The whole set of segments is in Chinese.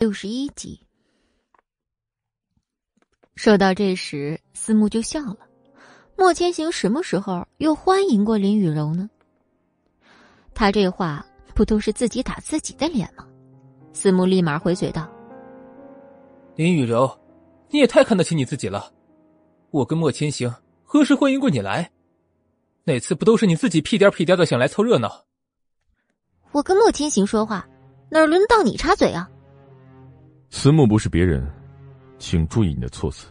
六十一集，说到这时，思慕就笑了。莫千行什么时候又欢迎过林雨柔呢？他这话不都是自己打自己的脸吗？思慕立马回嘴道：“林雨柔，你也太看得起你自己了。我跟莫千行何时欢迎过你来？哪次不都是你自己屁颠屁颠的想来凑热闹？我跟莫千行说话，哪轮到你插嘴啊？”思慕不是别人，请注意你的措辞。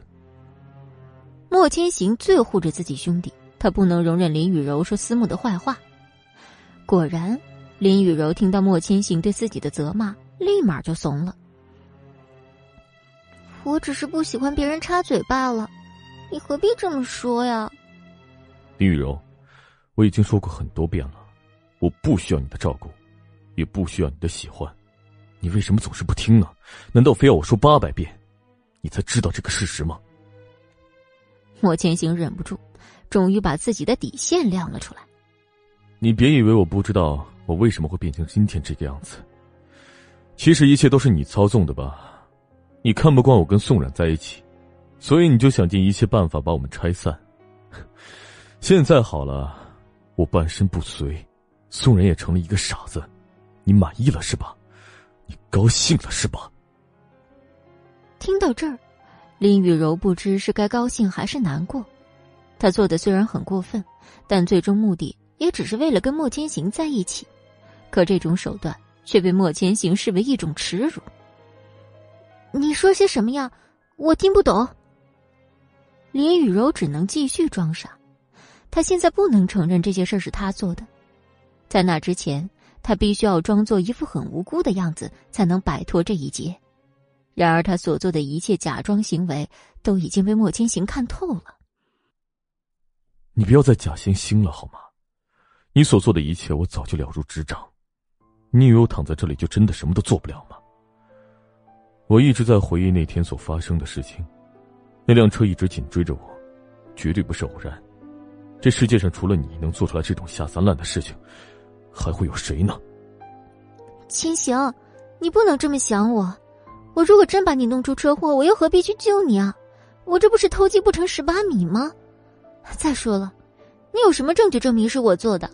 莫千行最护着自己兄弟，他不能容忍林雨柔说思慕的坏话。果然，林雨柔听到莫千行对自己的责骂，立马就怂了。我只是不喜欢别人插嘴罢了，你何必这么说呀？林雨柔，我已经说过很多遍了，我不需要你的照顾，也不需要你的喜欢。你为什么总是不听呢？难道非要我说八百遍，你才知道这个事实吗？莫千行忍不住，终于把自己的底线亮了出来。你别以为我不知道我为什么会变成今天这个样子。其实一切都是你操纵的吧？你看不惯我跟宋冉在一起，所以你就想尽一切办法把我们拆散。现在好了，我半身不遂，宋冉也成了一个傻子，你满意了是吧？你高兴了是吧？听到这儿，林雨柔不知是该高兴还是难过。她做的虽然很过分，但最终目的也只是为了跟莫千行在一起。可这种手段却被莫千行视为一种耻辱。你说些什么呀？我听不懂。林雨柔只能继续装傻。她现在不能承认这些事是她做的，在那之前。他必须要装作一副很无辜的样子，才能摆脱这一劫。然而，他所做的一切假装行为都已经被莫千行看透了。你不要再假惺惺了好吗？你所做的一切，我早就了如指掌。你以为我躺在这里就真的什么都做不了吗？我一直在回忆那天所发生的事情。那辆车一直紧追着我，绝对不是偶然。这世界上除了你能做出来这种下三滥的事情。还会有谁呢？秦行，你不能这么想我。我如果真把你弄出车祸，我又何必去救你啊？我这不是偷鸡不成蚀把米吗？再说了，你有什么证据证明是我做的？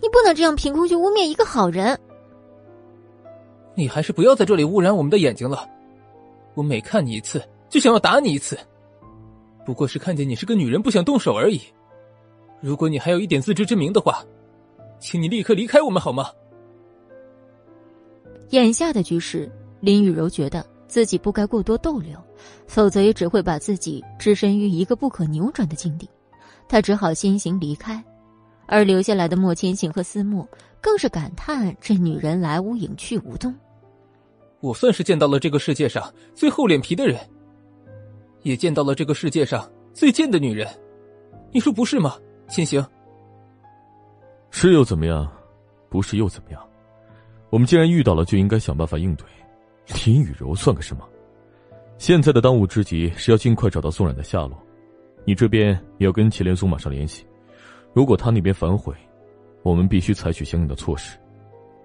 你不能这样凭空去污蔑一个好人。你还是不要在这里污染我们的眼睛了。我每看你一次，就想要打你一次。不过是看见你是个女人，不想动手而已。如果你还有一点自知之明的话。请你立刻离开我们好吗？眼下的局势，林雨柔觉得自己不该过多逗留，否则也只会把自己置身于一个不可扭转的境地。她只好先行离开，而留下来的莫千行和思慕更是感叹：这女人来无影去无踪。我算是见到了这个世界上最厚脸皮的人，也见到了这个世界上最贱的女人。你说不是吗，千行？是又怎么样？不是又怎么样？我们既然遇到了，就应该想办法应对。林雨柔算个什么？现在的当务之急是要尽快找到宋冉的下落。你这边也要跟祁连松马上联系。如果他那边反悔，我们必须采取相应的措施，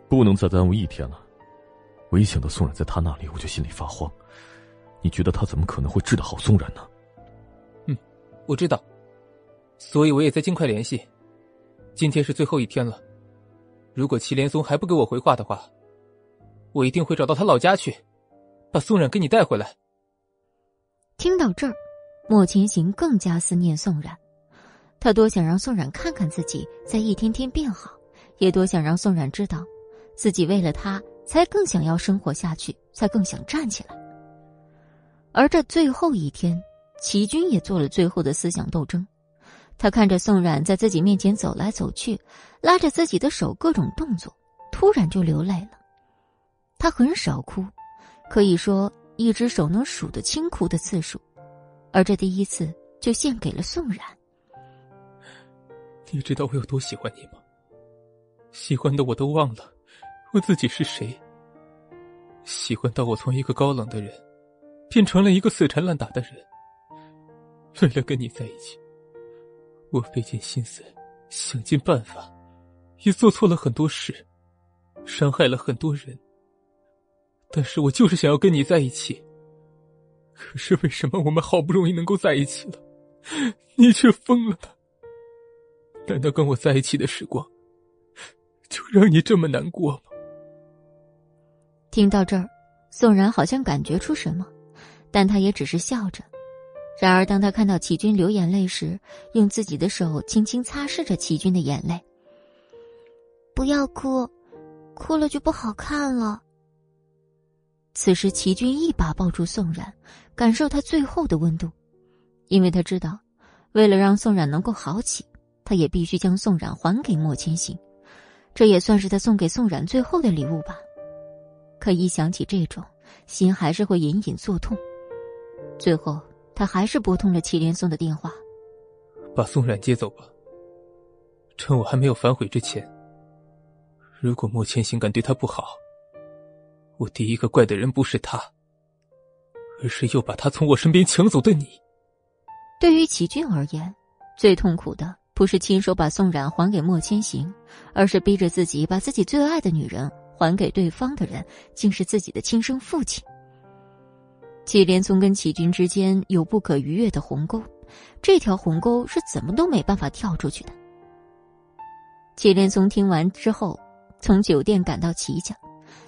不能再耽误一天了。我一想到宋冉在他那里，我就心里发慌。你觉得他怎么可能会治得好宋冉呢？嗯，我知道，所以我也在尽快联系。今天是最后一天了，如果祁连松还不给我回话的话，我一定会找到他老家去，把宋冉给你带回来。听到这儿，莫千行更加思念宋冉，他多想让宋冉看看自己在一天天变好，也多想让宋冉知道，自己为了他才更想要生活下去，才更想站起来。而这最后一天，齐军也做了最后的思想斗争。他看着宋冉在自己面前走来走去，拉着自己的手，各种动作，突然就流泪了。他很少哭，可以说一只手能数得清哭的次数，而这第一次就献给了宋冉。你知道我有多喜欢你吗？喜欢的我都忘了我自己是谁。喜欢到我从一个高冷的人，变成了一个死缠烂打的人。为了跟你在一起。我费尽心思，想尽办法，也做错了很多事，伤害了很多人。但是我就是想要跟你在一起。可是为什么我们好不容易能够在一起了，你却疯了呢？难道跟我在一起的时光，就让你这么难过吗？听到这儿，宋然好像感觉出什么，但他也只是笑着。然而，当他看到齐军流眼泪时，用自己的手轻轻擦拭着齐军的眼泪。不要哭，哭了就不好看了。此时，齐军一把抱住宋冉，感受他最后的温度，因为他知道，为了让宋冉能够好起，他也必须将宋冉还给莫千行，这也算是他送给宋冉最后的礼物吧。可一想起这种，心还是会隐隐作痛。最后。他还是拨通了祁连松的电话，把宋冉接走吧。趁我还没有反悔之前，如果莫千行敢对他不好，我第一个怪的人不是他，而是又把他从我身边抢走的你。对于祁军而言，最痛苦的不是亲手把宋冉还给莫千行，而是逼着自己把自己最爱的女人还给对方的人，竟是自己的亲生父亲。祁连松跟祁军之间有不可逾越的鸿沟，这条鸿沟是怎么都没办法跳出去的。祁连松听完之后，从酒店赶到祁家，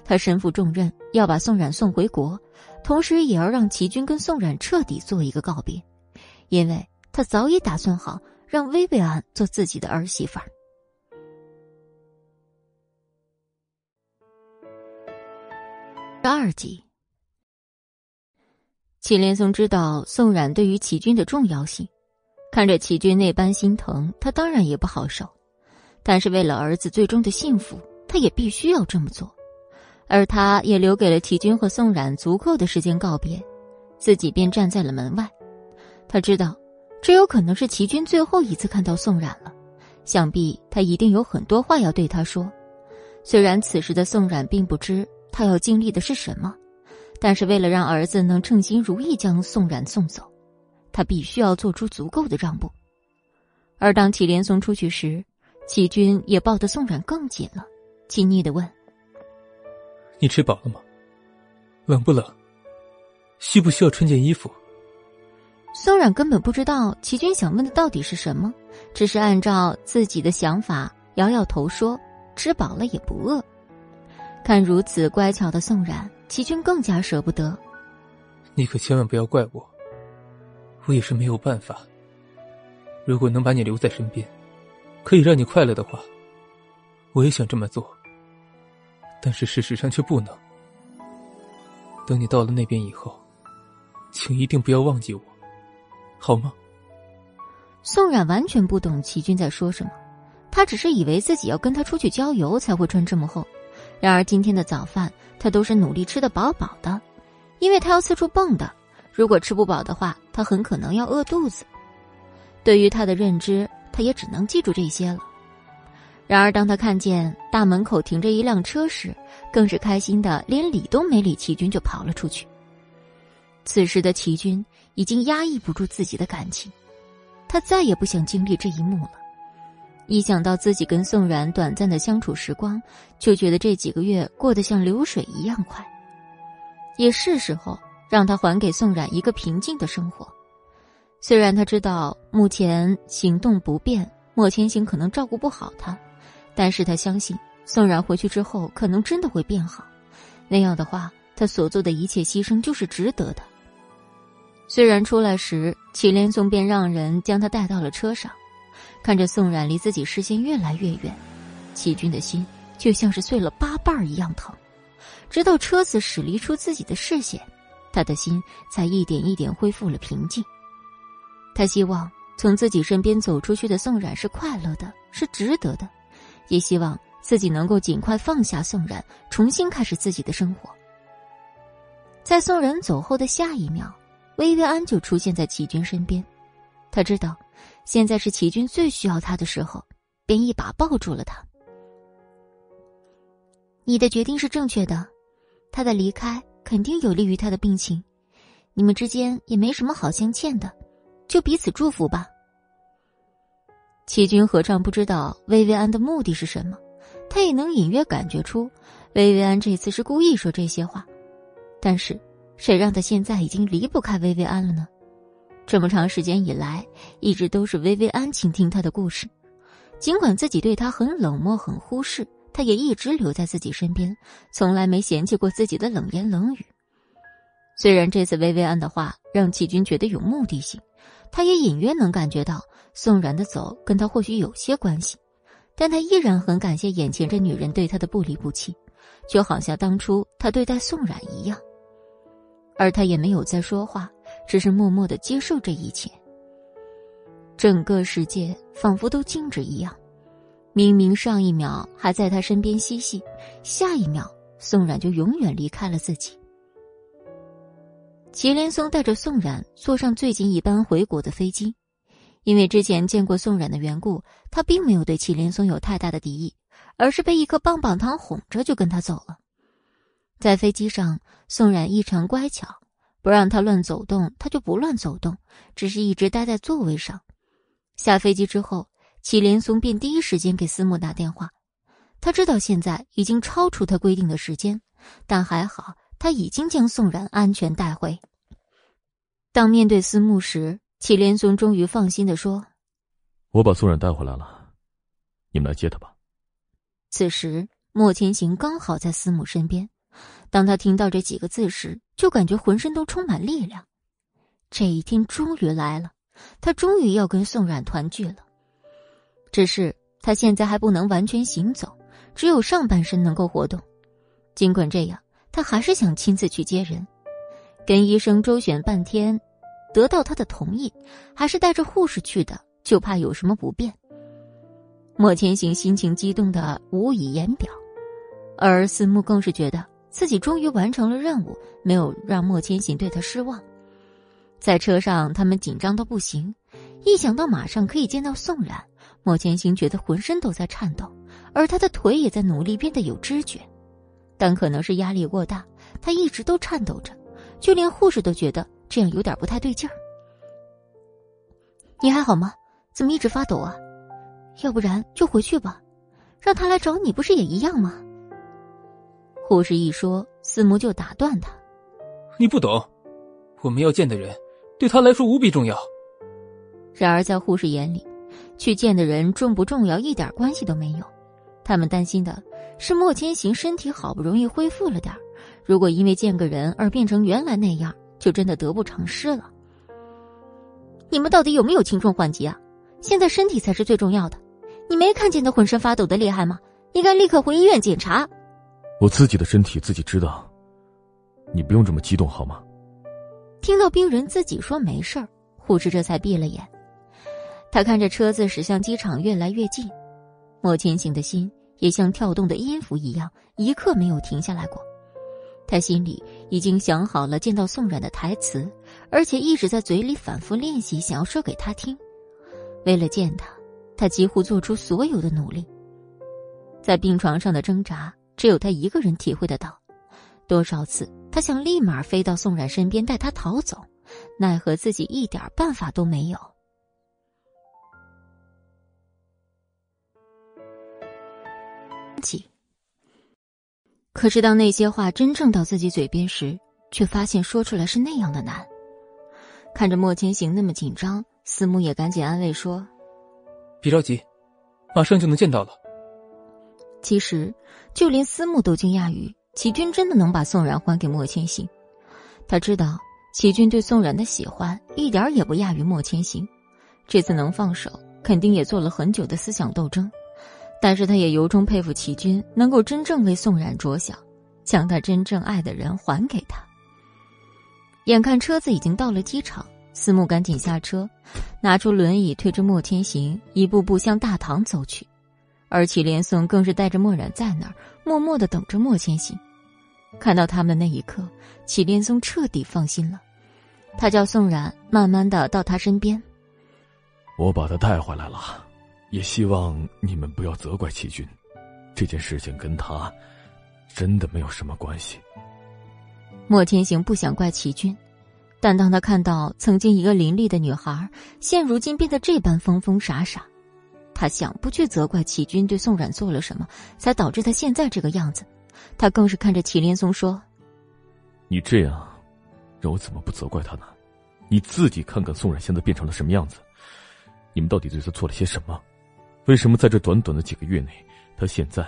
他身负重任，要把宋冉送回国，同时也要让祁军跟宋冉彻底做一个告别，因为他早已打算好让薇薇安做自己的儿媳妇儿。第二集。祁连松知道宋冉对于祁军的重要性，看着祁军那般心疼，他当然也不好受。但是为了儿子最终的幸福，他也必须要这么做。而他也留给了祁军和宋冉足够的时间告别，自己便站在了门外。他知道，这有可能是祁军最后一次看到宋冉了，想必他一定有很多话要对他说。虽然此时的宋冉并不知他要经历的是什么。但是为了让儿子能称心如意将宋冉送走，他必须要做出足够的让步。而当祁连松出去时，祁军也抱得宋冉更紧了，亲昵的问：“你吃饱了吗？冷不冷？需不需要穿件衣服？”宋冉根本不知道祁军想问的到底是什么，只是按照自己的想法摇摇头说：“吃饱了也不饿。”看如此乖巧的宋冉。齐军更加舍不得，你可千万不要怪我，我也是没有办法。如果能把你留在身边，可以让你快乐的话，我也想这么做。但是事实上却不能。等你到了那边以后，请一定不要忘记我，好吗？宋冉完全不懂齐军在说什么，他只是以为自己要跟他出去郊游才会穿这么厚。然而今天的早饭，他都是努力吃的饱饱的，因为他要四处蹦的。如果吃不饱的话，他很可能要饿肚子。对于他的认知，他也只能记住这些了。然而，当他看见大门口停着一辆车时，更是开心的连理都没理齐军就跑了出去。此时的齐军已经压抑不住自己的感情，他再也不想经历这一幕了。一想到自己跟宋冉短暂的相处时光，就觉得这几个月过得像流水一样快。也是时候让他还给宋冉一个平静的生活。虽然他知道目前行动不便，莫千行可能照顾不好他，但是他相信宋冉回去之后可能真的会变好。那样的话，他所做的一切牺牲就是值得的。虽然出来时，祁连松便让人将他带到了车上。看着宋冉离自己视线越来越远，齐军的心就像是碎了八瓣一样疼。直到车子驶离出自己的视线，他的心才一点一点恢复了平静。他希望从自己身边走出去的宋冉是快乐的，是值得的，也希望自己能够尽快放下宋冉，重新开始自己的生活。在宋冉走后的下一秒，薇薇安就出现在齐军身边，他知道。现在是齐军最需要他的时候，便一把抱住了他。你的决定是正确的，他的离开肯定有利于他的病情，你们之间也没什么好相欠的，就彼此祝福吧。齐军何尝不知道薇薇安的目的是什么？他也能隐约感觉出，薇薇安这次是故意说这些话，但是，谁让他现在已经离不开薇薇安了呢？这么长时间以来，一直都是薇薇安倾听他的故事。尽管自己对他很冷漠、很忽视，他也一直留在自己身边，从来没嫌弃过自己的冷言冷语。虽然这次薇薇安的话让齐军觉得有目的性，他也隐约能感觉到宋然的走跟他或许有些关系，但他依然很感谢眼前这女人对他的不离不弃，就好像当初他对待宋冉一样。而他也没有再说话，只是默默的接受这一切。整个世界仿佛都静止一样，明明上一秒还在他身边嬉戏，下一秒宋冉就永远离开了自己。祁连松带着宋冉坐上最近一班回国的飞机，因为之前见过宋冉的缘故，他并没有对祁连松有太大的敌意，而是被一颗棒棒糖哄着就跟他走了。在飞机上，宋冉异常乖巧，不让他乱走动，他就不乱走动，只是一直待在座位上。下飞机之后，祁连松便第一时间给思慕打电话。他知道现在已经超出他规定的时间，但还好。他已经将宋冉安全带回。当面对思慕时，祁连松终于放心的说：“我把宋冉带回来了，你们来接他吧。”此时，莫千行刚好在思慕身边。当他听到这几个字时，就感觉浑身都充满力量。这一天终于来了，他终于要跟宋冉团聚了。只是他现在还不能完全行走，只有上半身能够活动。尽管这样。他还是想亲自去接人，跟医生周旋半天，得到他的同意，还是带着护士去的，就怕有什么不便。莫千行心情激动的无以言表，而思慕更是觉得自己终于完成了任务，没有让莫千行对他失望。在车上，他们紧张到不行，一想到马上可以见到宋冉，莫千行觉得浑身都在颤抖，而他的腿也在努力变得有知觉。但可能是压力过大，他一直都颤抖着，就连护士都觉得这样有点不太对劲儿。你还好吗？怎么一直发抖啊？要不然就回去吧，让他来找你不是也一样吗？护士一说，思慕就打断他：“你不懂，我们要见的人，对他来说无比重要。”然而在护士眼里，去见的人重不重要一点关系都没有，他们担心的。是莫千行身体好不容易恢复了点如果因为见个人而变成原来那样，就真的得不偿失了。你们到底有没有轻重缓急啊？现在身体才是最重要的。你没看见他浑身发抖的厉害吗？应该立刻回医院检查。我自己的身体自己知道，你不用这么激动好吗？听到病人自己说没事儿，护士这才闭了眼。他看着车子驶向机场越来越近，莫千行的心。也像跳动的音符一样，一刻没有停下来过。他心里已经想好了见到宋冉的台词，而且一直在嘴里反复练习，想要说给他听。为了见他，他几乎做出所有的努力。在病床上的挣扎，只有他一个人体会得到。多少次，他想立马飞到宋冉身边带他逃走，奈何自己一点办法都没有。起。可是当那些话真正到自己嘴边时，却发现说出来是那样的难。看着莫千行那么紧张，思慕也赶紧安慰说：“别着急，马上就能见到了。”其实，就连思慕都惊讶于齐军真的能把宋然还给莫千行。他知道齐军对宋然的喜欢一点也不亚于莫千行，这次能放手，肯定也做了很久的思想斗争。但是他也由衷佩服齐军能够真正为宋冉着想，将他真正爱的人还给他。眼看车子已经到了机场，思慕赶紧下车，拿出轮椅推着莫千行一步步向大堂走去，而祁连松更是带着墨染在那儿默默的等着莫千行。看到他们的那一刻，祁连松彻底放心了，他叫宋冉慢慢的到他身边，我把他带回来了。也希望你们不要责怪齐军，这件事情跟他真的没有什么关系。莫千行不想怪齐军，但当他看到曾经一个伶俐的女孩，现如今变得这般疯疯傻傻，他想不去责怪齐军对宋冉做了什么，才导致他现在这个样子。他更是看着祁连松说：“你这样，让我怎么不责怪他呢？你自己看看宋冉现在变成了什么样子，你们到底对他做了些什么？为什么在这短短的几个月内，他现在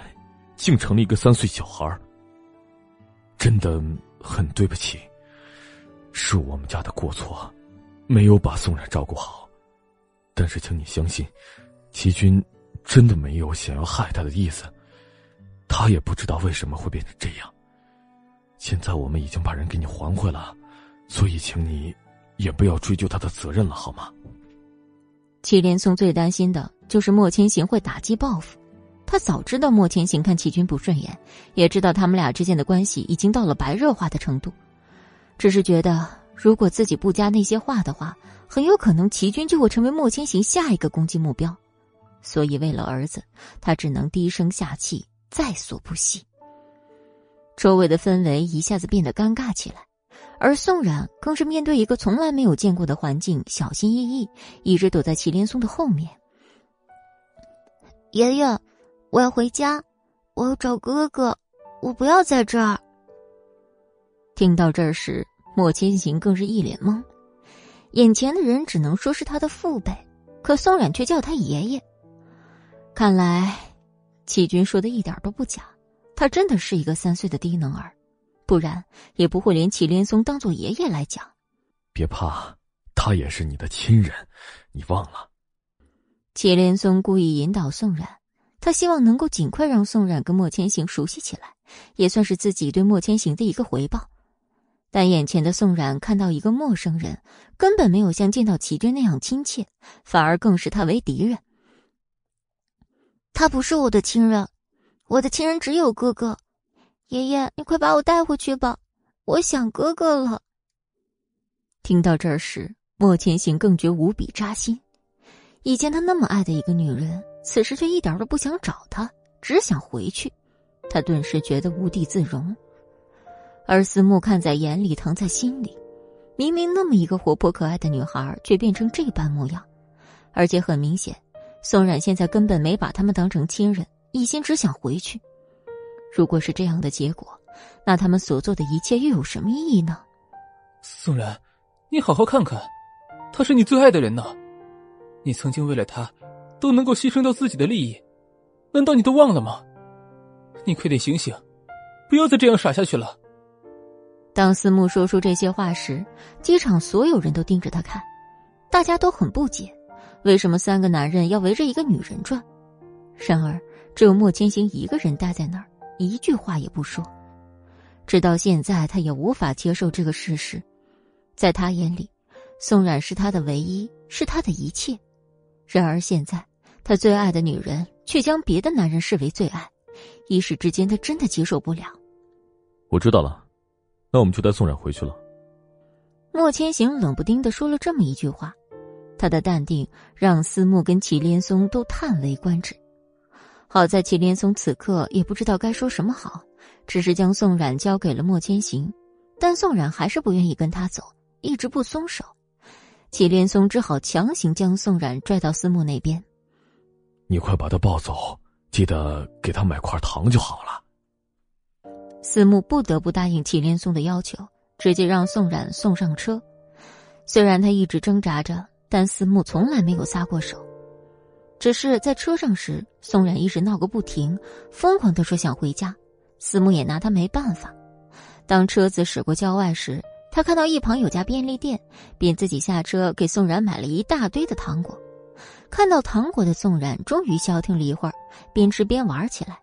竟成了一个三岁小孩？真的很对不起，是我们家的过错，没有把宋冉照顾好。但是，请你相信，齐军真的没有想要害他的意思，他也不知道为什么会变成这样。现在我们已经把人给你还回了，所以请你也不要追究他的责任了，好吗？祁连松最担心的就是莫千行会打击报复。他早知道莫千行看齐军不顺眼，也知道他们俩之间的关系已经到了白热化的程度，只是觉得如果自己不加那些话的话，很有可能齐军就会成为莫千行下一个攻击目标。所以为了儿子，他只能低声下气，在所不惜。周围的氛围一下子变得尴尬起来，而宋冉更是面对一个从来没有见过的环境，小心翼翼，一直躲在祁连松的后面。爷爷。我要回家，我要找哥哥，我不要在这儿。听到这儿时，莫千行更是一脸懵。眼前的人只能说是他的父辈，可宋冉却叫他爷爷。看来，启军说的一点都不假，他真的是一个三岁的低能儿，不然也不会连祁连松当做爷爷来讲。别怕，他也是你的亲人，你忘了？祁连松故意引导宋冉。他希望能够尽快让宋冉跟莫千行熟悉起来，也算是自己对莫千行的一个回报。但眼前的宋冉看到一个陌生人，根本没有像见到齐军那样亲切，反而更视他为敌人。他不是我的亲人，我的亲人只有哥哥。爷爷，你快把我带回去吧，我想哥哥了。听到这时，莫千行更觉无比扎心。以前他那么爱的一个女人。此时却一点都不想找他，只想回去。他顿时觉得无地自容。而思慕看在眼里，疼在心里。明明那么一个活泼可爱的女孩，却变成这般模样。而且很明显，宋冉现在根本没把他们当成亲人，一心只想回去。如果是这样的结果，那他们所做的一切又有什么意义呢？宋冉，你好好看看，他是你最爱的人呢。你曾经为了他。都能够牺牲掉自己的利益，难道你都忘了吗？你快点醒醒，不要再这样傻下去了。当思慕说出这些话时，机场所有人都盯着他看，大家都很不解，为什么三个男人要围着一个女人转？然而，只有莫千行一个人待在那儿，一句话也不说。直到现在，他也无法接受这个事实，在他眼里，宋冉是他的唯一，是他的一切。然而现在，他最爱的女人却将别的男人视为最爱，一时之间他真的接受不了。我知道了，那我们就带宋冉回去了。莫千行冷不丁的说了这么一句话，他的淡定让思慕跟祁连松都叹为观止。好在祁连松此刻也不知道该说什么好，只是将宋冉交给了莫千行，但宋冉还是不愿意跟他走，一直不松手。祁连松只好强行将宋冉拽到思慕那边。你快把他抱走，记得给他买块糖就好了。思慕不得不答应祁连松的要求，直接让宋冉送上车。虽然他一直挣扎着，但思慕从来没有撒过手。只是在车上时，宋冉一直闹个不停，疯狂的说想回家。思慕也拿他没办法。当车子驶过郊外时，他看到一旁有家便利店，便自己下车给宋冉买了一大堆的糖果。看到糖果的宋冉终于消停了一会儿，边吃边玩起来。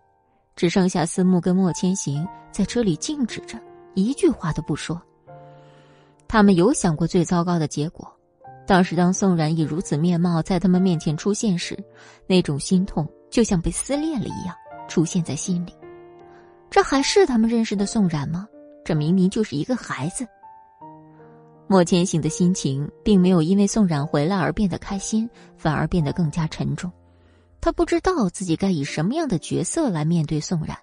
只剩下思慕跟莫千行在车里静止着，一句话都不说。他们有想过最糟糕的结果，当时当宋冉以如此面貌在他们面前出现时，那种心痛就像被撕裂了一样出现在心里。这还是他们认识的宋冉吗？这明明就是一个孩子。莫千行的心情并没有因为宋冉回来而变得开心，反而变得更加沉重。他不知道自己该以什么样的角色来面对宋冉，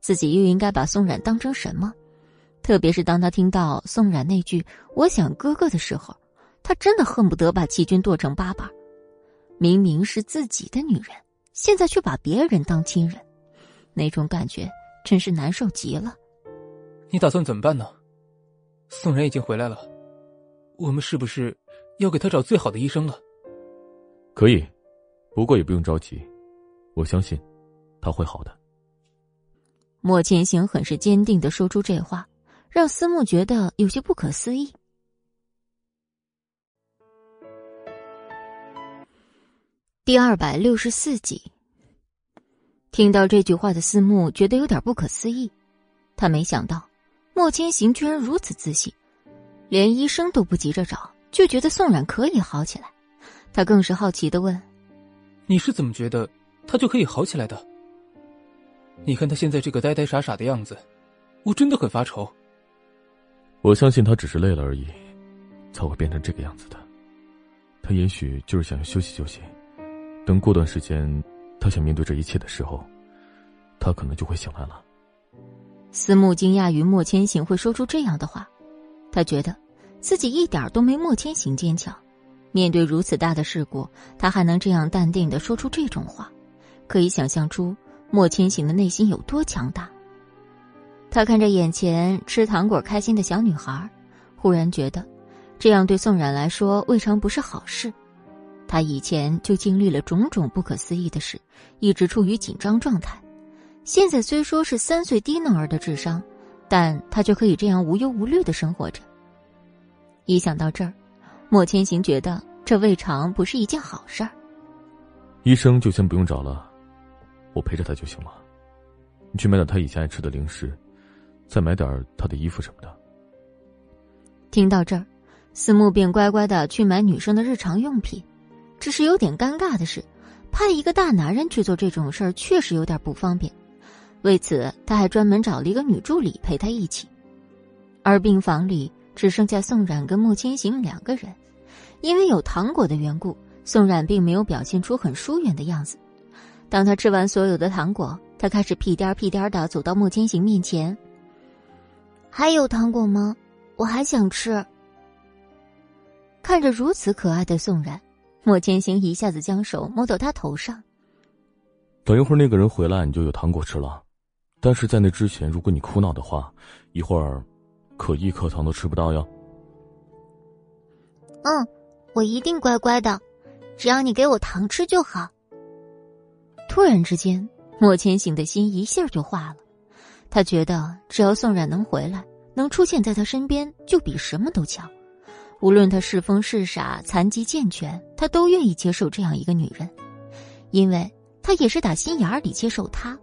自己又应该把宋冉当成什么？特别是当他听到宋冉那句“我想哥哥”的时候，他真的恨不得把齐军剁成八瓣。明明是自己的女人，现在却把别人当亲人，那种感觉真是难受极了。你打算怎么办呢？宋然已经回来了，我们是不是要给他找最好的医生了？可以，不过也不用着急，我相信他会好的。莫千行很是坚定的说出这话，让思慕觉得有些不可思议。第二百六十四集，听到这句话的思慕觉得有点不可思议，他没想到莫千行居然如此自信，连医生都不急着找，就觉得宋冉可以好起来。他更是好奇的问：“你是怎么觉得他就可以好起来的？你看他现在这个呆呆傻傻的样子，我真的很发愁。我相信他只是累了而已，才会变成这个样子的。他也许就是想要休息休息。”等过段时间，他想面对这一切的时候，他可能就会醒来了。思慕惊讶于莫千行会说出这样的话，他觉得自己一点都没莫千行坚强。面对如此大的事故，他还能这样淡定的说出这种话，可以想象出莫千行的内心有多强大。他看着眼前吃糖果开心的小女孩，忽然觉得，这样对宋冉来说未尝不是好事。他以前就经历了种种不可思议的事，一直处于紧张状态。现在虽说是三岁低能儿的智商，但他却可以这样无忧无虑的生活着。一想到这儿，莫千行觉得这未尝不是一件好事儿。医生就先不用找了，我陪着他就行了。你去买点他以前爱吃的零食，再买点他的衣服什么的。听到这儿，思慕便乖乖的去买女生的日常用品。只是有点尴尬的是，派一个大男人去做这种事儿，确实有点不方便。为此，他还专门找了一个女助理陪他一起。而病房里只剩下宋冉跟莫千行两个人，因为有糖果的缘故，宋冉并没有表现出很疏远的样子。当他吃完所有的糖果，他开始屁颠屁颠的走到莫千行面前：“还有糖果吗？我还想吃。”看着如此可爱的宋冉。莫千行一下子将手摸到他头上。等一会儿那个人回来，你就有糖果吃了。但是在那之前，如果你哭闹的话，一会儿可一颗糖都吃不到哟。嗯，我一定乖乖的，只要你给我糖吃就好。突然之间，莫千行的心一下就化了。他觉得只要宋冉能回来，能出现在他身边，就比什么都强。无论他是疯是傻、残疾健全，他都愿意接受这样一个女人，因为他也是打心眼里接受她。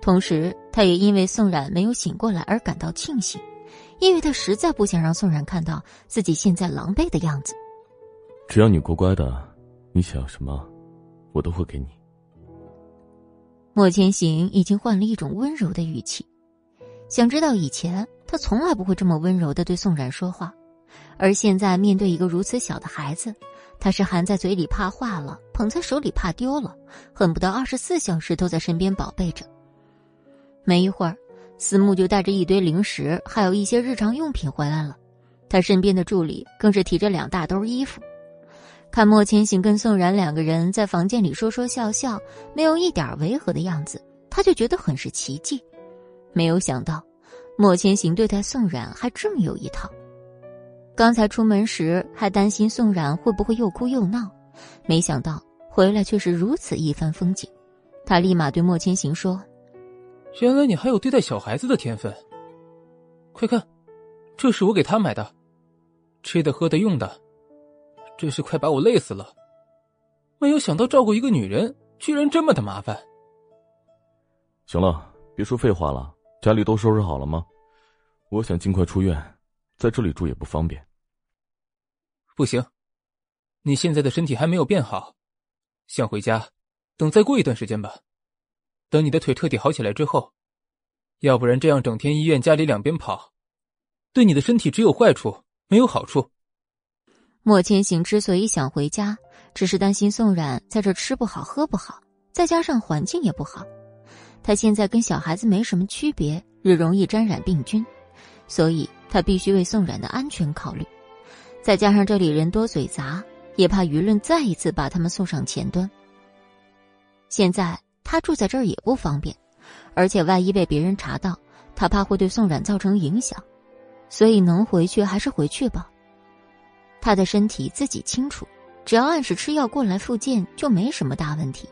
同时，他也因为宋冉没有醒过来而感到庆幸，因为他实在不想让宋冉看到自己现在狼狈的样子。只要你乖乖的，你想要什么，我都会给你。莫千行已经换了一种温柔的语气，想知道以前他从来不会这么温柔的对宋冉说话。而现在面对一个如此小的孩子，他是含在嘴里怕化了，捧在手里怕丢了，恨不得二十四小时都在身边宝贝着。没一会儿，思慕就带着一堆零食，还有一些日常用品回来了。他身边的助理更是提着两大兜衣服。看莫千行跟宋然两个人在房间里说说笑笑，没有一点违和的样子，他就觉得很是奇迹。没有想到，莫千行对待宋然还这么有一套。刚才出门时还担心宋冉会不会又哭又闹，没想到回来却是如此一番风景。他立马对莫千行说：“原来你还有对待小孩子的天分。快看，这是我给他买的，吃的、喝的、用的，真是快把我累死了。没有想到照顾一个女人居然这么的麻烦。”行了，别说废话了，家里都收拾好了吗？我想尽快出院。在这里住也不方便。不行，你现在的身体还没有变好，想回家，等再过一段时间吧。等你的腿彻底好起来之后，要不然这样整天医院家里两边跑，对你的身体只有坏处没有好处。莫千行之所以想回家，只是担心宋冉在这吃不好喝不好，再加上环境也不好，他现在跟小孩子没什么区别，也容易沾染病菌。所以他必须为宋冉的安全考虑，再加上这里人多嘴杂，也怕舆论再一次把他们送上前端。现在他住在这儿也不方便，而且万一被别人查到，他怕会对宋冉造成影响。所以能回去还是回去吧。他的身体自己清楚，只要按时吃药过来复健，就没什么大问题。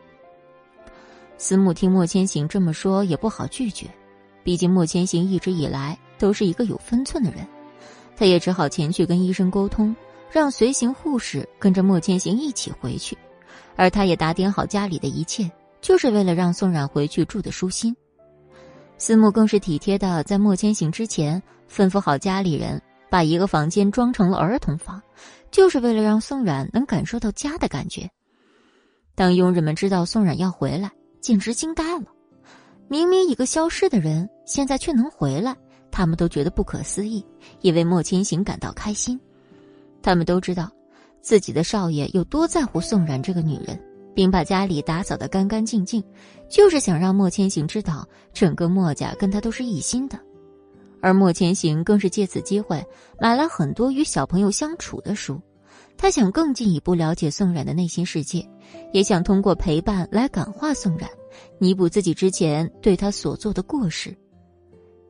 司母听莫千行这么说，也不好拒绝，毕竟莫千行一直以来都是一个有分寸的人，他也只好前去跟医生沟通，让随行护士跟着莫千行一起回去，而他也打点好家里的一切，就是为了让宋冉回去住的舒心。思慕更是体贴的，在莫千行之前吩咐好家里人。把一个房间装成了儿童房，就是为了让宋冉能感受到家的感觉。当佣人们知道宋冉要回来，简直惊呆了。明明一个消失的人，现在却能回来，他们都觉得不可思议，也为莫千行感到开心。他们都知道，自己的少爷有多在乎宋冉这个女人，并把家里打扫得干干净净，就是想让莫千行知道，整个莫家跟他都是一心的。而莫千行更是借此机会买了很多与小朋友相处的书，他想更进一步了解宋冉的内心世界，也想通过陪伴来感化宋冉，弥补自己之前对他所做的过失。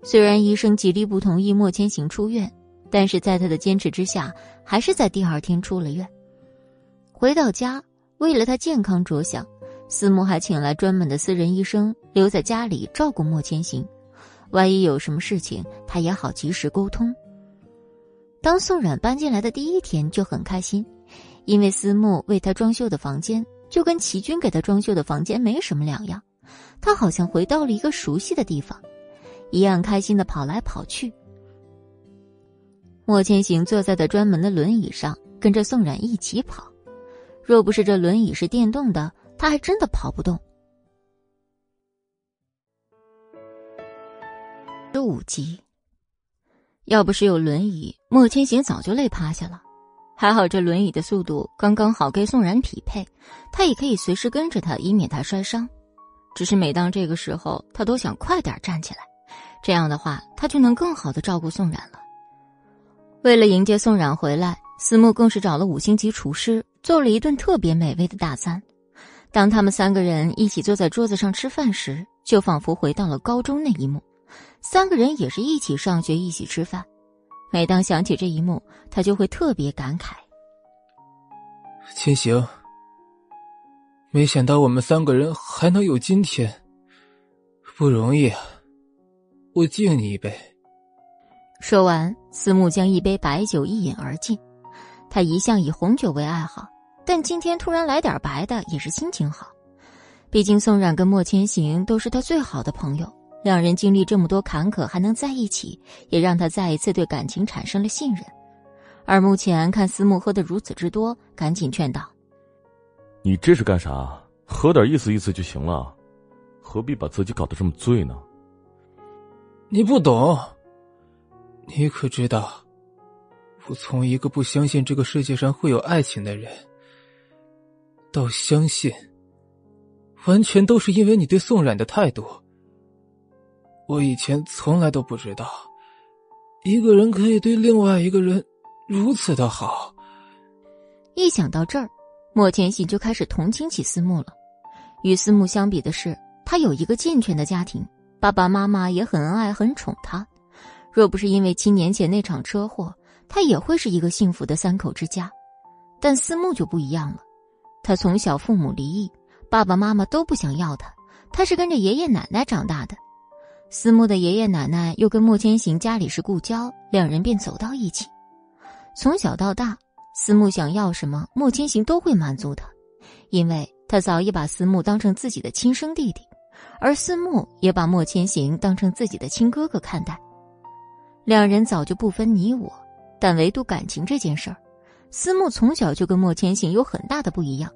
虽然医生极力不同意莫千行出院，但是在他的坚持之下，还是在第二天出了院。回到家，为了他健康着想，司母还请来专门的私人医生留在家里照顾莫千行。万一有什么事情，他也好及时沟通。当宋冉搬进来的第一天就很开心，因为思慕为他装修的房间就跟齐军给他装修的房间没什么两样，他好像回到了一个熟悉的地方，一样开心的跑来跑去。莫千行坐在的专门的轮椅上，跟着宋冉一起跑，若不是这轮椅是电动的，他还真的跑不动。十五集，要不是有轮椅，莫千行早就累趴下了。还好这轮椅的速度刚刚好跟宋冉匹配，他也可以随时跟着他，以免他摔伤。只是每当这个时候，他都想快点站起来，这样的话他就能更好的照顾宋冉了。为了迎接宋冉回来，思慕更是找了五星级厨师做了一顿特别美味的大餐。当他们三个人一起坐在桌子上吃饭时，就仿佛回到了高中那一幕。三个人也是一起上学，一起吃饭。每当想起这一幕，他就会特别感慨。千行，没想到我们三个人还能有今天，不容易啊！我敬你一杯。说完，思慕将一杯白酒一饮而尽。他一向以红酒为爱好，但今天突然来点白的，也是心情好。毕竟宋冉跟莫千行都是他最好的朋友。两人经历这么多坎坷还能在一起，也让他再一次对感情产生了信任。而目前看思慕喝的如此之多，赶紧劝道：“你这是干啥？喝点意思意思就行了，何必把自己搞得这么醉呢？”你不懂，你可知道，我从一个不相信这个世界上会有爱情的人，到相信，完全都是因为你对宋冉的态度。我以前从来都不知道，一个人可以对另外一个人如此的好。一想到这儿，莫千行就开始同情起思慕了。与思慕相比的是，他有一个健全的家庭，爸爸妈妈也很恩爱、很宠他。若不是因为七年前那场车祸，他也会是一个幸福的三口之家。但思慕就不一样了，他从小父母离异，爸爸妈妈都不想要他，他是跟着爷爷奶奶长大的。思慕的爷爷奶奶又跟莫千行家里是故交，两人便走到一起。从小到大，思慕想要什么，莫千行都会满足他，因为他早已把思慕当成自己的亲生弟弟，而思慕也把莫千行当成自己的亲哥哥看待。两人早就不分你我，但唯独感情这件事儿，思慕从小就跟莫千行有很大的不一样。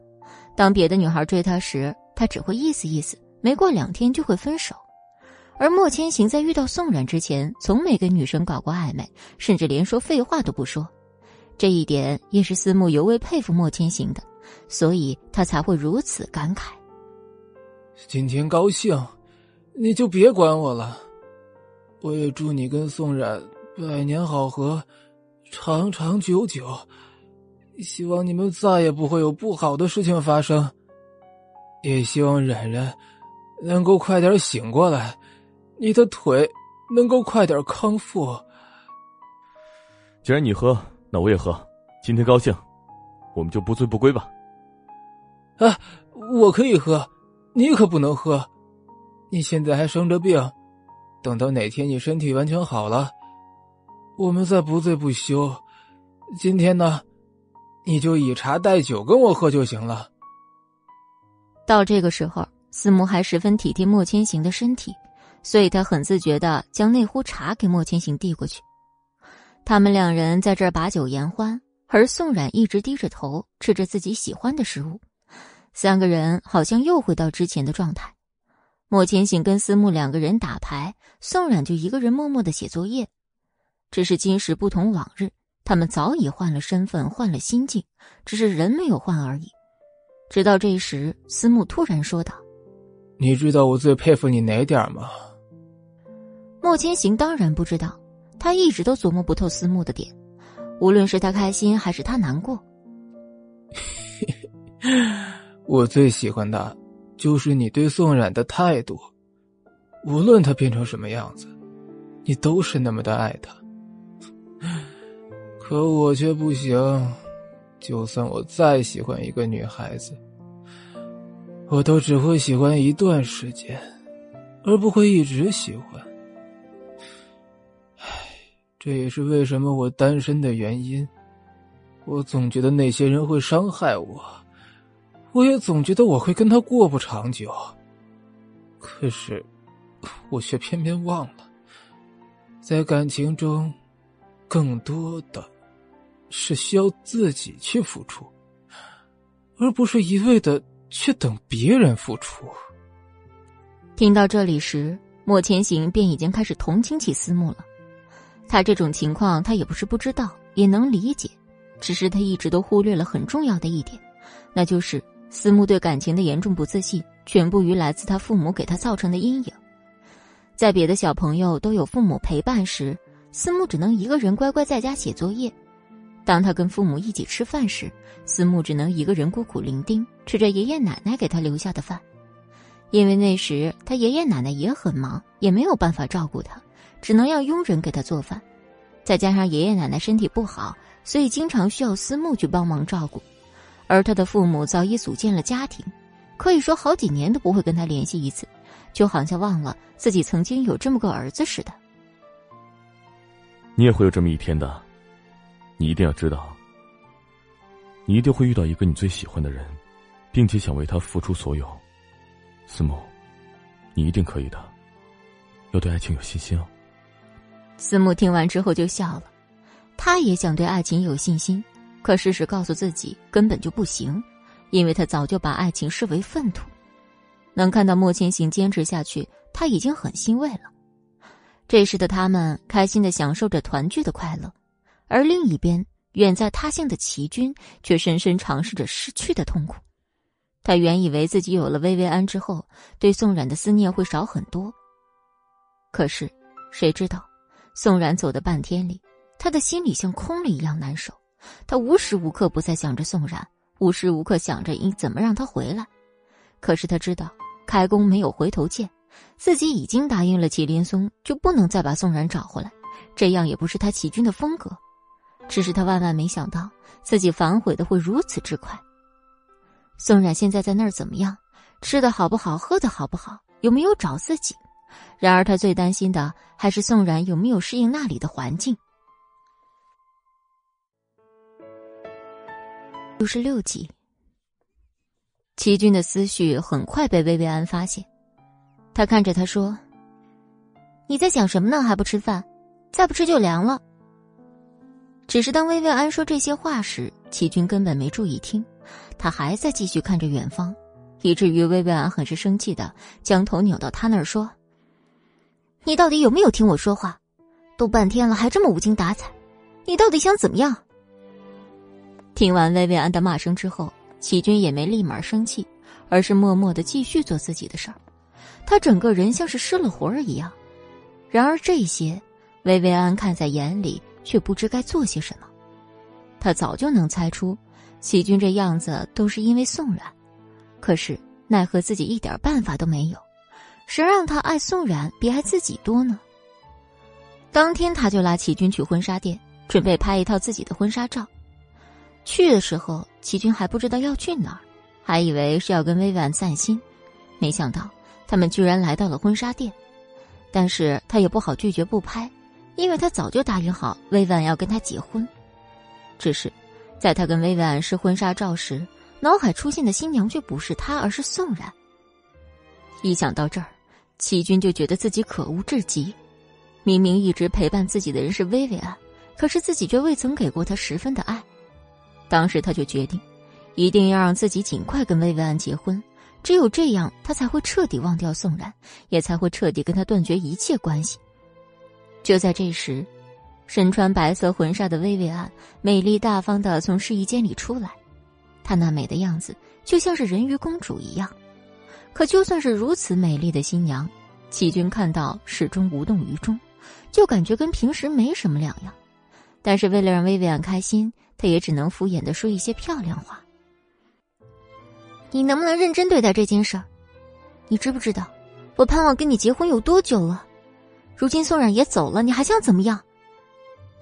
当别的女孩追他时，他只会意思意思，没过两天就会分手。而莫千行在遇到宋冉之前，从没跟女生搞过暧昧，甚至连说废话都不说。这一点也是思慕尤为佩服莫千行的，所以他才会如此感慨。今天高兴，你就别管我了。我也祝你跟宋冉百年好合，长长久久。希望你们再也不会有不好的事情发生，也希望冉冉能够快点醒过来。你的腿能够快点康复。既然你喝，那我也喝。今天高兴，我们就不醉不归吧。啊，我可以喝，你可不能喝。你现在还生着病，等到哪天你身体完全好了，我们再不醉不休。今天呢，你就以茶代酒跟我喝就行了。到这个时候，司慕还十分体贴莫千行的身体，所以他很自觉的将那壶茶给莫千行递过去。他们两人在这儿把酒言欢，而宋冉一直低着头吃着自己喜欢的食物，三个人好像又回到之前的状态。莫千行跟思慕两个人打牌，宋冉就一个人默默的写作业。只是今时不同往日，他们早已换了身份，换了心境，只是人没有换而已。直到这时，思慕突然说道：“你知道我最佩服你哪点吗？”莫千行当然不知道，他一直都琢磨不透思慕的点，无论是他开心还是他难过。我最喜欢的。就是你对宋冉的态度，无论他变成什么样子，你都是那么的爱他。可我却不行，就算我再喜欢一个女孩子，我都只会喜欢一段时间，而不会一直喜欢。唉，这也是为什么我单身的原因。我总觉得那些人会伤害我。我也总觉得我会跟他过不长久，可是我却偏偏忘了，在感情中，更多的是需要自己去付出，而不是一味的去等别人付出。听到这里时，莫千行便已经开始同情起思慕了。他这种情况，他也不是不知道，也能理解，只是他一直都忽略了很重要的一点，那就是。思慕对感情的严重不自信，全部于来自他父母给他造成的阴影。在别的小朋友都有父母陪伴时，思慕只能一个人乖乖在家写作业；当他跟父母一起吃饭时，思慕只能一个人孤苦伶仃，吃着爷爷奶奶给他留下的饭。因为那时他爷爷奶奶也很忙，也没有办法照顾他，只能要佣人给他做饭。再加上爷爷奶奶身体不好，所以经常需要思慕去帮忙照顾。而他的父母早已组建了家庭，可以说好几年都不会跟他联系一次，就好像忘了自己曾经有这么个儿子似的。你也会有这么一天的，你一定要知道，你一定会遇到一个你最喜欢的人，并且想为他付出所有。思慕，你一定可以的，要对爱情有信心哦。思慕听完之后就笑了，他也想对爱情有信心。可事实告诉自己根本就不行，因为他早就把爱情视为粪土。能看到莫千行坚持下去，他已经很欣慰了。这时的他们开心的享受着团聚的快乐，而另一边远在他乡的齐军却深深尝试着失去的痛苦。他原以为自己有了薇薇安之后，对宋冉的思念会少很多。可是，谁知道，宋冉走的半天里，他的心里像空了一样难受。他无时无刻不在想着宋冉，无时无刻想着应怎么让他回来。可是他知道开弓没有回头箭，自己已经答应了祁连松，就不能再把宋冉找回来。这样也不是他齐军的风格。只是他万万没想到，自己反悔的会如此之快。宋冉现在在那儿怎么样？吃的好不好？喝的好不好？有没有找自己？然而他最担心的还是宋冉有没有适应那里的环境。六十六集，齐军的思绪很快被薇薇安发现。他看着他说：“你在想什么呢？还不吃饭？再不吃就凉了。”只是当薇薇安说这些话时，齐军根本没注意听，他还在继续看着远方，以至于薇薇安很是生气的将头扭到他那儿说：“你到底有没有听我说话？都半天了，还这么无精打采，你到底想怎么样？”听完薇薇安的骂声之后，齐军也没立马生气，而是默默的继续做自己的事儿。他整个人像是失了魂儿一样。然而这些，薇薇安看在眼里，却不知该做些什么。他早就能猜出，齐军这样子都是因为宋冉，可是奈何自己一点办法都没有。谁让他爱宋冉比爱自己多呢？当天他就拉齐军去婚纱店。准备拍一套自己的婚纱照。去的时候，齐军还不知道要去哪儿，还以为是要跟薇薇安散心，没想到他们居然来到了婚纱店。但是他也不好拒绝不拍，因为他早就答应好薇薇安要跟他结婚。只是，在他跟薇薇安试婚纱照时，脑海出现的新娘却不是他，而是宋然。一想到这儿，齐军就觉得自己可恶至极。明明一直陪伴自己的人是薇薇安，可是自己却未曾给过他十分的爱。当时他就决定，一定要让自己尽快跟薇薇安结婚，只有这样，他才会彻底忘掉宋冉，也才会彻底跟他断绝一切关系。就在这时，身穿白色婚纱的薇薇安美丽大方的从试衣间里出来，她那美的样子就像是人鱼公主一样。可就算是如此美丽的新娘，齐军看到始终无动于衷，就感觉跟平时没什么两样。但是为了让薇薇安开心，他也只能敷衍的说一些漂亮话。你能不能认真对待这件事儿？你知不知道，我盼望跟你结婚有多久了？如今宋冉也走了，你还想怎么样？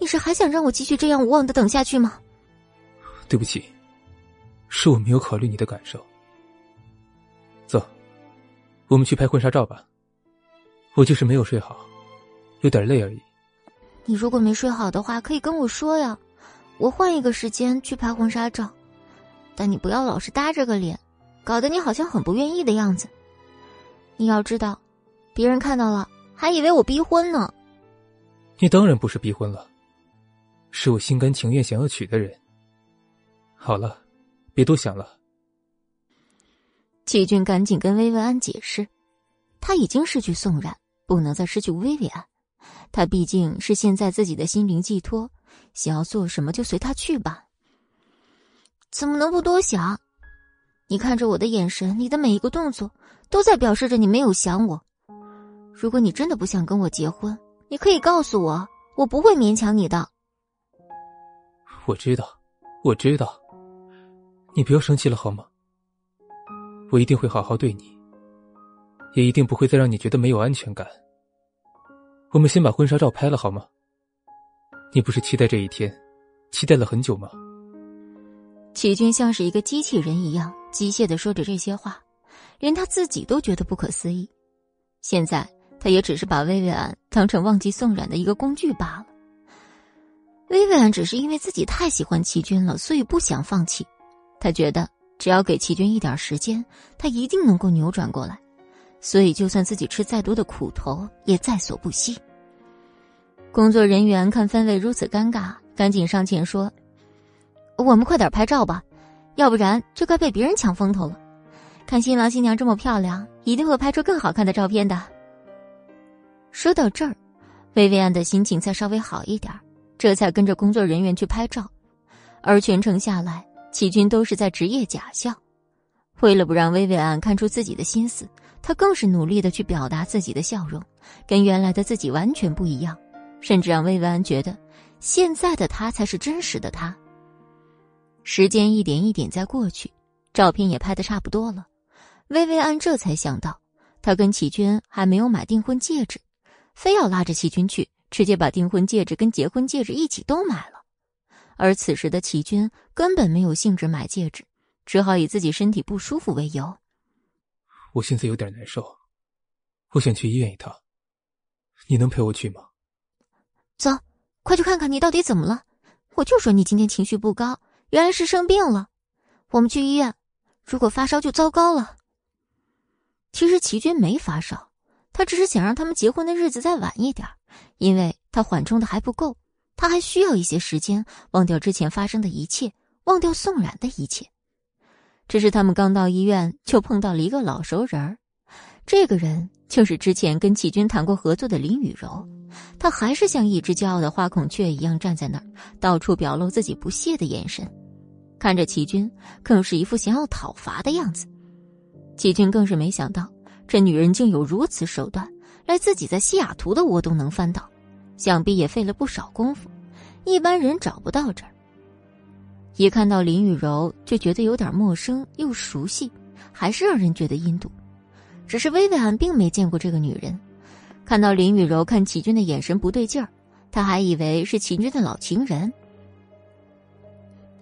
你是还想让我继续这样无望的等下去吗？对不起，是我没有考虑你的感受。走。我们去拍婚纱照吧。我就是没有睡好，有点累而已。你如果没睡好的话，可以跟我说呀，我换一个时间去拍婚纱照。但你不要老是搭着个脸，搞得你好像很不愿意的样子。你要知道，别人看到了还以为我逼婚呢。你当然不是逼婚了，是我心甘情愿想要娶的人。好了，别多想了。齐军赶紧跟薇薇安解释，他已经失去宋冉，不能再失去薇薇安。他毕竟是现在自己的心灵寄托，想要做什么就随他去吧。怎么能不多想？你看着我的眼神，你的每一个动作，都在表示着你没有想我。如果你真的不想跟我结婚，你可以告诉我，我不会勉强你的。我知道，我知道，你不要生气了好吗？我一定会好好对你，也一定不会再让你觉得没有安全感。我们先把婚纱照拍了好吗？你不是期待这一天，期待了很久吗？齐军像是一个机器人一样机械的说着这些话，连他自己都觉得不可思议。现在他也只是把薇薇安当成忘记宋冉的一个工具罢了。薇薇安只是因为自己太喜欢齐军了，所以不想放弃。他觉得。只要给齐军一点时间，他一定能够扭转过来。所以，就算自己吃再多的苦头，也在所不惜。工作人员看氛围如此尴尬，赶紧上前说：“我们快点拍照吧，要不然就该被别人抢风头了。看新郎新娘这么漂亮，一定会拍出更好看的照片的。”说到这儿，薇薇安的心情才稍微好一点，这才跟着工作人员去拍照。而全程下来。齐军都是在职业假笑，为了不让薇薇安看出自己的心思，他更是努力的去表达自己的笑容，跟原来的自己完全不一样，甚至让薇薇安觉得现在的他才是真实的他。时间一点一点在过去，照片也拍的差不多了，薇薇安这才想到，他跟齐军还没有买订婚戒指，非要拉着齐军去，直接把订婚戒指跟结婚戒指一起都买了。而此时的齐军根本没有兴致买戒指，只好以自己身体不舒服为由。我现在有点难受，我想去医院一趟，你能陪我去吗？走，快去看看你到底怎么了。我就说你今天情绪不高，原来是生病了。我们去医院，如果发烧就糟糕了。其实齐军没发烧，他只是想让他们结婚的日子再晚一点，因为他缓冲的还不够。他还需要一些时间忘掉之前发生的一切，忘掉宋冉的一切。只是他们刚到医院，就碰到了一个老熟人儿。这个人就是之前跟齐军谈过合作的林雨柔。她还是像一只骄傲的花孔雀一样站在那儿，到处表露自己不屑的眼神，看着齐军，更是一副想要讨伐的样子。齐军更是没想到，这女人竟有如此手段，连自己在西雅图的窝都能翻到。想必也费了不少功夫，一般人找不到这儿。一看到林雨柔，就觉得有点陌生又熟悉，还是让人觉得阴毒。只是薇薇安并没见过这个女人，看到林雨柔看齐军的眼神不对劲儿，他还以为是齐军的老情人。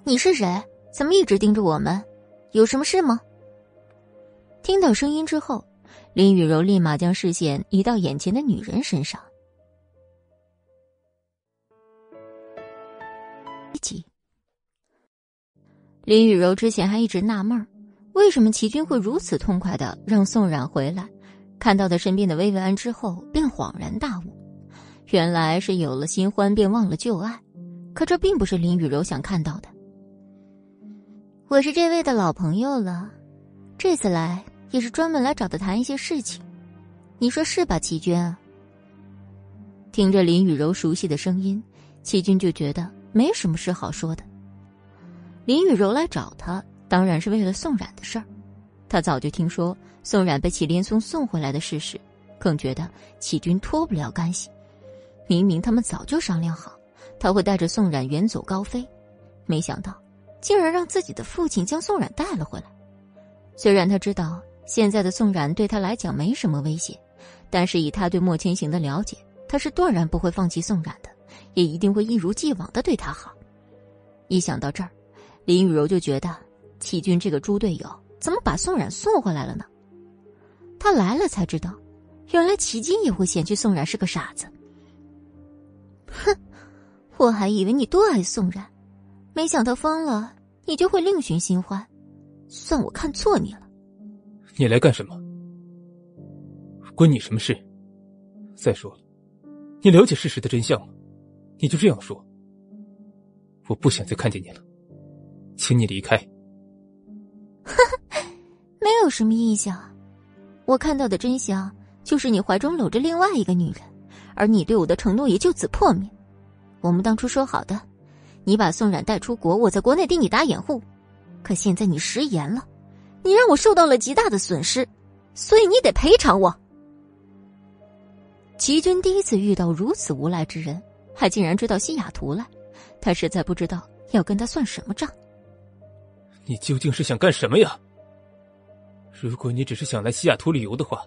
你是谁？怎么一直盯着我们？有什么事吗？听到声音之后，林雨柔立马将视线移到眼前的女人身上。一起。林雨柔之前还一直纳闷儿为什么齐军会如此痛快的让宋冉回来？看到他身边的薇薇安之后，便恍然大悟，原来是有了新欢便忘了旧爱。可这并不是林雨柔想看到的。我是这位的老朋友了，这次来也是专门来找他谈一些事情，你说是吧，齐军？听着林雨柔熟悉的声音，齐军就觉得没什么事好说的。林雨柔来找他，当然是为了宋冉的事儿。他早就听说宋冉被祁连松送回来的事实，更觉得祁军脱不了干系。明明他们早就商量好，他会带着宋冉远走高飞，没想到。竟然让自己的父亲将宋冉带了回来。虽然他知道现在的宋冉对他来讲没什么威胁，但是以他对莫千行的了解，他是断然不会放弃宋冉的，也一定会一如既往的对他好。一想到这儿，林雨柔就觉得齐军这个猪队友怎么把宋冉送回来了呢？他来了才知道，原来齐军也会嫌弃宋冉是个傻子。哼，我还以为你多爱宋冉。没想到疯了，你就会另寻新欢，算我看错你了。你来干什么？关你什么事？再说了，你了解事实的真相吗？你就这样说，我不想再看见你了，请你离开。什么印象，我看到的真相就是你怀中搂着另外一个女人，而你对我的承诺也就此破灭。我们当初说好的。你把宋冉带出国，我在国内替你打掩护，可现在你食言了，你让我受到了极大的损失，所以你得赔偿我。齐军第一次遇到如此无赖之人，还竟然追到西雅图来，他实在不知道要跟他算什么账。你究竟是想干什么呀？如果你只是想来西雅图旅游的话，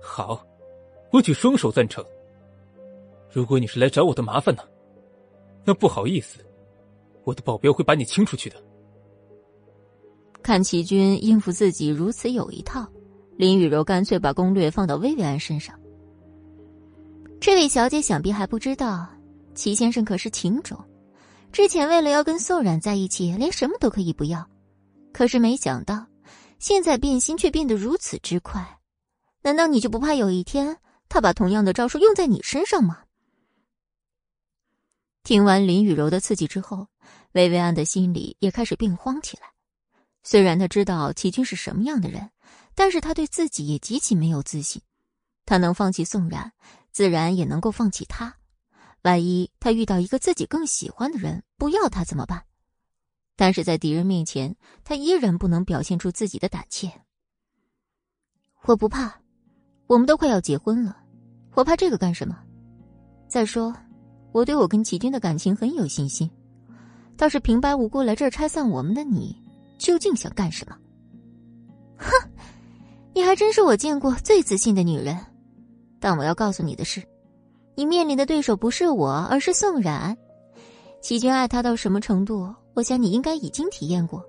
好，我举双手赞成。如果你是来找我的麻烦呢？那不好意思，我的保镖会把你清出去的。看齐军应付自己如此有一套，林雨柔干脆把攻略放到薇薇安身上。这位小姐想必还不知道，齐先生可是情种，之前为了要跟宋冉在一起，连什么都可以不要，可是没想到，现在变心却变得如此之快。难道你就不怕有一天他把同样的招数用在你身上吗？听完林雨柔的刺激之后，薇薇安的心里也开始变慌起来。虽然他知道齐军是什么样的人，但是他对自己也极其没有自信。他能放弃宋冉，自然也能够放弃他。万一他遇到一个自己更喜欢的人，不要他怎么办？但是在敌人面前，他依然不能表现出自己的胆怯。我不怕，我们都快要结婚了，我怕这个干什么？再说。我对我跟齐军的感情很有信心，倒是平白无故来这儿拆散我们的你，究竟想干什么？哼，你还真是我见过最自信的女人。但我要告诉你的是，你面临的对手不是我，而是宋冉。齐军爱他到什么程度，我想你应该已经体验过。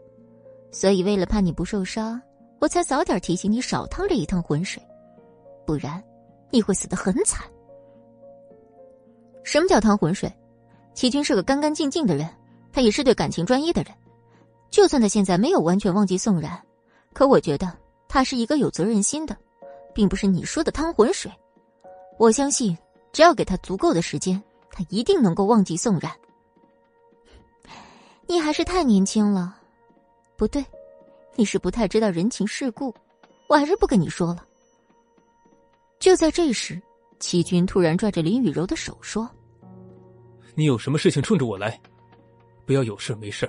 所以为了怕你不受伤，我才早点提醒你少趟这一趟浑水，不然你会死得很惨。什么叫趟浑水？齐军是个干干净净的人，他也是对感情专一的人。就算他现在没有完全忘记宋冉，可我觉得他是一个有责任心的，并不是你说的趟浑水。我相信，只要给他足够的时间，他一定能够忘记宋冉。你还是太年轻了，不对，你是不太知道人情世故。我还是不跟你说了。就在这时。齐军突然拽着林雨柔的手说：“你有什么事情冲着我来，不要有事没事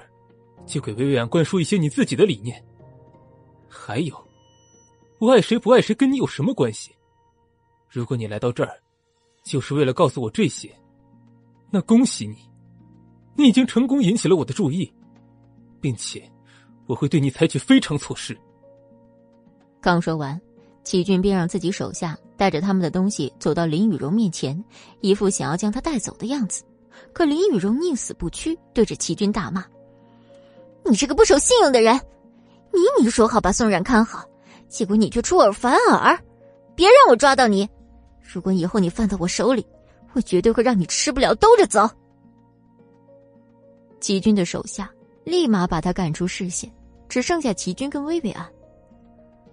就给薇薇安灌输一些你自己的理念。还有，我爱谁不爱谁跟你有什么关系？如果你来到这儿，就是为了告诉我这些，那恭喜你，你已经成功引起了我的注意，并且我会对你采取非常措施。”刚说完，齐军便让自己手下带着他们的东西走到林雨柔面前，一副想要将她带走的样子。可林雨柔宁死不屈，对着齐军大骂：“你这个不守信用的人！明明说好把宋冉看好，结果你却出尔反尔！别让我抓到你！如果以后你犯到我手里，我绝对会让你吃不了兜着走！”齐军的手下立马把他赶出视线，只剩下齐军跟薇薇安。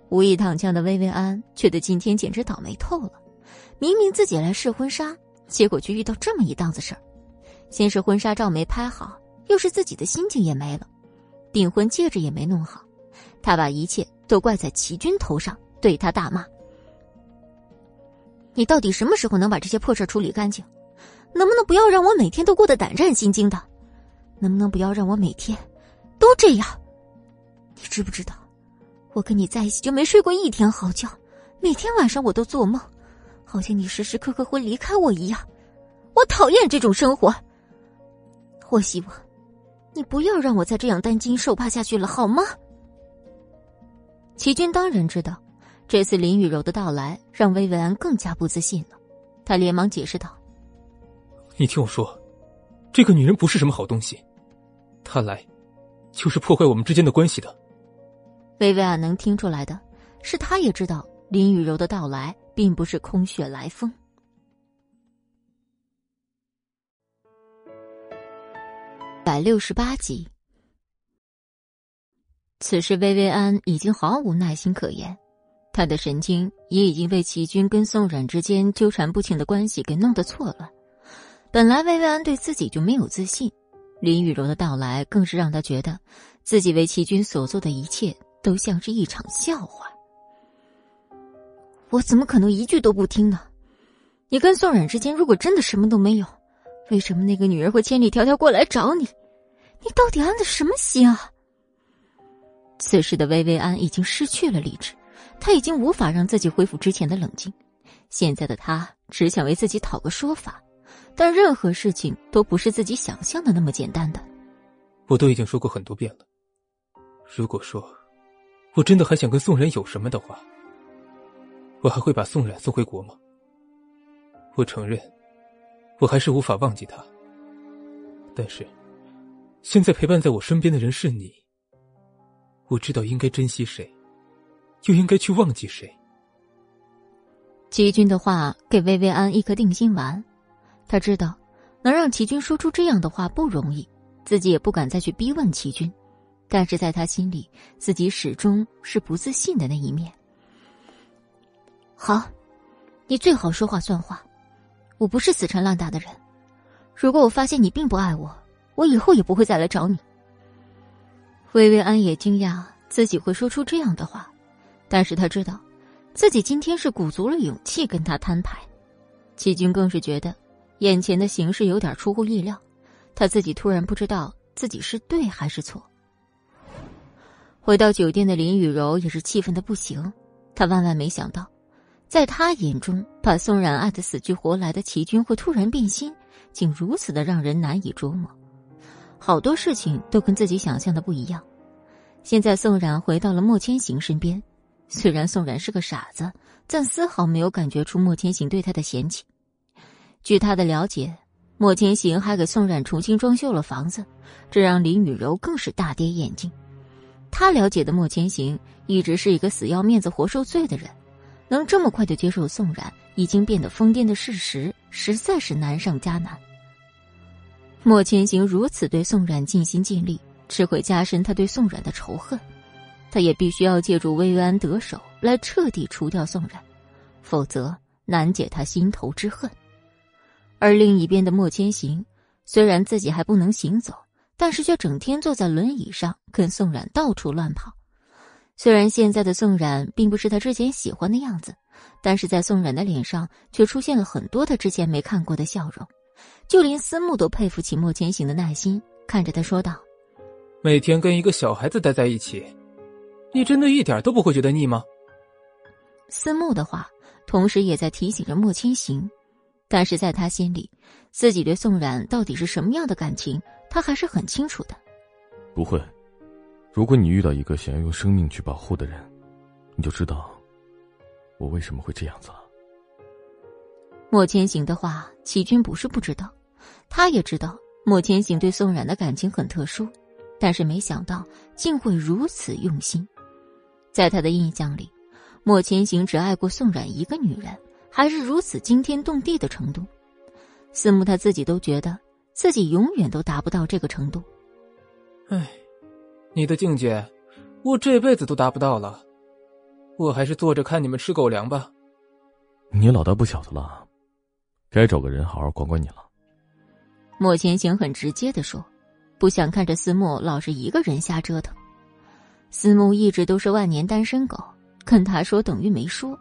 无意躺枪的薇薇安觉得今天简直倒霉透了，明明自己来试婚纱，结果却遇到这么一档子事儿。先是婚纱照没拍好，又是自己的心情也没了，订婚戒指也没弄好，他把一切都怪在齐军头上，对他大骂：“你到底什么时候能把这些破事处理干净？能不能不要让我每天都过得胆战心惊的？能不能不要让我每天都这样？你知不知道？”我跟你在一起就没睡过一天好觉，每天晚上我都做梦，好像你时时刻刻会离开我一样。我讨厌这种生活。我希望你不要让我再这样担惊受怕下去了，好吗？齐军当然知道，这次林雨柔的到来让薇薇安更加不自信了。他连忙解释道：“你听我说，这个女人不是什么好东西，看来就是破坏我们之间的关系的。”薇薇安能听出来的，是他也知道林雨柔的到来并不是空穴来风。百六十八集，此时薇薇安已经毫无耐心可言，她的神经也已经被齐军跟宋冉之间纠缠不清的关系给弄得错乱。本来薇薇安对自己就没有自信，林雨柔的到来更是让他觉得自己为齐军所做的一切。都像是一场笑话。我怎么可能一句都不听呢？你跟宋冉之间如果真的什么都没有，为什么那个女人会千里迢迢过来找你？你到底安的什么心啊？此时的薇薇安已经失去了理智，她已经无法让自己恢复之前的冷静。现在的她只想为自己讨个说法，但任何事情都不是自己想象的那么简单的。我都已经说过很多遍了，如果说……我真的还想跟宋冉有什么的话，我还会把宋冉送回国吗？我承认，我还是无法忘记他。但是，现在陪伴在我身边的人是你。我知道应该珍惜谁，又应该去忘记谁。齐军的话给薇薇安一颗定心丸，他知道能让齐军说出这样的话不容易，自己也不敢再去逼问齐军。但是在他心里，自己始终是不自信的那一面。好，你最好说话算话。我不是死缠烂打的人。如果我发现你并不爱我，我以后也不会再来找你。薇薇安也惊讶自己会说出这样的话，但是他知道，自己今天是鼓足了勇气跟他摊牌。齐军更是觉得，眼前的形势有点出乎意料，他自己突然不知道自己是对还是错。回到酒店的林雨柔也是气愤的不行，她万万没想到，在她眼中把宋冉爱的死去活来的齐军会突然变心，竟如此的让人难以捉摸。好多事情都跟自己想象的不一样。现在宋冉回到了莫千行身边，虽然宋冉是个傻子，但丝毫没有感觉出莫千行对他的嫌弃。据他的了解，莫千行还给宋冉重新装修了房子，这让林雨柔更是大跌眼镜。他了解的莫千行一直是一个死要面子活受罪的人，能这么快就接受宋冉已经变得疯癫的事实，实在是难上加难。莫千行如此对宋冉尽心尽力，只会加深他对宋冉的仇恨。他也必须要借助薇薇安得手来彻底除掉宋冉，否则难解他心头之恨。而另一边的莫千行，虽然自己还不能行走。但是却整天坐在轮椅上跟宋冉到处乱跑。虽然现在的宋冉并不是他之前喜欢的样子，但是在宋冉的脸上却出现了很多他之前没看过的笑容。就连思慕都佩服起莫千行的耐心，看着他说道：“每天跟一个小孩子待在一起，你真的一点都不会觉得腻吗？”思慕的话，同时也在提醒着莫千行，但是在他心里，自己对宋冉到底是什么样的感情？他还是很清楚的，不会。如果你遇到一个想要用生命去保护的人，你就知道，我为什么会这样子了。莫千行的话，齐军不是不知道，他也知道莫千行对宋冉的感情很特殊，但是没想到竟会如此用心。在他的印象里，莫千行只爱过宋冉一个女人，还是如此惊天动地的程度。思慕他自己都觉得自己永远都达不到这个程度。唉，你的境界，我这辈子都达不到了。我还是坐着看你们吃狗粮吧。你老大不小的了。该找个人好好管管你了。莫千行很直接的说：“不想看着思慕老是一个人瞎折腾。思慕一直都是万年单身狗，跟他说等于没说。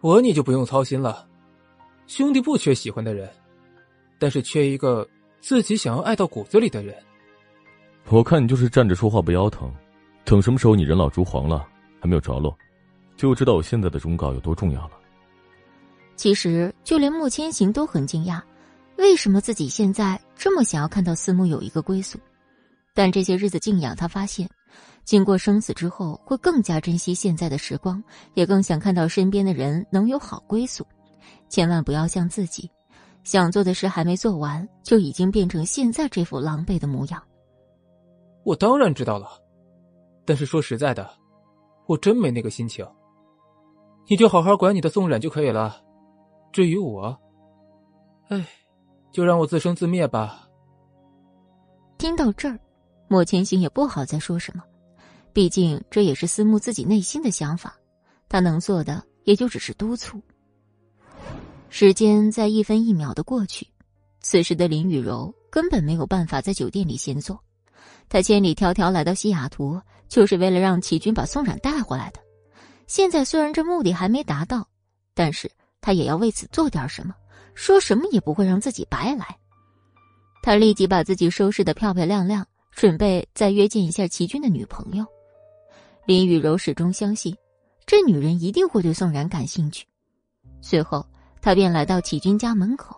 我你就不用操心了，兄弟不缺喜欢的人，但是缺一个自己想要爱到骨子里的人。我看你就是站着说话不腰疼，等什么时候你人老珠黄了还没有着落，就知道我现在的忠告有多重要了。”其实，就连莫千行都很惊讶，为什么自己现在这么想要看到思慕有一个归宿？但这些日子静养，他发现，经过生死之后，会更加珍惜现在的时光，也更想看到身边的人能有好归宿。千万不要像自己，想做的事还没做完，就已经变成现在这副狼狈的模样。我当然知道了，但是说实在的，我真没那个心情。你就好好管你的宋冉就可以了。至于我，哎，就让我自生自灭吧。听到这儿，莫千行也不好再说什么，毕竟这也是思慕自己内心的想法，他能做的也就只是督促。时间在一分一秒的过去，此时的林雨柔根本没有办法在酒店里闲坐，他千里迢迢来到西雅图，就是为了让齐军把宋冉带回来的。现在虽然这目的还没达到，但是。他也要为此做点什么，说什么也不会让自己白来。他立即把自己收拾的漂漂亮亮，准备再约见一下齐军的女朋友。林雨柔始终相信，这女人一定会对宋然感兴趣。随后，他便来到齐军家门口。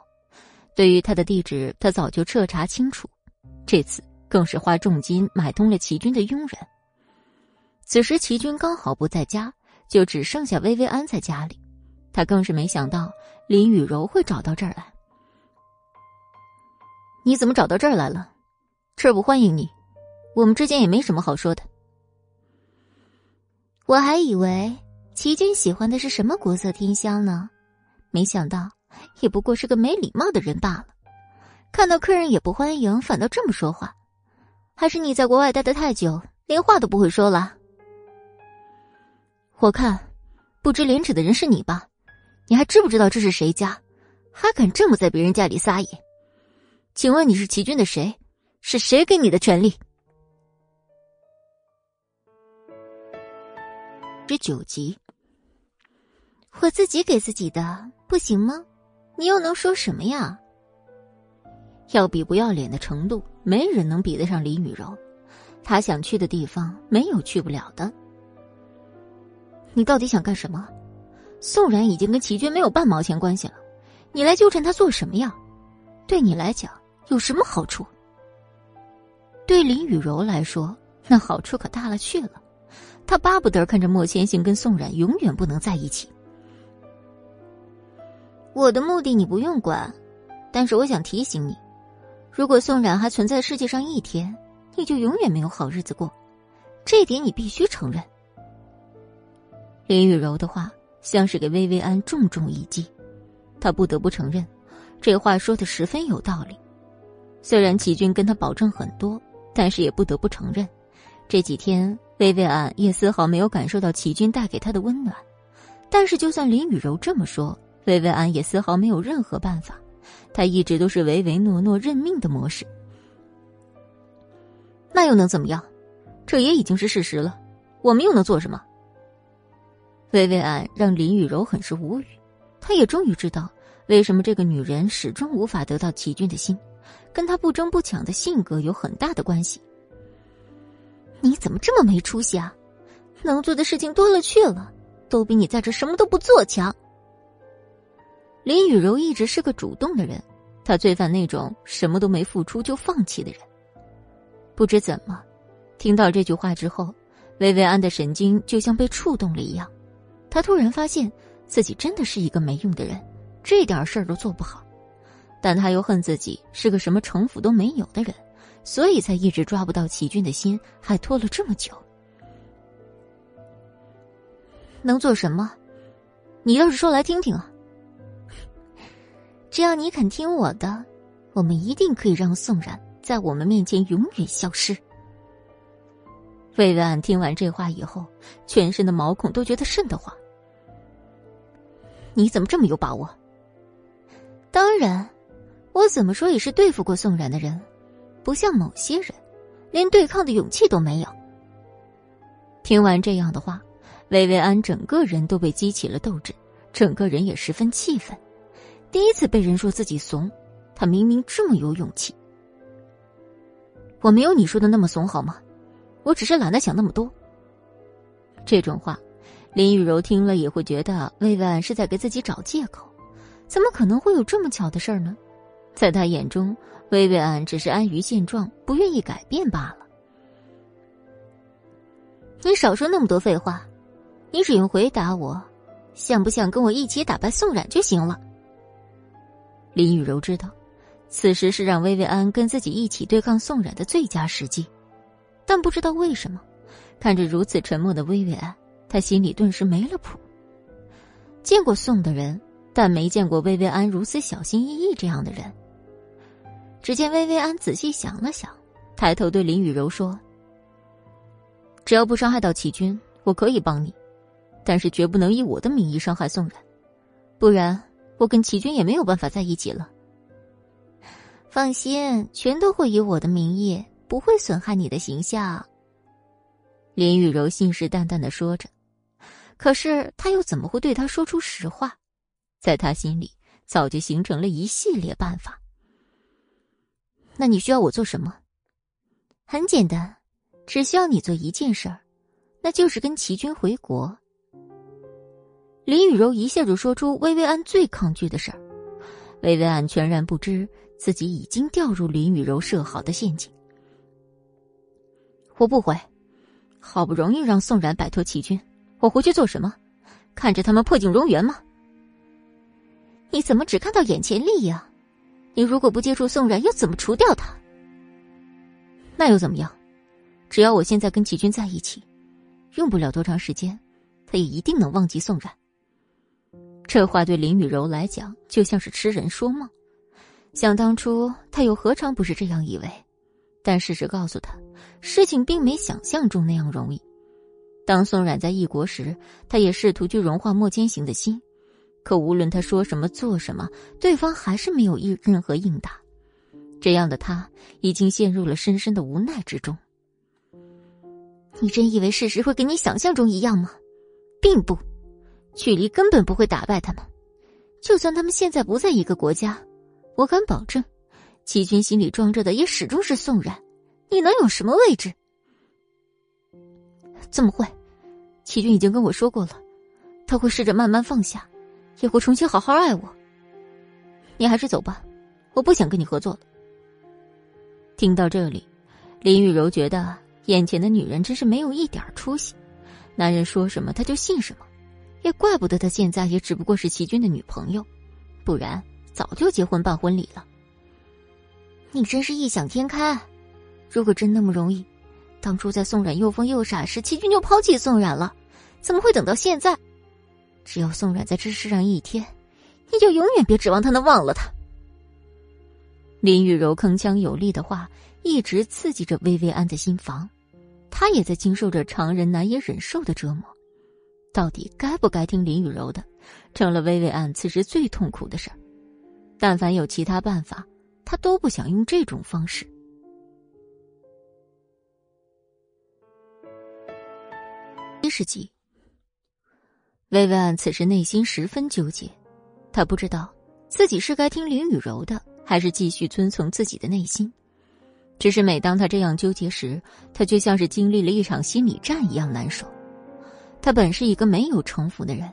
对于他的地址，他早就彻查清楚，这次更是花重金买通了齐军的佣人。此时，齐军刚好不在家，就只剩下薇薇安在家里。他更是没想到林雨柔会找到这儿来。你怎么找到这儿来了？这儿不欢迎你，我们之间也没什么好说的。我还以为齐军喜欢的是什么国色天香呢，没想到也不过是个没礼貌的人罢了。看到客人也不欢迎，反倒这么说话，还是你在国外待的太久，连话都不会说了？我看，不知廉耻的人是你吧？你还知不知道这是谁家？还敢这么在别人家里撒野？请问你是齐军的谁？是谁给你的权利？十九集，我自己给自己的，不行吗？你又能说什么呀？要比不要脸的程度，没人能比得上李雨柔。她想去的地方，没有去不了的。你到底想干什么？宋然已经跟齐军没有半毛钱关系了，你来纠缠他做什么呀？对你来讲有什么好处？对林雨柔来说，那好处可大了去了。他巴不得看着莫千行跟宋冉永远不能在一起。我的目的你不用管，但是我想提醒你，如果宋冉还存在世界上一天，你就永远没有好日子过，这点你必须承认。林雨柔的话。像是给薇薇安重重一击，她不得不承认，这话说的十分有道理。虽然齐军跟他保证很多，但是也不得不承认，这几天薇薇安也丝毫没有感受到齐军带给他的温暖。但是就算林雨柔这么说，薇薇安也丝毫没有任何办法，她一直都是唯唯诺诺认命的模式。那又能怎么样？这也已经是事实了，我们又能做什么？薇薇安让林雨柔很是无语，她也终于知道为什么这个女人始终无法得到齐军的心，跟她不争不抢的性格有很大的关系。你怎么这么没出息啊？能做的事情多了去了，都比你在这什么都不做强。林雨柔一直是个主动的人，她最烦那种什么都没付出就放弃的人。不知怎么，听到这句话之后，薇薇安的神经就像被触动了一样。她突然发现自己真的是一个没用的人，这点事儿都做不好。但她又恨自己是个什么城府都没有的人，所以才一直抓不到齐军的心，还拖了这么久。能做什么？你倒是说来听听啊！只要你肯听我的，我们一定可以让宋冉在我们面前永远消失。魏巍安听完这话以后，全身的毛孔都觉得瘆得慌。你怎么这么有把握？当然，我怎么说也是对付过宋冉的人，不像某些人，连对抗的勇气都没有。听完这样的话，薇薇安整个人都被激起了斗志，整个人也十分气愤。第一次被人说自己怂，他明明这么有勇气。我没有你说的那么怂，好吗？我只是懒得想那么多。这种话，林雨柔听了也会觉得薇薇安是在给自己找借口。怎么可能会有这么巧的事儿呢？在他眼中，薇薇安只是安于现状，不愿意改变罢了。你少说那么多废话，你只用回答我，想不想跟我一起打败宋冉就行了。林雨柔知道，此时是让薇薇安跟自己一起对抗宋冉的最佳时机，但不知道为什么，看着如此沉默的薇薇安，他心里顿时没了谱。见过宋的人。但没见过薇薇安如此小心翼翼这样的人。只见薇薇安仔细想了想，抬头对林雨柔说：“只要不伤害到齐军，我可以帮你，但是绝不能以我的名义伤害宋冉，不然我跟齐军也没有办法在一起了。放心，全都会以我的名义，不会损害你的形象。”林雨柔信誓旦旦的说着，可是他又怎么会对他说出实话？在他心里，早就形成了一系列办法。那你需要我做什么？很简单，只需要你做一件事儿，那就是跟齐军回国。林雨柔一下就说出薇薇安最抗拒的事儿，薇薇安全然不知自己已经掉入林雨柔设好的陷阱。我不回，好不容易让宋冉摆脱齐军，我回去做什么？看着他们破镜重圆吗？你怎么只看到眼前利益啊？你如果不接触宋冉，又怎么除掉他？那又怎么样？只要我现在跟齐军在一起，用不了多长时间，他也一定能忘记宋冉。这话对林雨柔来讲就像是痴人说梦。想当初，他又何尝不是这样以为？但事实告诉他，事情并没想象中那样容易。当宋冉在异国时，他也试图去融化莫千行的心。可无论他说什么做什么，对方还是没有一任何应答。这样的他已经陷入了深深的无奈之中。你真以为事实会跟你想象中一样吗？并不，距离根本不会打败他们。就算他们现在不在一个国家，我敢保证，齐军心里装着的也始终是宋冉。你能有什么位置？怎么会？齐军已经跟我说过了，他会试着慢慢放下。也会重新好好爱我。你还是走吧，我不想跟你合作了。听到这里，林雨柔觉得眼前的女人真是没有一点出息，男人说什么她就信什么，也怪不得她现在也只不过是齐军的女朋友，不然早就结婚办婚礼了。你真是异想天开，如果真那么容易，当初在宋冉又疯又傻时，齐军就抛弃宋冉了，怎么会等到现在？只要宋冉在这世上一天，你就永远别指望他能忘了他。林雨柔铿锵有力的话一直刺激着薇薇安的心房，她也在经受着常人难以忍受的折磨。到底该不该听林雨柔的，成了薇薇安此时最痛苦的事儿。但凡有其他办法，她都不想用这种方式。一十集。薇薇安此时内心十分纠结，她不知道自己是该听林雨柔的，还是继续遵从自己的内心。只是每当她这样纠结时，她就像是经历了一场心理战一样难受。她本是一个没有城府的人，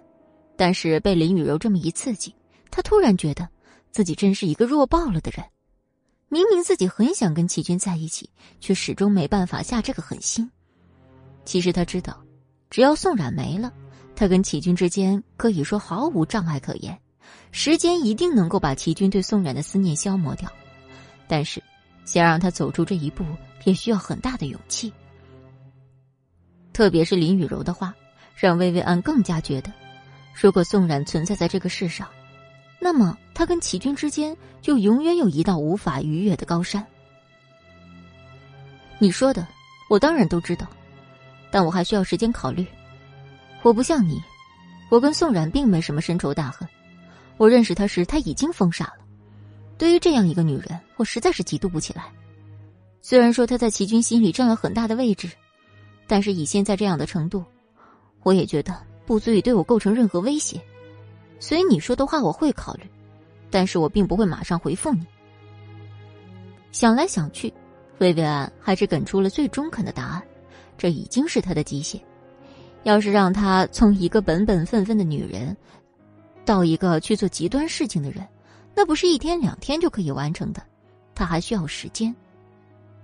但是被林雨柔这么一刺激，她突然觉得自己真是一个弱爆了的人。明明自己很想跟齐军在一起，却始终没办法下这个狠心。其实他知道，只要宋冉没了。他跟齐军之间可以说毫无障碍可言，时间一定能够把齐军对宋冉的思念消磨掉。但是，想让他走出这一步，也需要很大的勇气。特别是林雨柔的话，让薇薇安更加觉得，如果宋冉存在在这个世上，那么他跟齐军之间就永远有一道无法逾越的高山。你说的，我当然都知道，但我还需要时间考虑。我不像你，我跟宋冉并没什么深仇大恨。我认识她时，她已经疯傻了。对于这样一个女人，我实在是嫉妒不起来。虽然说她在齐军心里占了很大的位置，但是以现在这样的程度，我也觉得不足以对我构成任何威胁。所以你说的话我会考虑，但是我并不会马上回复你。想来想去，薇薇安还是给出了最中肯的答案，这已经是她的极限。要是让她从一个本本分分的女人，到一个去做极端事情的人，那不是一天两天就可以完成的，她还需要时间。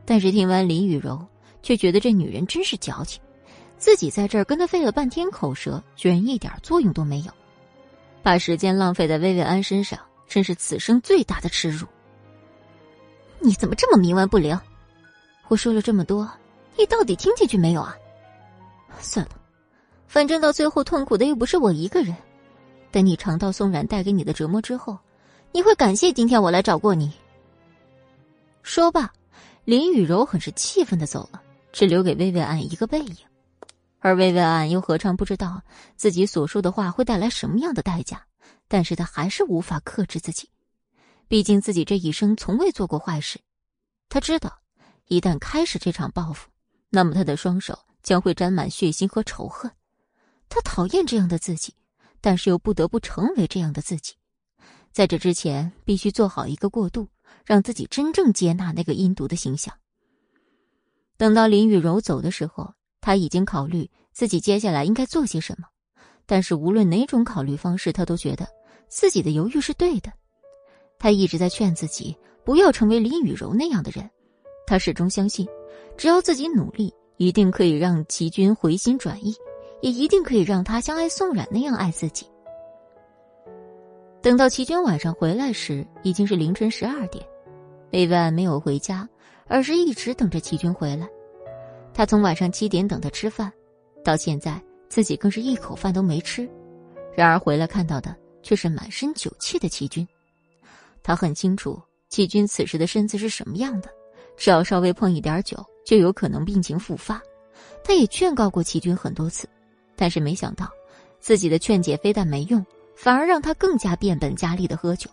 但是听完林雨柔，却觉得这女人真是矫情，自己在这儿跟她费了半天口舌，居然一点作用都没有，把时间浪费在薇薇安身上，真是此生最大的耻辱。你怎么这么冥顽不灵？我说了这么多，你到底听进去没有啊？算了。反正到最后痛苦的又不是我一个人，等你尝到宋冉带给你的折磨之后，你会感谢今天我来找过你。说罢，林雨柔很是气愤的走了，只留给薇薇安一个背影。而薇薇安又何尝不知道自己所说的话会带来什么样的代价？但是她还是无法克制自己，毕竟自己这一生从未做过坏事。他知道，一旦开始这场报复，那么他的双手将会沾满血腥和仇恨。他讨厌这样的自己，但是又不得不成为这样的自己。在这之前，必须做好一个过渡，让自己真正接纳那个阴毒的形象。等到林雨柔走的时候，他已经考虑自己接下来应该做些什么。但是无论哪种考虑方式，他都觉得自己的犹豫是对的。他一直在劝自己不要成为林雨柔那样的人。他始终相信，只要自己努力，一定可以让齐军回心转意。也一定可以让他像爱宋冉那样爱自己。等到齐军晚上回来时，已经是凌晨十二点。薇薇安没有回家，而是一直等着齐军回来。他从晚上七点等他吃饭，到现在自己更是一口饭都没吃。然而回来看到的却是满身酒气的齐军。他很清楚齐军此时的身子是什么样的，只要稍微碰一点酒，就有可能病情复发。他也劝告过齐军很多次。但是没想到，自己的劝解非但没用，反而让他更加变本加厉的喝酒。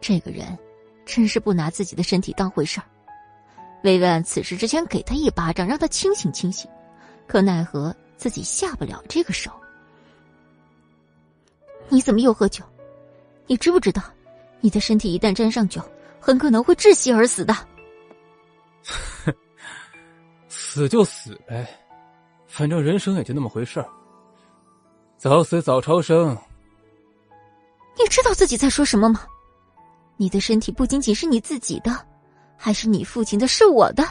这个人，真是不拿自己的身体当回事儿。薇薇安此时只想给他一巴掌，让他清醒清醒，可奈何自己下不了这个手。你怎么又喝酒？你知不知道，你的身体一旦沾上酒，很可能会窒息而死的。死就死呗。反正人生也就那么回事儿，早死早超生。你知道自己在说什么吗？你的身体不仅仅是你自己的，还是你父亲的，是我的。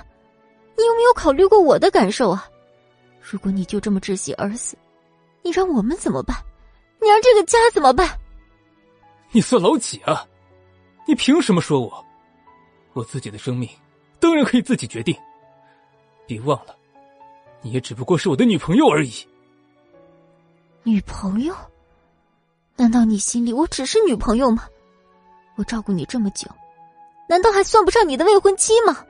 你有没有考虑过我的感受啊？如果你就这么窒息而死，你让我们怎么办？你让这个家怎么办？你算老几啊？你凭什么说我？我自己的生命，当然可以自己决定。别忘了。你也只不过是我的女朋友而已。女朋友？难道你心里我只是女朋友吗？我照顾你这么久，难道还算不上你的未婚妻吗？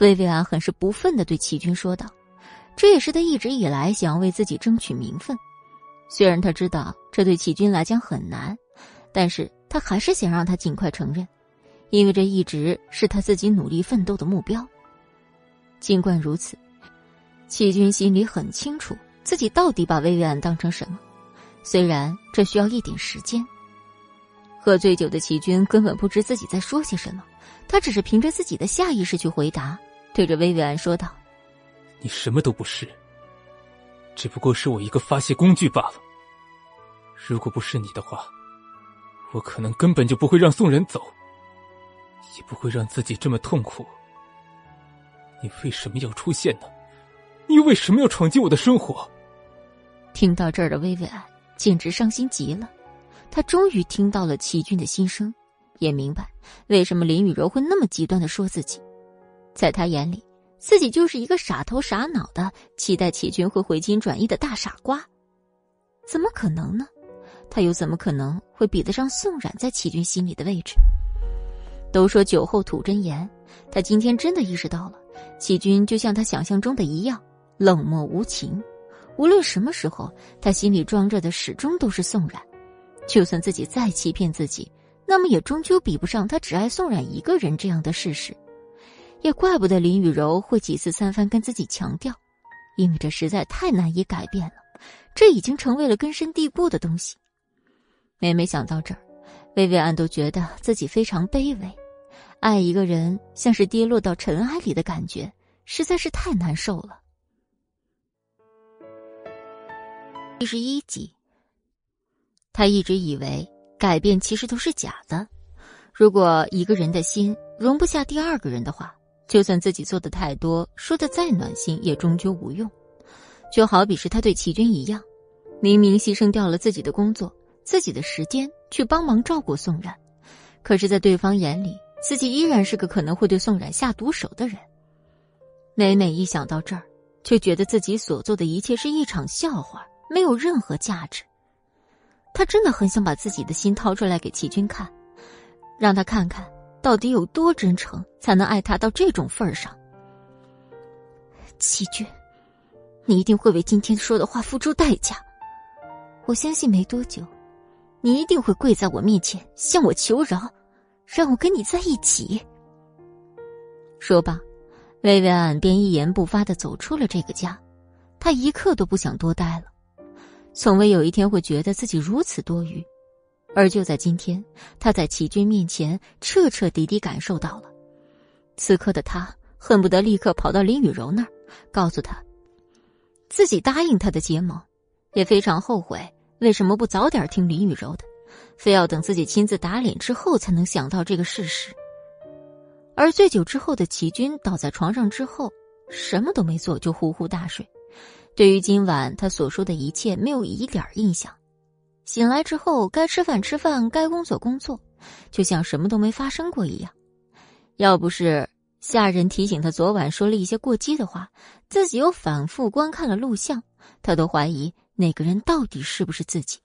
薇薇安很是不忿的对齐军说道：“这也是他一直以来想要为自己争取名分。虽然他知道这对齐军来讲很难，但是他还是想让他尽快承认，因为这一直是他自己努力奋斗的目标。尽管如此。”齐军心里很清楚，自己到底把薇薇安当成什么。虽然这需要一点时间。喝醉酒的齐军根本不知自己在说些什么，他只是凭着自己的下意识去回答，对着薇薇安说道：“你什么都不是，只不过是我一个发泄工具罢了。如果不是你的话，我可能根本就不会让宋人走，也不会让自己这么痛苦。你为什么要出现呢？”你为什么要闯进我的生活？听到这儿的薇薇安简直伤心极了，她终于听到了齐军的心声，也明白为什么林雨柔会那么极端的说自己。在他眼里，自己就是一个傻头傻脑的期待齐军会回心转意的大傻瓜，怎么可能呢？他又怎么可能会比得上宋冉在齐军心里的位置？都说酒后吐真言，他今天真的意识到了，齐军就像他想象中的一样冷漠无情。无论什么时候，他心里装着的始终都是宋冉。就算自己再欺骗自己，那么也终究比不上他只爱宋冉一个人这样的事实。也怪不得林雨柔会几次三番跟自己强调，因为这实在太难以改变了，这已经成为了根深蒂固的东西。每每想到这儿，薇薇安都觉得自己非常卑微。爱一个人像是跌落到尘埃里的感觉，实在是太难受了。第十一集，他一直以为改变其实都是假的。如果一个人的心容不下第二个人的话，就算自己做的太多，说的再暖心，也终究无用。就好比是他对齐军一样，明明牺牲掉了自己的工作、自己的时间去帮忙照顾宋冉，可是，在对方眼里，自己依然是个可能会对宋冉下毒手的人。每每一想到这儿，就觉得自己所做的一切是一场笑话，没有任何价值。他真的很想把自己的心掏出来给齐军看，让他看看到底有多真诚，才能爱他到这种份儿上。齐军，你一定会为今天说的话付出代价。我相信没多久，你一定会跪在我面前向我求饶。让我跟你在一起。说罢，薇薇安便一言不发的走出了这个家。她一刻都不想多待了，从未有一天会觉得自己如此多余。而就在今天，他在齐军面前彻彻底底感受到了。此刻的他恨不得立刻跑到林雨柔那儿，告诉她自己答应他的结盟，也非常后悔为什么不早点听林雨柔的。非要等自己亲自打脸之后才能想到这个事实。而醉酒之后的齐军倒在床上之后，什么都没做就呼呼大睡，对于今晚他所说的一切没有一点印象。醒来之后，该吃饭吃饭，该工作工作，就像什么都没发生过一样。要不是下人提醒他昨晚说了一些过激的话，自己又反复观看了录像，他都怀疑那个人到底是不是自己。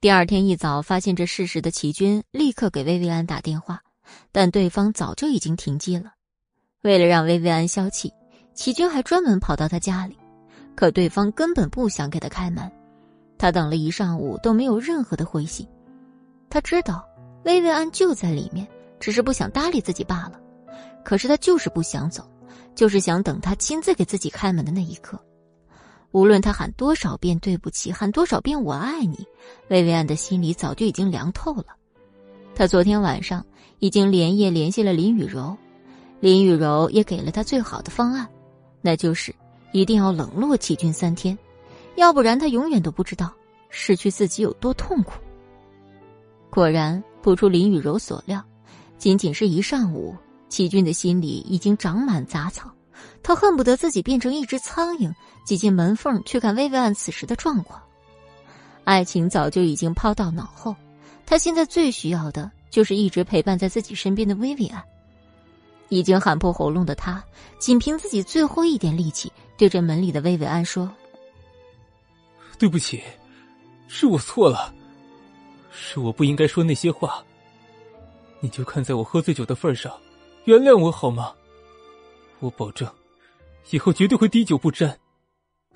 第二天一早，发现这事实的齐军立刻给薇薇安打电话，但对方早就已经停机了。为了让薇薇安消气，齐军还专门跑到他家里，可对方根本不想给他开门。他等了一上午都没有任何的回信。他知道薇薇安就在里面，只是不想搭理自己罢了。可是他就是不想走，就是想等他亲自给自己开门的那一刻。无论他喊多少遍对不起，喊多少遍我爱你，薇薇安的心里早就已经凉透了。他昨天晚上已经连夜联系了林雨柔，林雨柔也给了他最好的方案，那就是一定要冷落齐军三天，要不然他永远都不知道失去自己有多痛苦。果然不出林雨柔所料，仅仅是一上午，齐军的心里已经长满杂草。他恨不得自己变成一只苍蝇，挤进门缝去看薇薇安此时的状况。爱情早就已经抛到脑后，他现在最需要的就是一直陪伴在自己身边的薇薇安。已经喊破喉咙的他，仅凭自己最后一点力气，对着门里的薇薇安说：“对不起，是我错了，是我不应该说那些话。你就看在我喝醉酒的份上，原谅我好吗？”我保证，以后绝对会滴酒不沾，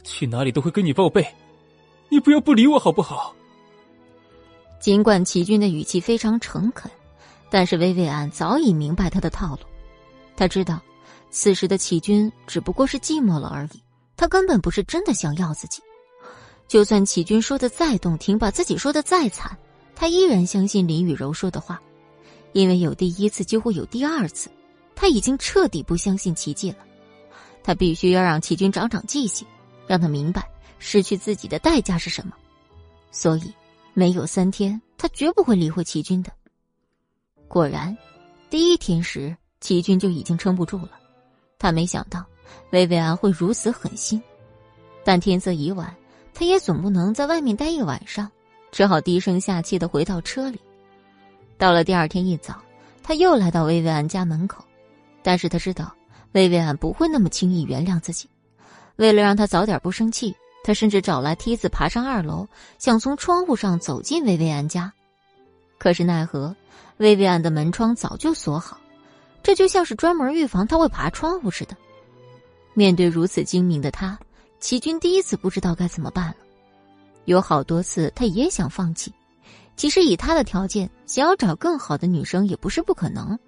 去哪里都会跟你报备。你不要不理我好不好？尽管齐军的语气非常诚恳，但是薇薇安早已明白他的套路。他知道，此时的齐军只不过是寂寞了而已，他根本不是真的想要自己。就算齐军说的再动听，把自己说的再惨，他依然相信林雨柔说的话，因为有第一次就会有第二次。他已经彻底不相信奇迹了，他必须要让齐军长长记性，让他明白失去自己的代价是什么。所以，没有三天，他绝不会理会齐军的。果然，第一天时，齐军就已经撑不住了。他没想到薇薇安会如此狠心，但天色已晚，他也总不能在外面待一晚上，只好低声下气的回到车里。到了第二天一早，他又来到薇薇安家门口，但是他知道薇薇安不会那么轻易原谅自己。为了让他早点不生气，他甚至找来梯子爬上二楼，想从窗户上走进薇薇安家。可是奈何，薇薇安的门窗早就锁好，这就像是专门预防他会爬窗户似的。面对如此精明的他，齐军第一次不知道该怎么办了。有好多次，他也想放弃。其实以他的条件，想要找更好的女生也不是不可能，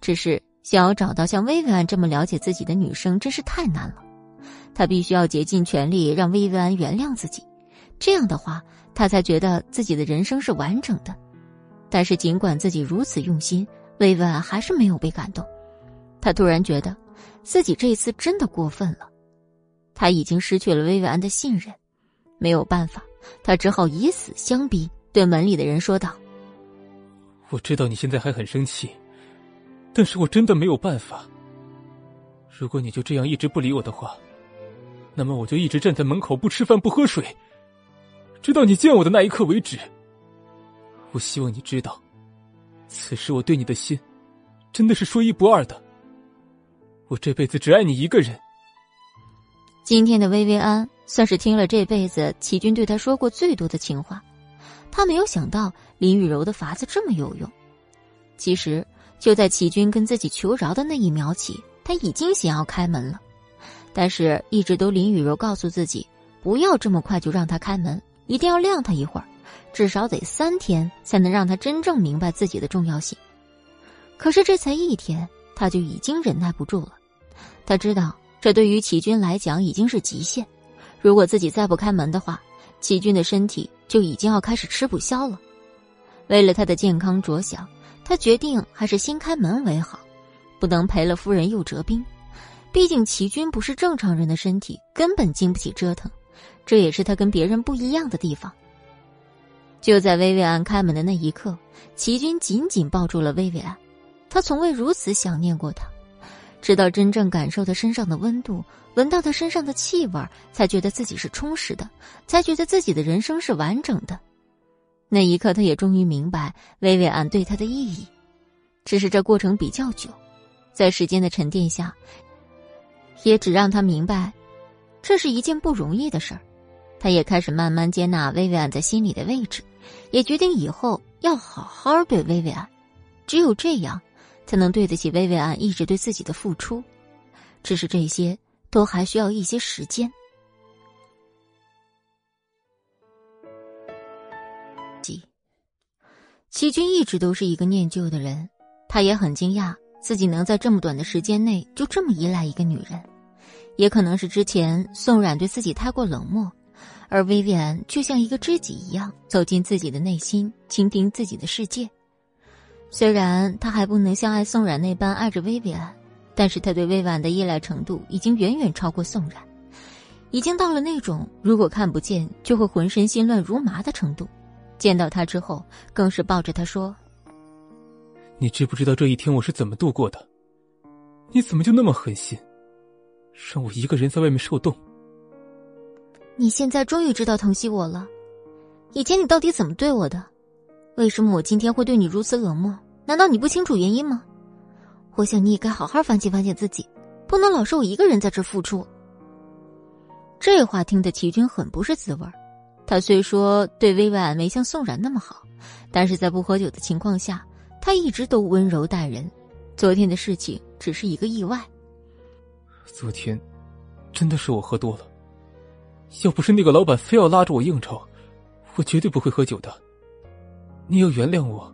只是想要找到像薇薇安这么了解自己的女生，真是太难了。他必须要竭尽全力让薇薇安原谅自己，这样的话，他才觉得自己的人生是完整的。但是尽管自己如此用心，薇薇安还是没有被感动。他突然觉得，自己这一次真的过分了。他已经失去了薇薇安的信任，没有办法，他只好以死相逼。对门里的人说道：“我知道你现在还很生气，但是我真的没有办法。如果你就这样一直不理我的话，那么我就一直站在门口不吃饭不喝水，直到你见我的那一刻为止。我希望你知道，此时我对你的心，真的是说一不二的。我这辈子只爱你一个人。”今天的薇薇安算是听了这辈子齐军对他说过最多的情话。他没有想到林雨柔的法子这么有用。其实就在齐军跟自己求饶的那一秒起，他已经想要开门了，但是一直都林雨柔告诉自己，不要这么快就让他开门，一定要晾他一会儿，至少得三天才能让他真正明白自己的重要性。可是这才一天，他就已经忍耐不住了。他知道这对于齐军来讲已经是极限，如果自己再不开门的话。齐军的身体就已经要开始吃不消了，为了他的健康着想，他决定还是先开门为好，不能赔了夫人又折兵。毕竟齐军不是正常人的身体，根本经不起折腾，这也是他跟别人不一样的地方。就在薇薇安开门的那一刻，齐军紧紧抱住了薇薇安，他从未如此想念过她。直到真正感受他身上的温度，闻到他身上的气味，才觉得自己是充实的，才觉得自己的人生是完整的。那一刻，他也终于明白薇薇安对他的意义。只是这过程比较久，在时间的沉淀下，也只让他明白，这是一件不容易的事儿。他也开始慢慢接纳薇薇安在心里的位置，也决定以后要好好对薇薇安。只有这样。才能对得起薇薇安一直对自己的付出，只是这些都还需要一些时间。齐齐军一直都是一个念旧的人，他也很惊讶自己能在这么短的时间内就这么依赖一个女人，也可能是之前宋冉对自己太过冷漠，而薇薇安却像一个知己一样走进自己的内心，倾听自己的世界。虽然他还不能像爱宋冉那般爱着薇薇安，但是他对薇薇安的依赖程度已经远远超过宋冉，已经到了那种如果看不见就会浑身心乱如麻的程度。见到他之后，更是抱着他说：“你知不知道这一天我是怎么度过的？你怎么就那么狠心，让我一个人在外面受冻？你现在终于知道疼惜我了，以前你到底怎么对我的？为什么我今天会对你如此冷漠？”难道你不清楚原因吗？我想你也该好好反省反省自己，不能老是我一个人在这付出。这话听得齐军很不是滋味他虽说对薇薇安没像宋冉那么好，但是在不喝酒的情况下，他一直都温柔待人。昨天的事情只是一个意外。昨天，真的是我喝多了。要不是那个老板非要拉着我应酬，我绝对不会喝酒的。你要原谅我。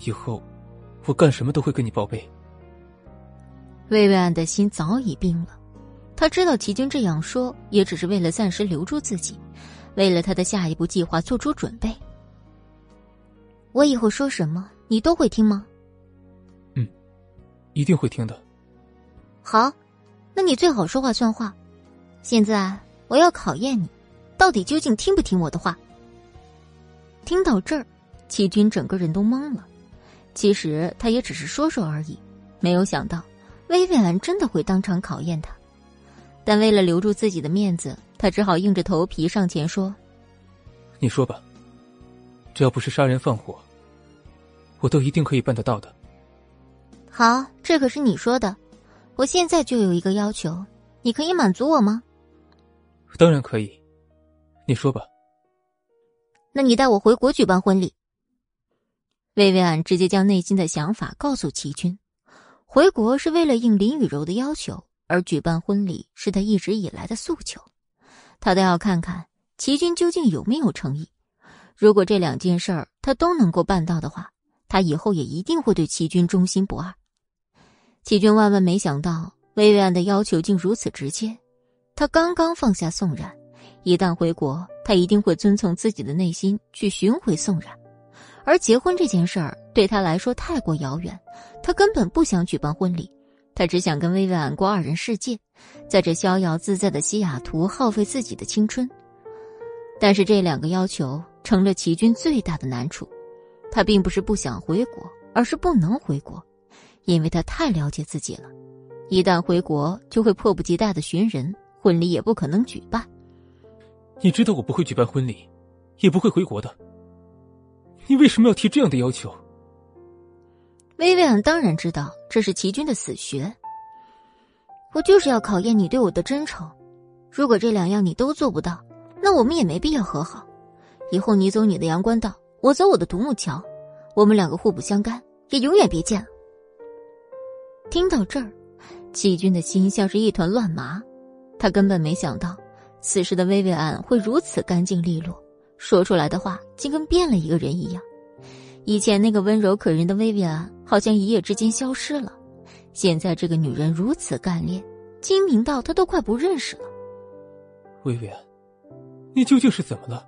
以后，我干什么都会跟你报备。薇薇安的心早已冰了，他知道齐军这样说也只是为了暂时留住自己，为了他的下一步计划做出准备。我以后说什么，你都会听吗？嗯，一定会听的。好，那你最好说话算话。现在我要考验你，到底究竟听不听我的话？听到这儿，齐军整个人都懵了。其实他也只是说说而已，没有想到薇薇安真的会当场考验他。但为了留住自己的面子，他只好硬着头皮上前说：“你说吧，只要不是杀人放火，我都一定可以办得到的。”好，这可是你说的。我现在就有一个要求，你可以满足我吗？当然可以，你说吧。那你带我回国举办婚礼。薇薇安直接将内心的想法告诉齐军，回国是为了应林雨柔的要求，而举办婚礼是他一直以来的诉求。他倒要看看齐军究竟有没有诚意。如果这两件事儿他都能够办到的话，他以后也一定会对齐军忠心不二。齐军万万没想到，薇薇安的要求竟如此直接。他刚刚放下宋冉，一旦回国，他一定会遵从自己的内心去寻回宋冉。而结婚这件事儿对他来说太过遥远，他根本不想举办婚礼，他只想跟薇薇安过二人世界，在这逍遥自在的西雅图耗费自己的青春。但是这两个要求成了齐军最大的难处，他并不是不想回国，而是不能回国。因为他太了解自己了，一旦回国就会迫不及待的寻人，婚礼也不可能举办。你知道我不会举办婚礼，也不会回国的。你为什么要提这样的要求？薇薇安当然知道这是齐军的死穴。我就是要考验你对我的真诚。如果这两样你都做不到，那我们也没必要和好。以后你走你的阳关道，我走我的独木桥，我们两个互不相干，也永远别见了。听到这儿，齐军的心像是一团乱麻。他根本没想到，此时的薇薇安会如此干净利落，说出来的话竟跟变了一个人一样。以前那个温柔可人的薇薇安，好像一夜之间消失了。现在这个女人如此干练，精明到他都快不认识了。薇薇安，你究竟是怎么了？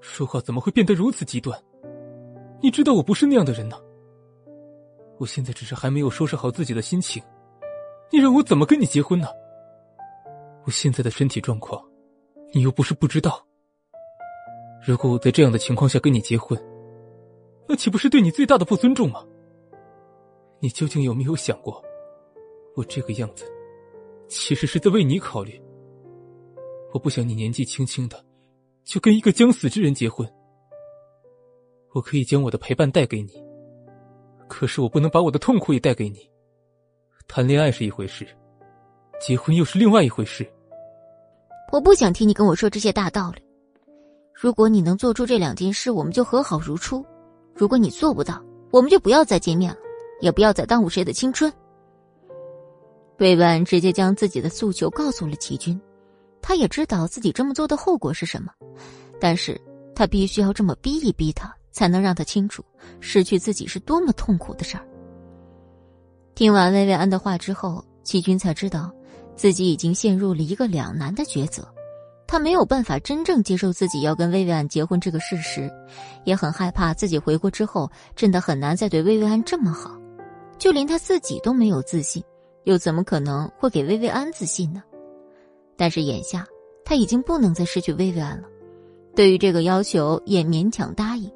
说话怎么会变得如此极端？你知道我不是那样的人呢。我现在只是还没有收拾好自己的心情，你让我怎么跟你结婚呢？我现在的身体状况，你又不是不知道。如果我在这样的情况下跟你结婚，那岂不是对你最大的不尊重吗？你究竟有没有想过，我这个样子，其实是在为你考虑。我不想你年纪轻轻的，就跟一个将死之人结婚。我可以将我的陪伴带给你。可是我不能把我的痛苦也带给你。谈恋爱是一回事，结婚又是另外一回事。我不想听你跟我说这些大道理。如果你能做出这两件事，我们就和好如初；如果你做不到，我们就不要再见面了，也不要再耽误谁的青春。魏婉直接将自己的诉求告诉了齐军，他也知道自己这么做的后果是什么，但是他必须要这么逼一逼他。才能让他清楚，失去自己是多么痛苦的事儿。听完薇薇安的话之后，齐军才知道自己已经陷入了一个两难的抉择。他没有办法真正接受自己要跟薇薇安结婚这个事实，也很害怕自己回国之后真的很难再对薇薇安这么好。就连他自己都没有自信，又怎么可能会给薇薇安自信呢？但是眼下他已经不能再失去薇薇安了，对于这个要求也勉强答应。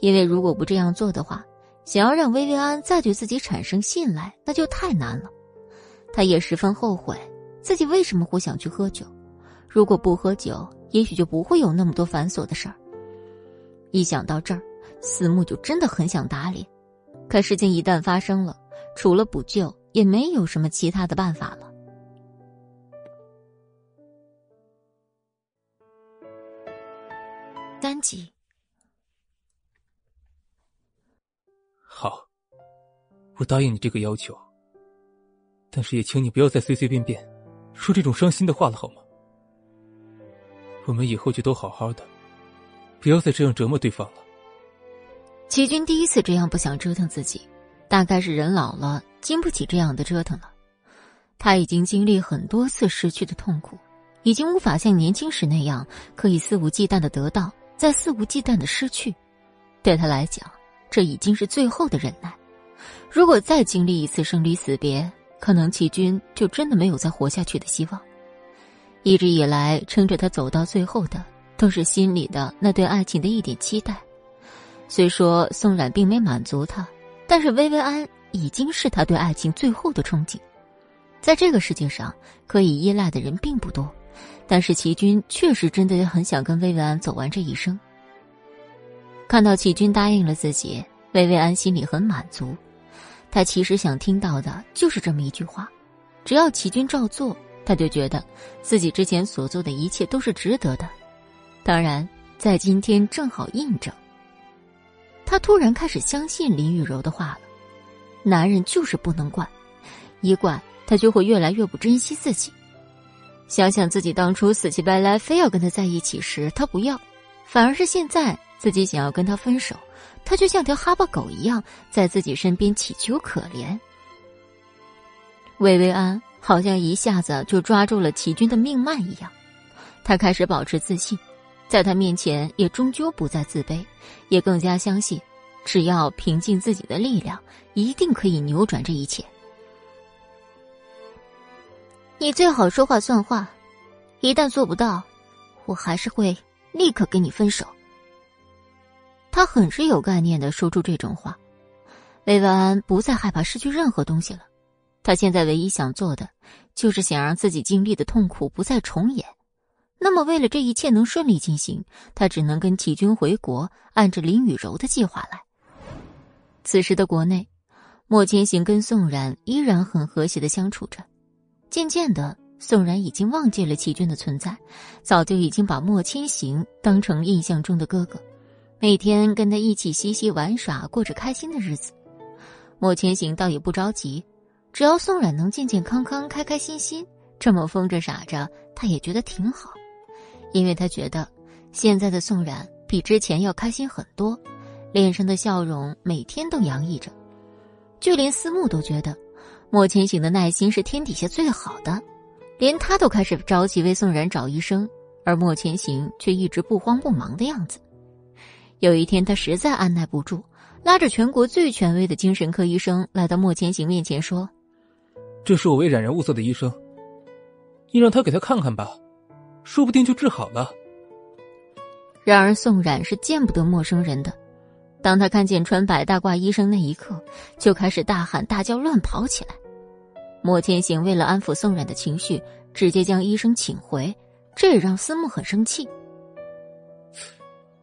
因为如果不这样做的话，想要让薇薇安再对自己产生信赖，那就太难了。他也十分后悔自己为什么会想去喝酒。如果不喝酒，也许就不会有那么多繁琐的事儿。一想到这儿，思慕就真的很想打脸。可事情一旦发生了，除了补救，也没有什么其他的办法了。三集。好，我答应你这个要求。但是也请你不要再随随便便说这种伤心的话了，好吗？我们以后就都好好的，不要再这样折磨对方了。齐军第一次这样不想折腾自己，大概是人老了，经不起这样的折腾了。他已经经历很多次失去的痛苦，已经无法像年轻时那样可以肆无忌惮的得到，再肆无忌惮的失去。对他来讲。这已经是最后的忍耐。如果再经历一次生离死别，可能齐军就真的没有再活下去的希望。一直以来撑着他走到最后的，都是心里的那对爱情的一点期待。虽说宋冉并没满足他，但是薇薇安已经是他对爱情最后的憧憬。在这个世界上，可以依赖的人并不多，但是齐军确实真的很想跟薇薇安走完这一生。看到齐军答应了自己，薇薇安心里很满足。他其实想听到的就是这么一句话：只要齐军照做，他就觉得自己之前所做的一切都是值得的。当然，在今天正好印证。他突然开始相信林雨柔的话了。男人就是不能惯，一惯他就会越来越不珍惜自己。想想自己当初死乞白赖非要跟他在一起时，他不要，反而是现在自己想要跟他分手，他就像条哈巴狗一样在自己身边乞求可怜。薇薇安好像一下子就抓住了齐军的命脉一样，他开始保持自信。在他面前，也终究不再自卑，也更加相信，只要凭尽自己的力量，一定可以扭转这一切。你最好说话算话，一旦做不到，我还是会立刻跟你分手。他很是有概念的说出这种话，魏万安不再害怕失去任何东西了。他现在唯一想做的，就是想让自己经历的痛苦不再重演。那么，为了这一切能顺利进行，他只能跟齐军回国，按着林雨柔的计划来。此时的国内，莫千行跟宋冉依然很和谐的相处着。渐渐的，宋冉已经忘记了齐军的存在，早就已经把莫千行当成印象中的哥哥，每天跟他一起嬉戏玩耍，过着开心的日子。莫千行倒也不着急，只要宋冉能健健康康、开开心心，这么疯着傻着，他也觉得挺好。因为他觉得，现在的宋冉比之前要开心很多，脸上的笑容每天都洋溢着。就连思慕都觉得，莫千行的耐心是天底下最好的，连他都开始着急为宋冉找医生，而莫千行却一直不慌不忙的样子。有一天，他实在按耐不住，拉着全国最权威的精神科医生来到莫千行面前说：“这是我为冉冉物色的医生，你让他给他看看吧。”说不定就治好了。然而宋冉是见不得陌生人的，当他看见穿白大褂医生那一刻，就开始大喊大叫、乱跑起来。莫千行为了安抚宋冉的情绪，直接将医生请回，这也让思慕很生气。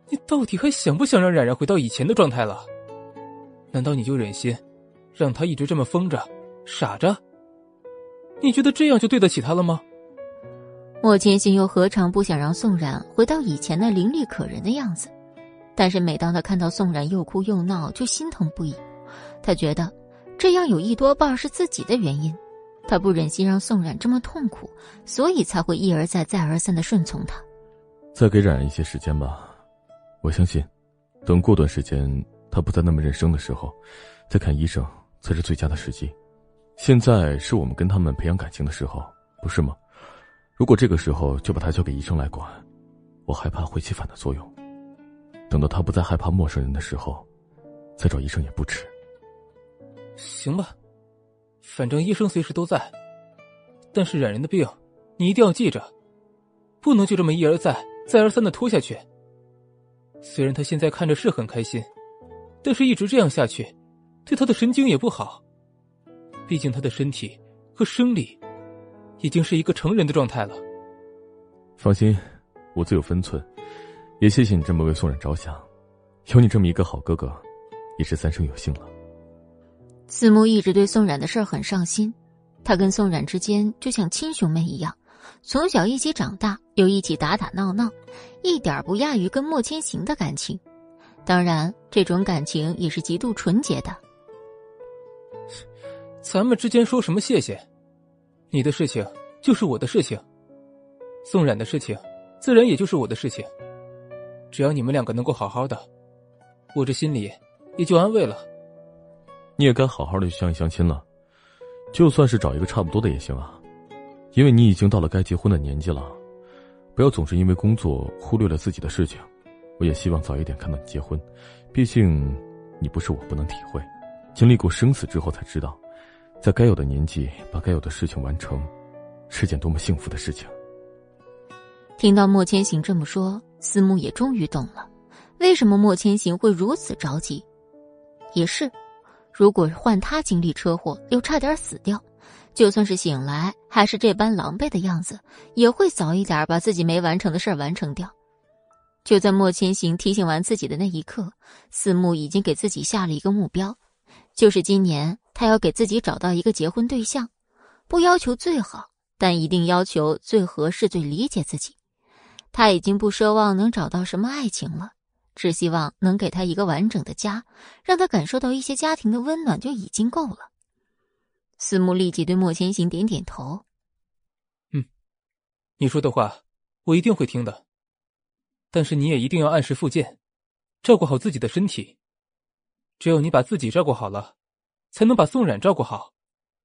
你到底还想不想让冉冉回到以前的状态了？难道你就忍心让她一直这么疯着、傻着？你觉得这样就对得起她了吗？莫千行又何尝不想让宋冉回到以前那伶俐可人的样子？但是每当他看到宋冉又哭又闹，就心疼不已。他觉得这样有一多半是自己的原因，他不忍心让宋冉这么痛苦，所以才会一而再、再而三的顺从他。再给冉冉一些时间吧，我相信，等过段时间他不再那么认生的时候，再看医生才是最佳的时机。现在是我们跟他们培养感情的时候，不是吗？如果这个时候就把他交给医生来管，我害怕会起反的作用。等到他不再害怕陌生人的时候，再找医生也不迟。行吧，反正医生随时都在。但是冉冉的病，你一定要记着，不能就这么一而再、再而三的拖下去。虽然他现在看着是很开心，但是一直这样下去，对他的神经也不好。毕竟他的身体和生理。已经是一个成人的状态了。放心，我自有分寸。也谢谢你这么为宋冉着想，有你这么一个好哥哥，也是三生有幸了。子慕一直对宋冉的事很上心，他跟宋冉之间就像亲兄妹一样，从小一起长大，又一起打打闹闹，一点不亚于跟莫千行的感情。当然，这种感情也是极度纯洁的。咱们之间说什么谢谢？你的事情就是我的事情，宋冉的事情自然也就是我的事情。只要你们两个能够好好的，我这心里也就安慰了。你也该好好的相一相亲了，就算是找一个差不多的也行啊，因为你已经到了该结婚的年纪了。不要总是因为工作忽略了自己的事情。我也希望早一点看到你结婚，毕竟你不是我不能体会，经历过生死之后才知道。在该有的年纪把该有的事情完成，是件多么幸福的事情。听到莫千行这么说，思慕也终于懂了，为什么莫千行会如此着急。也是，如果换他经历车祸又差点死掉，就算是醒来还是这般狼狈的样子，也会早一点把自己没完成的事儿完成掉。就在莫千行提醒完自己的那一刻，思慕已经给自己下了一个目标，就是今年他要给自己找到一个结婚对象，不要求最好，但一定要求最合适、最理解自己。他已经不奢望能找到什么爱情了，只希望能给他一个完整的家，让他感受到一些家庭的温暖就已经够了。思慕立即对莫千行点点头：“嗯，你说的话我一定会听的。但是你也一定要按时复健，照顾好自己的身体。只有你把自己照顾好了，才能把宋冉照顾好，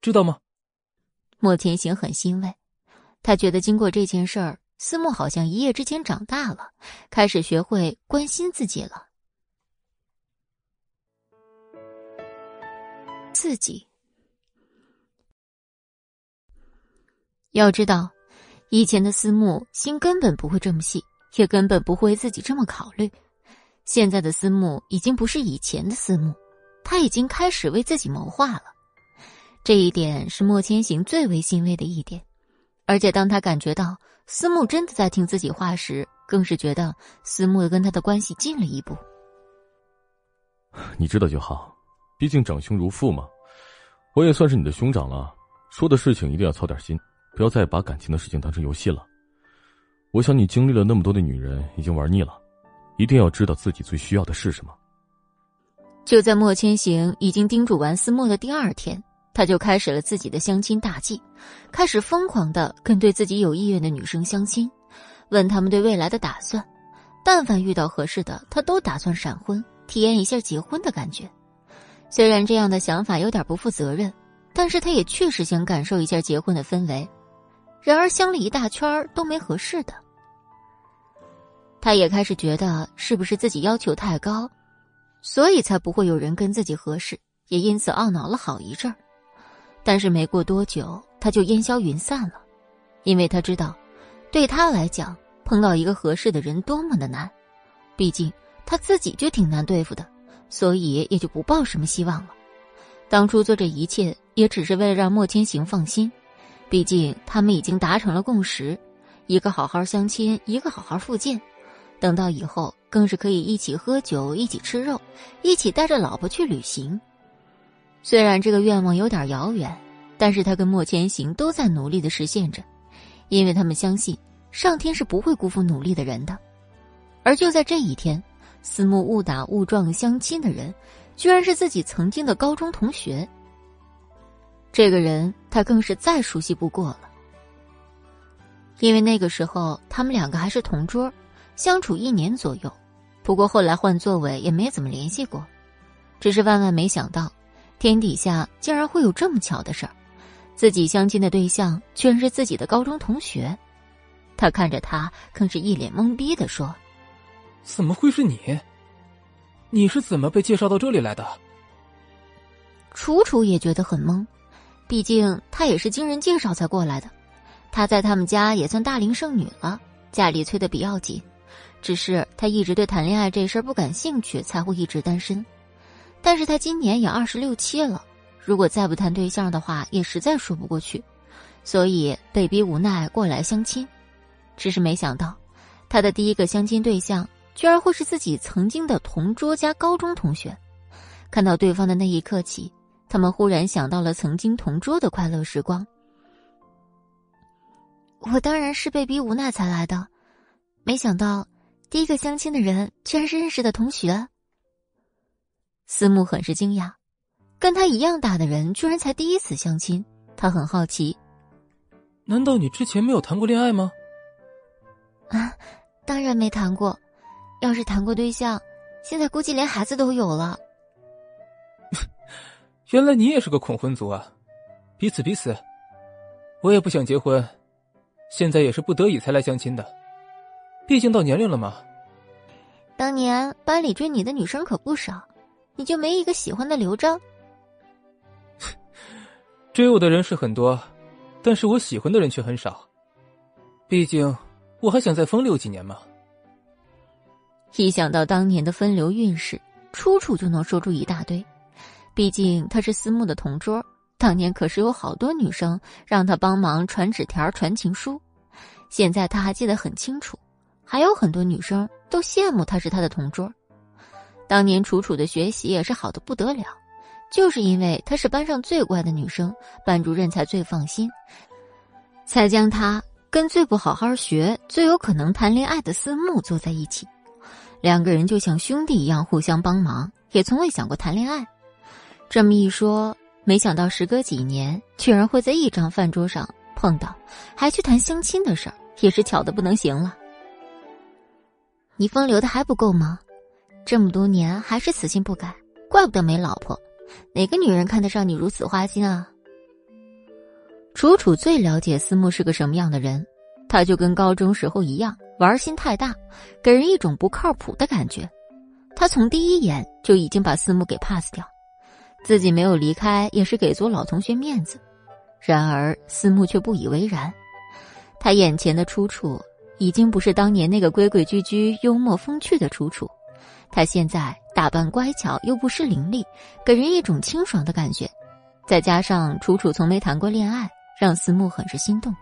知道吗？”莫千行很欣慰，他觉得经过这件事儿，思慕好像一夜之间长大了，开始学会关心自己了。自己。要知道，以前的思慕心根本不会这么细，也根本不会为自己这么考虑。现在的思慕已经不是以前的思慕，他已经开始为自己谋划了。这一点是莫千行最为欣慰的一点。而且当他感觉到思慕真的在听自己话时，更是觉得思慕跟他的关系近了一步。你知道就好，毕竟长兄如父嘛。我也算是你的兄长了，说的事情一定要操点心。不要再把感情的事情当成游戏了。我想你经历了那么多的女人，已经玩腻了，一定要知道自己最需要的是什么。就在莫千行已经叮嘱完思墨的第二天，他就开始了自己的相亲大计，开始疯狂的跟对自己有意愿的女生相亲，问他们对未来的打算。但凡遇到合适的，他都打算闪婚，体验一下结婚的感觉。虽然这样的想法有点不负责任，但是他也确实想感受一下结婚的氛围。然而相了一大圈都没合适的，他也开始觉得是不是自己要求太高，所以才不会有人跟自己合适，也因此懊恼了好一阵儿。但是没过多久，他就烟消云散了，因为他知道，对他来讲，碰到一个合适的人多么的难，毕竟他自己就挺难对付的，所以也就不抱什么希望了。当初做这一切，也只是为了让莫千行放心。毕竟他们已经达成了共识，一个好好相亲，一个好好复健，等到以后更是可以一起喝酒，一起吃肉，一起带着老婆去旅行。虽然这个愿望有点遥远，但是他跟莫千行都在努力的实现着，因为他们相信上天是不会辜负努力的人的。而就在这一天，思慕误打误撞相亲的人，居然是自己曾经的高中同学。这个人，他更是再熟悉不过了。因为那个时候他们两个还是同桌，相处一年左右。不过后来换座位也没怎么联系过，只是万万没想到，天底下竟然会有这么巧的事儿，自己相亲的对象居然是自己的高中同学。他看着他，更是一脸懵逼的说：“怎么会是你？你是怎么被介绍到这里来的？”楚楚也觉得很懵。毕竟她也是经人介绍才过来的，她在他们家也算大龄剩女了，家里催得比较紧。只是她一直对谈恋爱这事儿不感兴趣，才会一直单身。但是她今年也二十六七了，如果再不谈对象的话，也实在说不过去，所以被逼无奈过来相亲。只是没想到，她的第一个相亲对象居然会是自己曾经的同桌加高中同学。看到对方的那一刻起。他们忽然想到了曾经同桌的快乐时光。我当然是被逼无奈才来的，没想到第一个相亲的人居然是认识的同学。思慕很是惊讶，跟他一样大的人居然才第一次相亲，他很好奇。难道你之前没有谈过恋爱吗？啊，当然没谈过，要是谈过对象，现在估计连孩子都有了。原来你也是个恐婚族啊！彼此彼此，我也不想结婚，现在也是不得已才来相亲的。毕竟到年龄了嘛。当年班里追你的女生可不少，你就没一个喜欢的刘璋？追我的人是很多，但是我喜欢的人却很少。毕竟我还想再风流几年嘛。一想到当年的风流韵事，楚楚就能说出一大堆。毕竟他是思慕的同桌，当年可是有好多女生让他帮忙传纸条、传情书，现在他还记得很清楚。还有很多女生都羡慕他是他的同桌。当年楚楚的学习也是好的不得了，就是因为她是班上最乖的女生，班主任才最放心，才将她跟最不好好学、最有可能谈恋爱的思慕坐在一起。两个人就像兄弟一样互相帮忙，也从未想过谈恋爱。这么一说，没想到时隔几年，居然会在一张饭桌上碰到，还去谈相亲的事儿，也是巧的不能行了。你风流的还不够吗？这么多年还是死心不改，怪不得没老婆。哪个女人看得上你如此花心啊？楚楚最了解思慕是个什么样的人，他就跟高中时候一样，玩心太大，给人一种不靠谱的感觉。他从第一眼就已经把思慕给 pass 掉，自己没有离开也是给足老同学面子。然而思慕却不以为然，他眼前的楚楚。已经不是当年那个规规矩矩、幽默风趣的楚楚，她现在打扮乖巧又不失伶俐，给人一种清爽的感觉。再加上楚楚从没谈过恋爱，让思慕很是心动。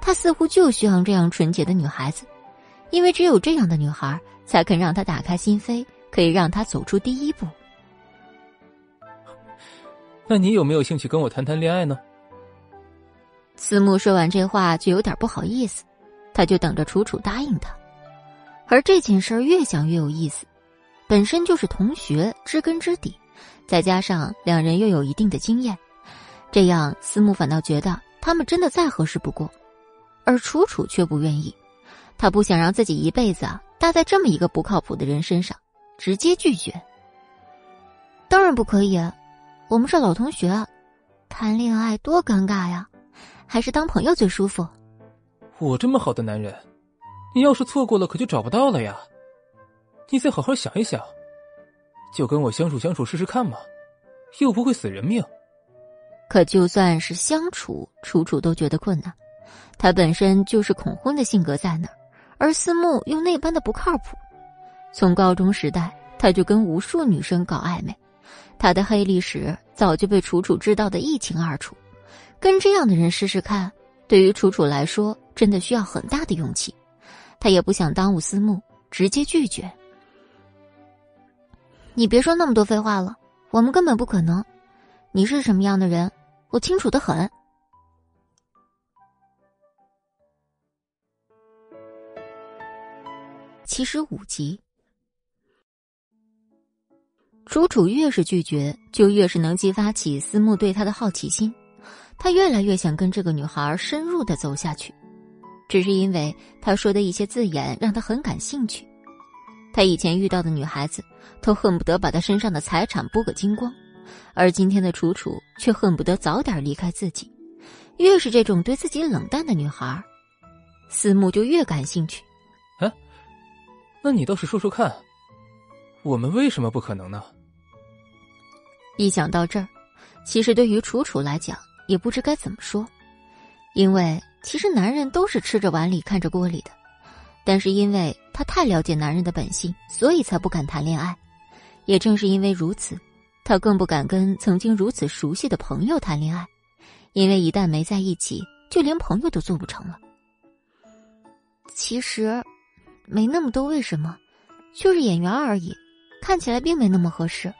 他似乎就需要这样纯洁的女孩子，因为只有这样的女孩才肯让他打开心扉，可以让他走出第一步。那你有没有兴趣跟我谈谈恋爱呢？思慕说完这话，就有点不好意思。他就等着楚楚答应他，而这件事儿越想越有意思，本身就是同学，知根知底，再加上两人又有一定的经验，这样思慕反倒觉得他们真的再合适不过，而楚楚却不愿意，他不想让自己一辈子啊搭在这么一个不靠谱的人身上，直接拒绝。当然不可以啊，我们是老同学，谈恋爱多尴尬呀，还是当朋友最舒服。我这么好的男人，你要是错过了，可就找不到了呀。你再好好想一想，就跟我相处相处试试看嘛，又不会死人命。可就算是相处，楚楚都觉得困难。他本身就是恐婚的性格在那儿，而思慕又那般的不靠谱。从高中时代，他就跟无数女生搞暧昧，他的黑历史早就被楚楚知道的一清二楚。跟这样的人试试看。对于楚楚来说，真的需要很大的勇气。他也不想耽误思慕，直接拒绝。你别说那么多废话了，我们根本不可能。你是什么样的人，我清楚的很。七十五集，楚楚越是拒绝，就越是能激发起思慕对他的好奇心。他越来越想跟这个女孩深入的走下去，只是因为他说的一些字眼让他很感兴趣。他以前遇到的女孩子都恨不得把他身上的财产剥个精光，而今天的楚楚却恨不得早点离开自己。越是这种对自己冷淡的女孩，思慕就越感兴趣。啊，那你倒是说说看，我们为什么不可能呢？一想到这儿，其实对于楚楚来讲。也不知该怎么说，因为其实男人都是吃着碗里看着锅里的，但是因为他太了解男人的本性，所以才不敢谈恋爱。也正是因为如此，他更不敢跟曾经如此熟悉的朋友谈恋爱，因为一旦没在一起，就连朋友都做不成了。其实，没那么多为什么，就是演员而已，看起来并没那么合适，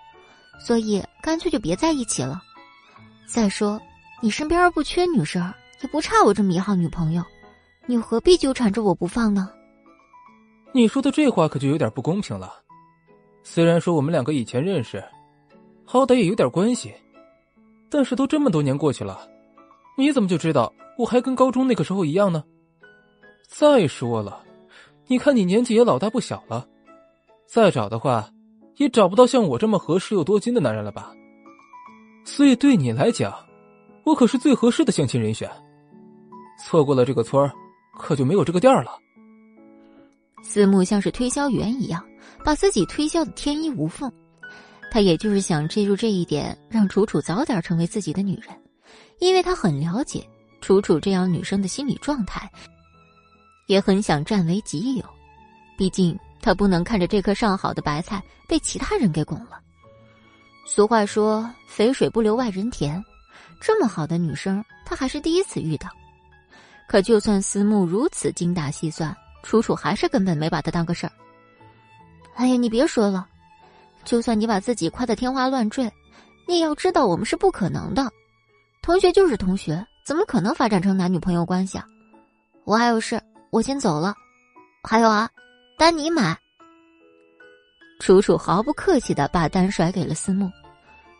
所以干脆就别在一起了。再说。你身边不缺女生，也不差我这么一号女朋友，你何必纠缠着我不放呢？你说的这话可就有点不公平了。虽然说我们两个以前认识，好歹也有点关系，但是都这么多年过去了，你怎么就知道我还跟高中那个时候一样呢？再说了，你看你年纪也老大不小了，再找的话，也找不到像我这么合适又多金的男人了吧？所以对你来讲。我可是最合适的相亲人选，错过了这个村儿，可就没有这个店了。思慕像是推销员一样，把自己推销的天衣无缝。他也就是想借助这一点，让楚楚早点成为自己的女人，因为他很了解楚楚这样女生的心理状态，也很想占为己有。毕竟他不能看着这颗上好的白菜被其他人给拱了。俗话说：“肥水不流外人田。”这么好的女生，他还是第一次遇到。可就算思慕如此精打细算，楚楚还是根本没把他当个事儿。哎呀，你别说了，就算你把自己夸得天花乱坠，你也要知道我们是不可能的。同学就是同学，怎么可能发展成男女朋友关系啊？我还有事，我先走了。还有啊，单你买。楚楚毫不客气的把单甩给了思慕，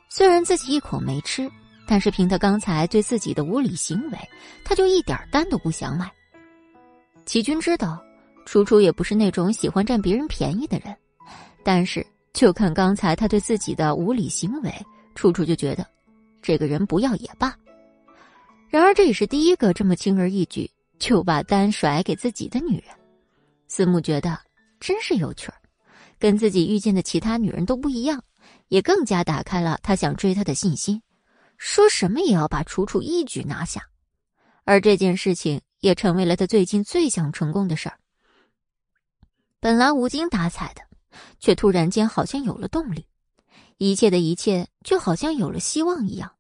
虽然自己一口没吃。但是凭他刚才对自己的无理行为，他就一点单都不想买。齐军知道，楚楚也不是那种喜欢占别人便宜的人，但是就看刚才他对自己的无理行为，楚楚就觉得，这个人不要也罢。然而这也是第一个这么轻而易举就把单甩给自己的女人，思慕觉得真是有趣儿，跟自己遇见的其他女人都不一样，也更加打开了他想追她的信心。说什么也要把楚楚一举拿下，而这件事情也成为了他最近最想成功的事儿。本来无精打采的，却突然间好像有了动力，一切的一切就好像有了希望一样。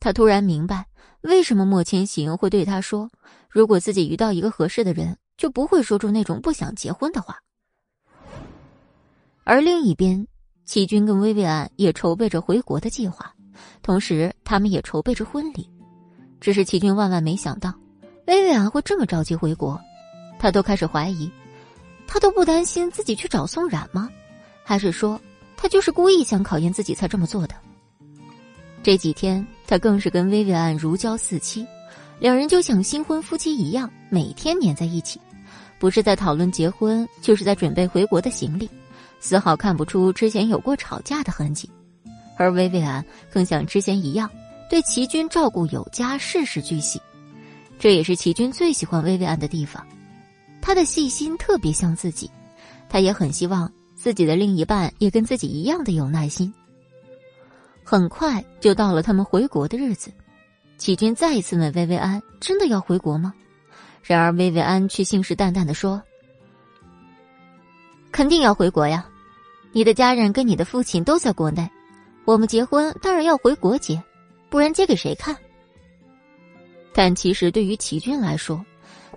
他突然明白，为什么莫千行会对他说：“如果自己遇到一个合适的人，就不会说出那种不想结婚的话。”而另一边，齐军跟薇薇安也筹备着回国的计划。同时，他们也筹备着婚礼，只是齐军万万没想到，薇薇安会这么着急回国，他都开始怀疑，他都不担心自己去找宋冉吗？还是说，他就是故意想考验自己才这么做的？这几天，他更是跟薇薇安如胶似漆，两人就像新婚夫妻一样，每天黏在一起，不是在讨论结婚，就是在准备回国的行李，丝毫看不出之前有过吵架的痕迹。而薇薇安更像之前一样，对齐军照顾有加，事事俱细。这也是齐军最喜欢薇薇安的地方，他的细心特别像自己，他也很希望自己的另一半也跟自己一样的有耐心。很快就到了他们回国的日子，齐军再一次问薇薇安：“真的要回国吗？”然而薇薇安却信誓旦旦的说：“肯定要回国呀，你的家人跟你的父亲都在国内。”我们结婚当然要回国结，不然结给谁看？但其实对于齐军来说，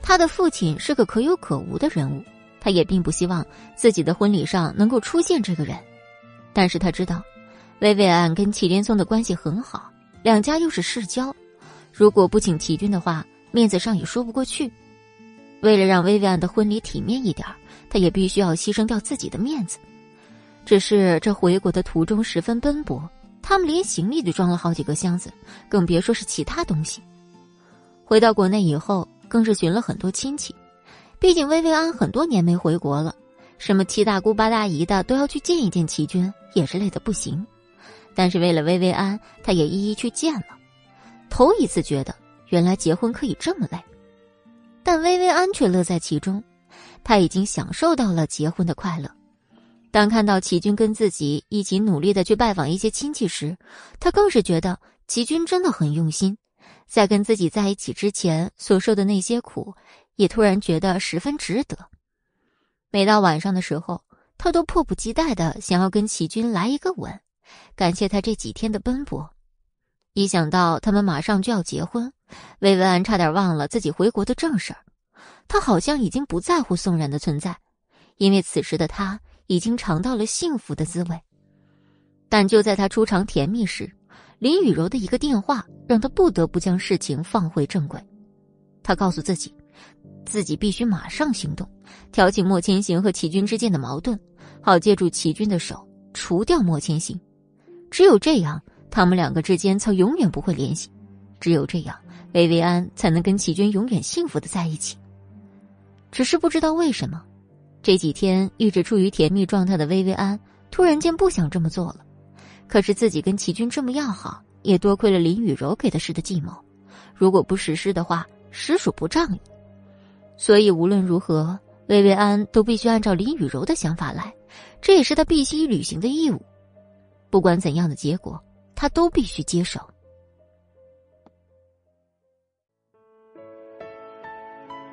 他的父亲是个可有可无的人物，他也并不希望自己的婚礼上能够出现这个人。但是他知道，薇薇安跟祁连松的关系很好，两家又是世交，如果不请齐军的话，面子上也说不过去。为了让薇薇安的婚礼体面一点，他也必须要牺牲掉自己的面子。只是这回国的途中十分奔波，他们连行李都装了好几个箱子，更别说是其他东西。回到国内以后，更是寻了很多亲戚，毕竟薇薇安很多年没回国了，什么七大姑八大姨的都要去见一见齐军，也是累得不行。但是为了薇薇安，他也一一去见了。头一次觉得原来结婚可以这么累，但薇薇安却乐在其中，他已经享受到了结婚的快乐。当看到齐军跟自己一起努力的去拜访一些亲戚时，他更是觉得齐军真的很用心，在跟自己在一起之前所受的那些苦，也突然觉得十分值得。每到晚上的时候，他都迫不及待的想要跟齐军来一个吻，感谢他这几天的奔波。一想到他们马上就要结婚，薇薇安差点忘了自己回国的正事儿，他好像已经不在乎宋冉的存在，因为此时的他。已经尝到了幸福的滋味，但就在他初尝甜蜜时，林雨柔的一个电话让他不得不将事情放回正轨。他告诉自己，自己必须马上行动，挑起莫千行和齐军之间的矛盾，好借助齐军的手除掉莫千行。只有这样，他们两个之间才永远不会联系；只有这样，薇薇安才能跟齐军永远幸福的在一起。只是不知道为什么。这几天一直处于甜蜜状态的薇薇安，突然间不想这么做了。可是自己跟齐军这么要好，也多亏了林雨柔给的施的计谋。如果不实施的话，实属不仗义。所以无论如何，薇薇安都必须按照林雨柔的想法来，这也是他必须履行的义务。不管怎样的结果，他都必须接受。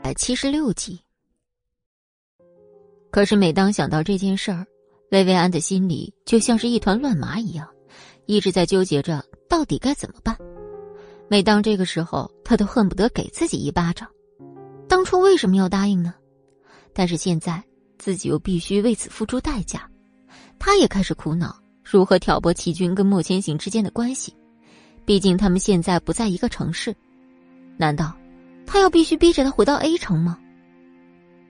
百七十六集。可是，每当想到这件事儿，薇薇安的心里就像是一团乱麻一样，一直在纠结着到底该怎么办。每当这个时候，他都恨不得给自己一巴掌。当初为什么要答应呢？但是现在自己又必须为此付出代价，他也开始苦恼如何挑拨齐军跟莫千行之间的关系。毕竟他们现在不在一个城市，难道他要必须逼着他回到 A 城吗？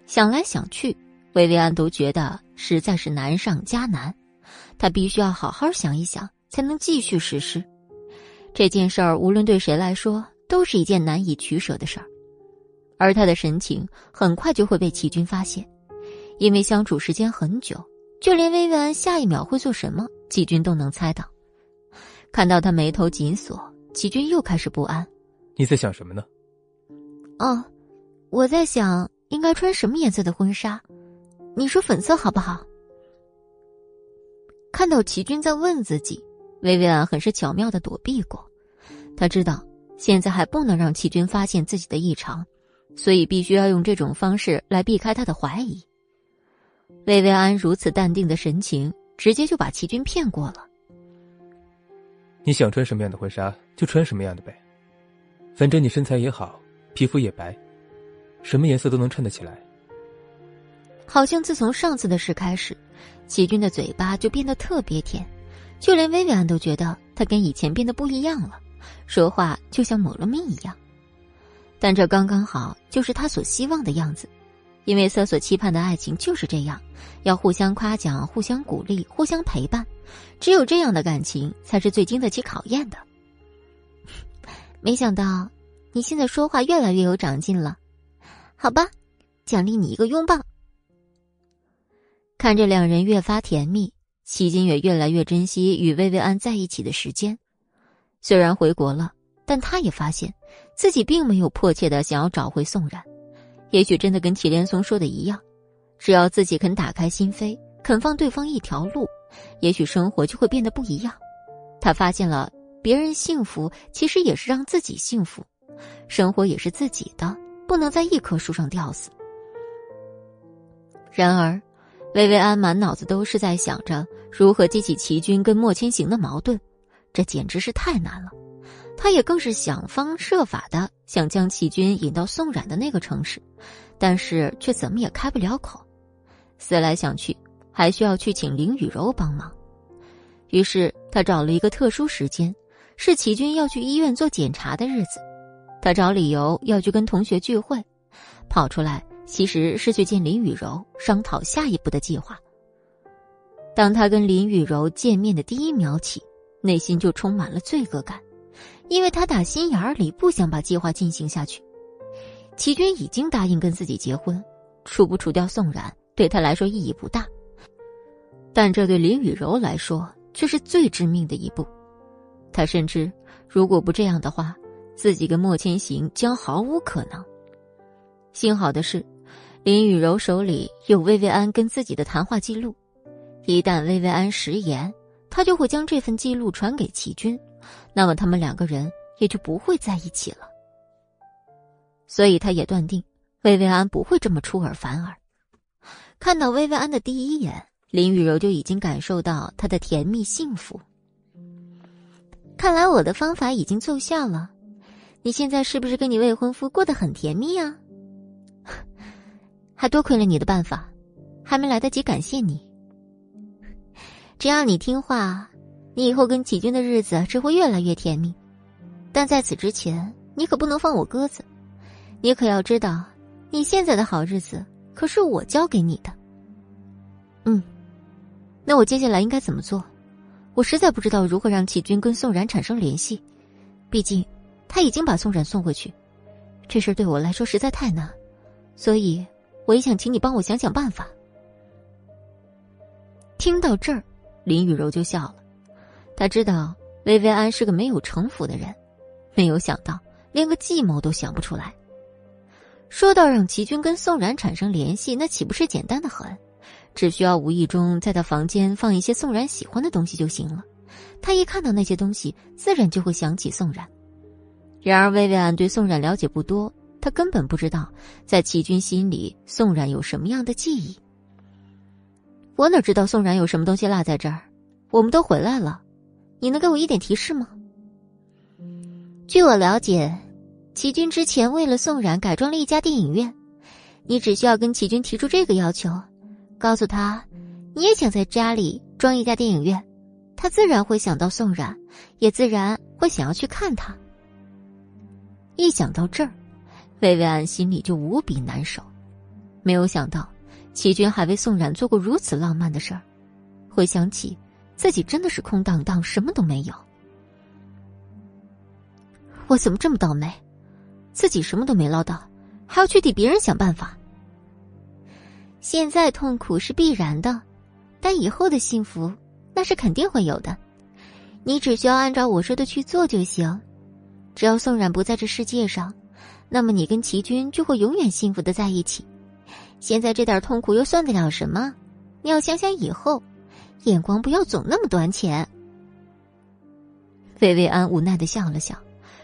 想来想去，薇薇安都觉得实在是难上加难，他必须要好好想一想，才能继续实施这件事儿。无论对谁来说，都是一件难以取舍的事儿。而他的神情很快就会被齐军发现，因为相处时间很久，就连薇薇安下一秒会做什么，齐军都能猜到。看到他眉头紧锁，齐军又开始不安。你在想什么呢？哦，我在想应该穿什么颜色的婚纱，你说粉色好不好？看到齐军在问自己，薇薇安很是巧妙的躲避过。他知道现在还不能让齐军发现自己的异常。所以必须要用这种方式来避开他的怀疑。薇薇安如此淡定的神情，直接就把齐军骗过了。你想穿什么样的婚纱就穿什么样的呗，反正你身材也好，皮肤也白，什么颜色都能衬得起来。好像自从上次的事开始，齐军的嘴巴就变得特别甜，就连薇薇安都觉得他跟以前变得不一样了，说话就像抹了蜜一样。但这刚刚好，就是他所希望的样子，因为他所期盼的爱情就是这样，要互相夸奖、互相鼓励、互相陪伴，只有这样的感情才是最经得起考验的。没想到你现在说话越来越有长进了，好吧，奖励你一个拥抱。看着两人越发甜蜜，齐金也越来越珍惜与薇薇安在一起的时间，虽然回国了。但他也发现，自己并没有迫切的想要找回宋冉。也许真的跟祁连松说的一样，只要自己肯打开心扉，肯放对方一条路，也许生活就会变得不一样。他发现了，别人幸福其实也是让自己幸福，生活也是自己的，不能在一棵树上吊死。然而，薇薇安满脑子都是在想着如何激起齐军跟莫千行的矛盾，这简直是太难了。他也更是想方设法的想将齐军引到宋冉的那个城市，但是却怎么也开不了口。思来想去，还需要去请林雨柔帮忙。于是他找了一个特殊时间，是齐军要去医院做检查的日子。他找理由要去跟同学聚会，跑出来其实是去见林雨柔，商讨下一步的计划。当他跟林雨柔见面的第一秒起，内心就充满了罪恶感。因为他打心眼里不想把计划进行下去，齐军已经答应跟自己结婚，除不除掉宋冉对他来说意义不大，但这对林雨柔来说却是最致命的一步。他深知，如果不这样的话，自己跟莫千行将毫无可能。幸好的是，林雨柔手里有薇薇安跟自己的谈话记录，一旦薇薇安食言，他就会将这份记录传给齐军。那么他们两个人也就不会在一起了。所以他也断定，薇薇安不会这么出尔反尔。看到薇薇安的第一眼，林雨柔就已经感受到她的甜蜜幸福。看来我的方法已经奏效了，你现在是不是跟你未婚夫过得很甜蜜啊？还多亏了你的办法，还没来得及感谢你。只要你听话。你以后跟启军的日子只会越来越甜蜜，但在此之前，你可不能放我鸽子。你可要知道，你现在的好日子可是我教给你的。嗯，那我接下来应该怎么做？我实在不知道如何让启军跟宋冉产生联系，毕竟他已经把宋冉送回去，这事对我来说实在太难，所以我也想请你帮我想想办法。听到这儿，林雨柔就笑了。他知道薇薇安是个没有城府的人，没有想到连个计谋都想不出来。说到让齐军跟宋冉产生联系，那岂不是简单的很？只需要无意中在他房间放一些宋冉喜欢的东西就行了。他一看到那些东西，自然就会想起宋冉。然而薇薇安对宋冉了解不多，他根本不知道在齐军心里宋冉有什么样的记忆。我哪知道宋冉有什么东西落在这儿？我们都回来了。你能给我一点提示吗？据我了解，齐军之前为了宋冉改装了一家电影院，你只需要跟齐军提出这个要求，告诉他你也想在家里装一家电影院，他自然会想到宋冉，也自然会想要去看他。一想到这儿，薇薇安心里就无比难受。没有想到，齐军还为宋冉做过如此浪漫的事儿。回想起，自己真的是空荡荡，什么都没有。我怎么这么倒霉？自己什么都没捞到，还要去替别人想办法。现在痛苦是必然的，但以后的幸福那是肯定会有的。你只需要按照我说的去做就行。只要宋冉不在这世界上，那么你跟齐军就会永远幸福的在一起。现在这点痛苦又算得了什么？你要想想以后，眼光不要总那么短浅。魏薇安无奈的笑了笑，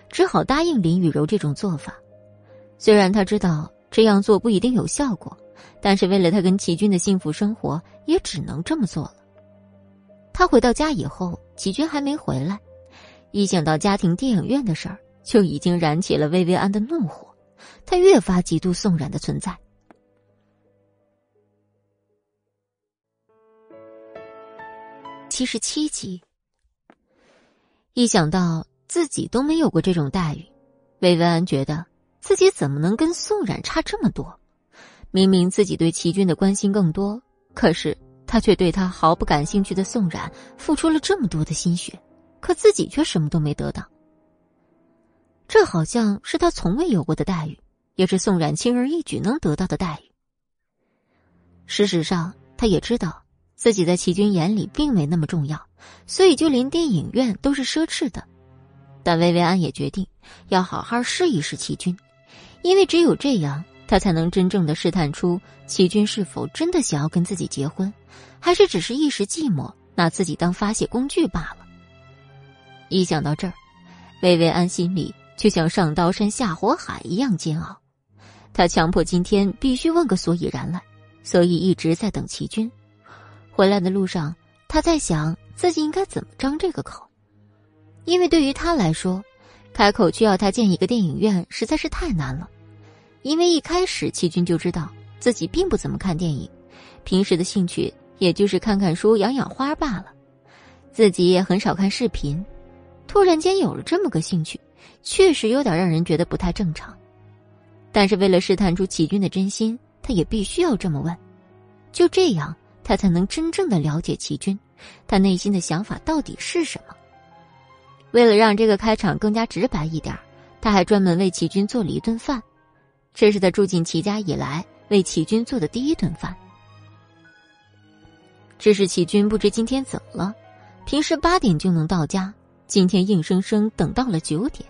只好答应林雨柔这种做法。虽然他知道这样做不一定有效果，但是为了他跟齐军的幸福生活，也只能这么做了。他回到家以后，齐军还没回来。一想到家庭电影院的事儿，就已经燃起了薇薇安的怒火。他越发嫉妒宋冉的存在。七十七集，一想到自己都没有过这种待遇，薇薇安觉得自己怎么能跟宋冉差这么多？明明自己对齐军的关心更多，可是他却对他毫不感兴趣的宋冉付出了这么多的心血。可自己却什么都没得到，这好像是他从未有过的待遇，也是宋冉轻而易举能得到的待遇。事实上，他也知道自己在齐军眼里并没那么重要，所以就连电影院都是奢侈的。但薇薇安也决定要好好试一试齐军，因为只有这样，他才能真正的试探出齐军是否真的想要跟自己结婚，还是只是一时寂寞拿自己当发泄工具罢了。一想到这儿，薇薇安心里就像上刀山下火海一样煎熬。他强迫今天必须问个所以然来，所以一直在等齐军。回来的路上，他在想自己应该怎么张这个口，因为对于他来说，开口去要他建一个电影院实在是太难了。因为一开始齐军就知道自己并不怎么看电影，平时的兴趣也就是看看书、养养花罢了，自己也很少看视频。突然间有了这么个兴趣，确实有点让人觉得不太正常。但是为了试探出齐军的真心，他也必须要这么问。就这样，他才能真正的了解齐军，他内心的想法到底是什么。为了让这个开场更加直白一点，他还专门为齐军做了一顿饭，这是他住进齐家以来为齐军做的第一顿饭。只是齐军不知今天怎么了，平时八点就能到家。今天硬生生等到了九点，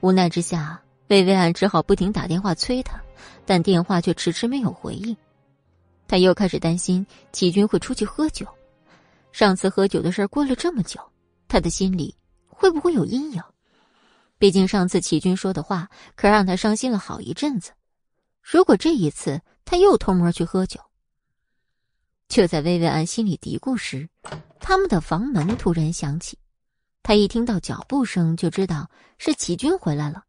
无奈之下，薇薇安只好不停打电话催他，但电话却迟迟没有回应。他又开始担心齐军会出去喝酒，上次喝酒的事过了这么久，他的心里会不会有阴影？毕竟上次齐军说的话可让他伤心了好一阵子。如果这一次他又偷摸去喝酒，就在薇薇安心里嘀咕时，他们的房门突然响起。他一听到脚步声，就知道是齐军回来了。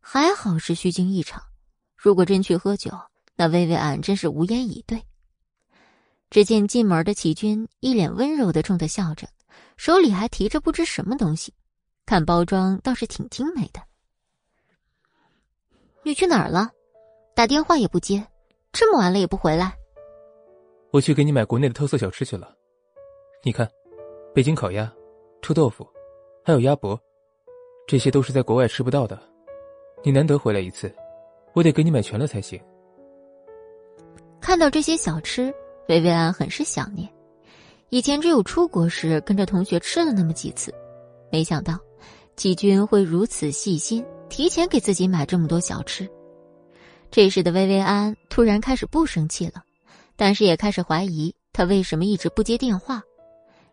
还好是虚惊一场，如果真去喝酒，那薇薇安真是无言以对。只见进门的齐军一脸温柔的冲他笑着，手里还提着不知什么东西，看包装倒是挺精美的。你去哪儿了？打电话也不接，这么晚了也不回来。我去给你买国内的特色小吃去了。你看，北京烤鸭。臭豆腐，还有鸭脖，这些都是在国外吃不到的。你难得回来一次，我得给你买全了才行。看到这些小吃，薇薇安很是想念。以前只有出国时跟着同学吃了那么几次，没想到季军会如此细心，提前给自己买这么多小吃。这时的薇薇安突然开始不生气了，但是也开始怀疑他为什么一直不接电话，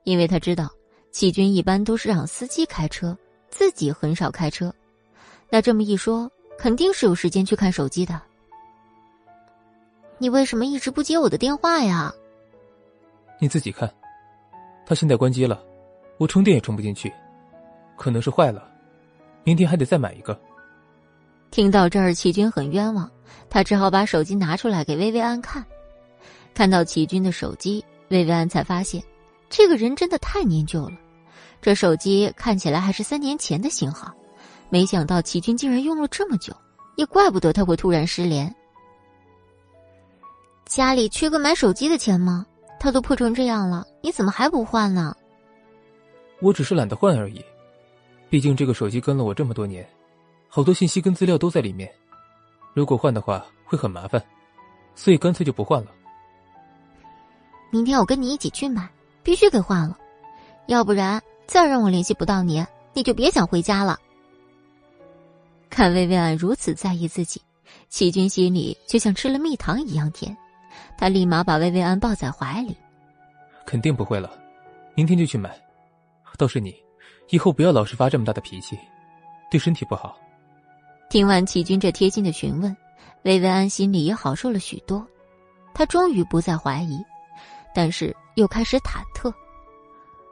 因为他知道。齐军一般都是让司机开车，自己很少开车。那这么一说，肯定是有时间去看手机的。你为什么一直不接我的电话呀？你自己看，他现在关机了，我充电也充不进去，可能是坏了。明天还得再买一个。听到这儿，齐军很冤枉，他只好把手机拿出来给薇薇安看。看到齐军的手机，薇薇安才发现，这个人真的太念旧了。这手机看起来还是三年前的型号，没想到齐军竟然用了这么久，也怪不得他会突然失联。家里缺个买手机的钱吗？他都破成这样了，你怎么还不换呢？我只是懒得换而已，毕竟这个手机跟了我这么多年，好多信息跟资料都在里面，如果换的话会很麻烦，所以干脆就不换了。明天我跟你一起去买，必须给换了，要不然再让我联系不到你，你就别想回家了。看薇薇安如此在意自己，齐军心里就像吃了蜜糖一样甜，他立马把薇薇安抱在怀里。肯定不会了，明天就去买。倒是你，以后不要老是发这么大的脾气，对身体不好。听完齐军这贴心的询问，薇薇安心里也好受了许多。她终于不再怀疑，但是又开始忐忑。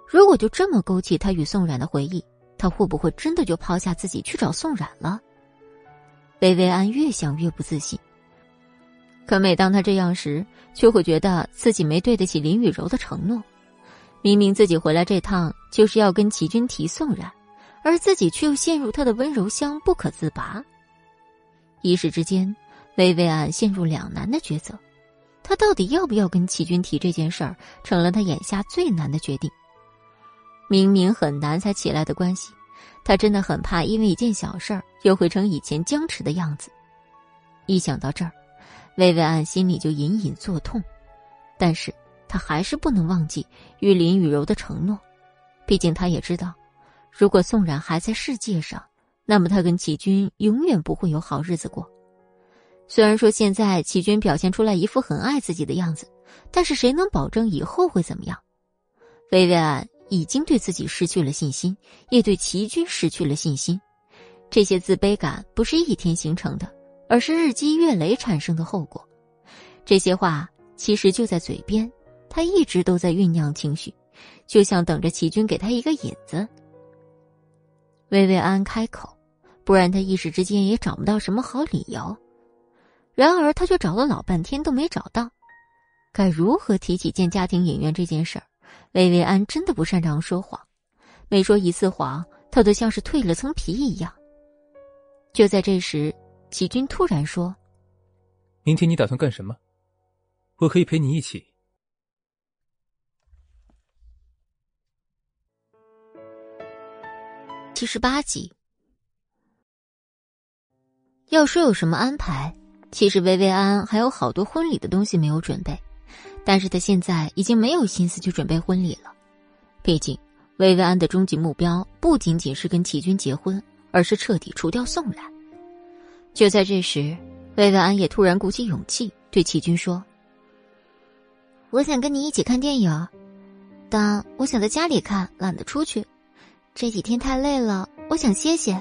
如果就这么勾起他与宋冉的回忆，他会不会真的就抛下自己去找宋冉了？薇薇安越想越不自信。可每当他这样时，却会觉得自己没对得起林雨柔的承诺。明明自己回来这趟就是要跟齐军提宋冉，而自己却又陷入他的温柔乡不可自拔。一时之间，薇薇安陷入两难的抉择，他到底要不要跟齐军提这件事儿，成了他眼下最难的决定。明明很难才起来的关系，他真的很怕因为一件小事儿又会成以前僵持的样子。一想到这儿，薇薇安心里就隐隐作痛，但是。他还是不能忘记与林雨柔的承诺，毕竟他也知道，如果宋冉还在世界上，那么他跟齐军永远不会有好日子过。虽然说现在齐军表现出来一副很爱自己的样子，但是谁能保证以后会怎么样？薇薇安已经对自己失去了信心，也对齐军失去了信心。这些自卑感不是一天形成的，而是日积月累产生的后果。这些话其实就在嘴边。他一直都在酝酿情绪，就像等着齐军给他一个引子。薇薇安开口，不然他一时之间也找不到什么好理由。然而，他却找了老半天都没找到，该如何提起建家庭影院这件事儿？薇薇安真的不擅长说谎，每说一次谎，她都像是蜕了层皮一样。就在这时，齐军突然说：“明天你打算干什么？我可以陪你一起。”七十八集。要说有什么安排，其实薇薇安还有好多婚礼的东西没有准备，但是她现在已经没有心思去准备婚礼了。毕竟，薇薇安的终极目标不仅仅是跟齐军结婚，而是彻底除掉宋冉。就在这时，薇薇安也突然鼓起勇气对齐军说：“我想跟你一起看电影，但我想在家里看，懒得出去。”这几天太累了，我想歇歇。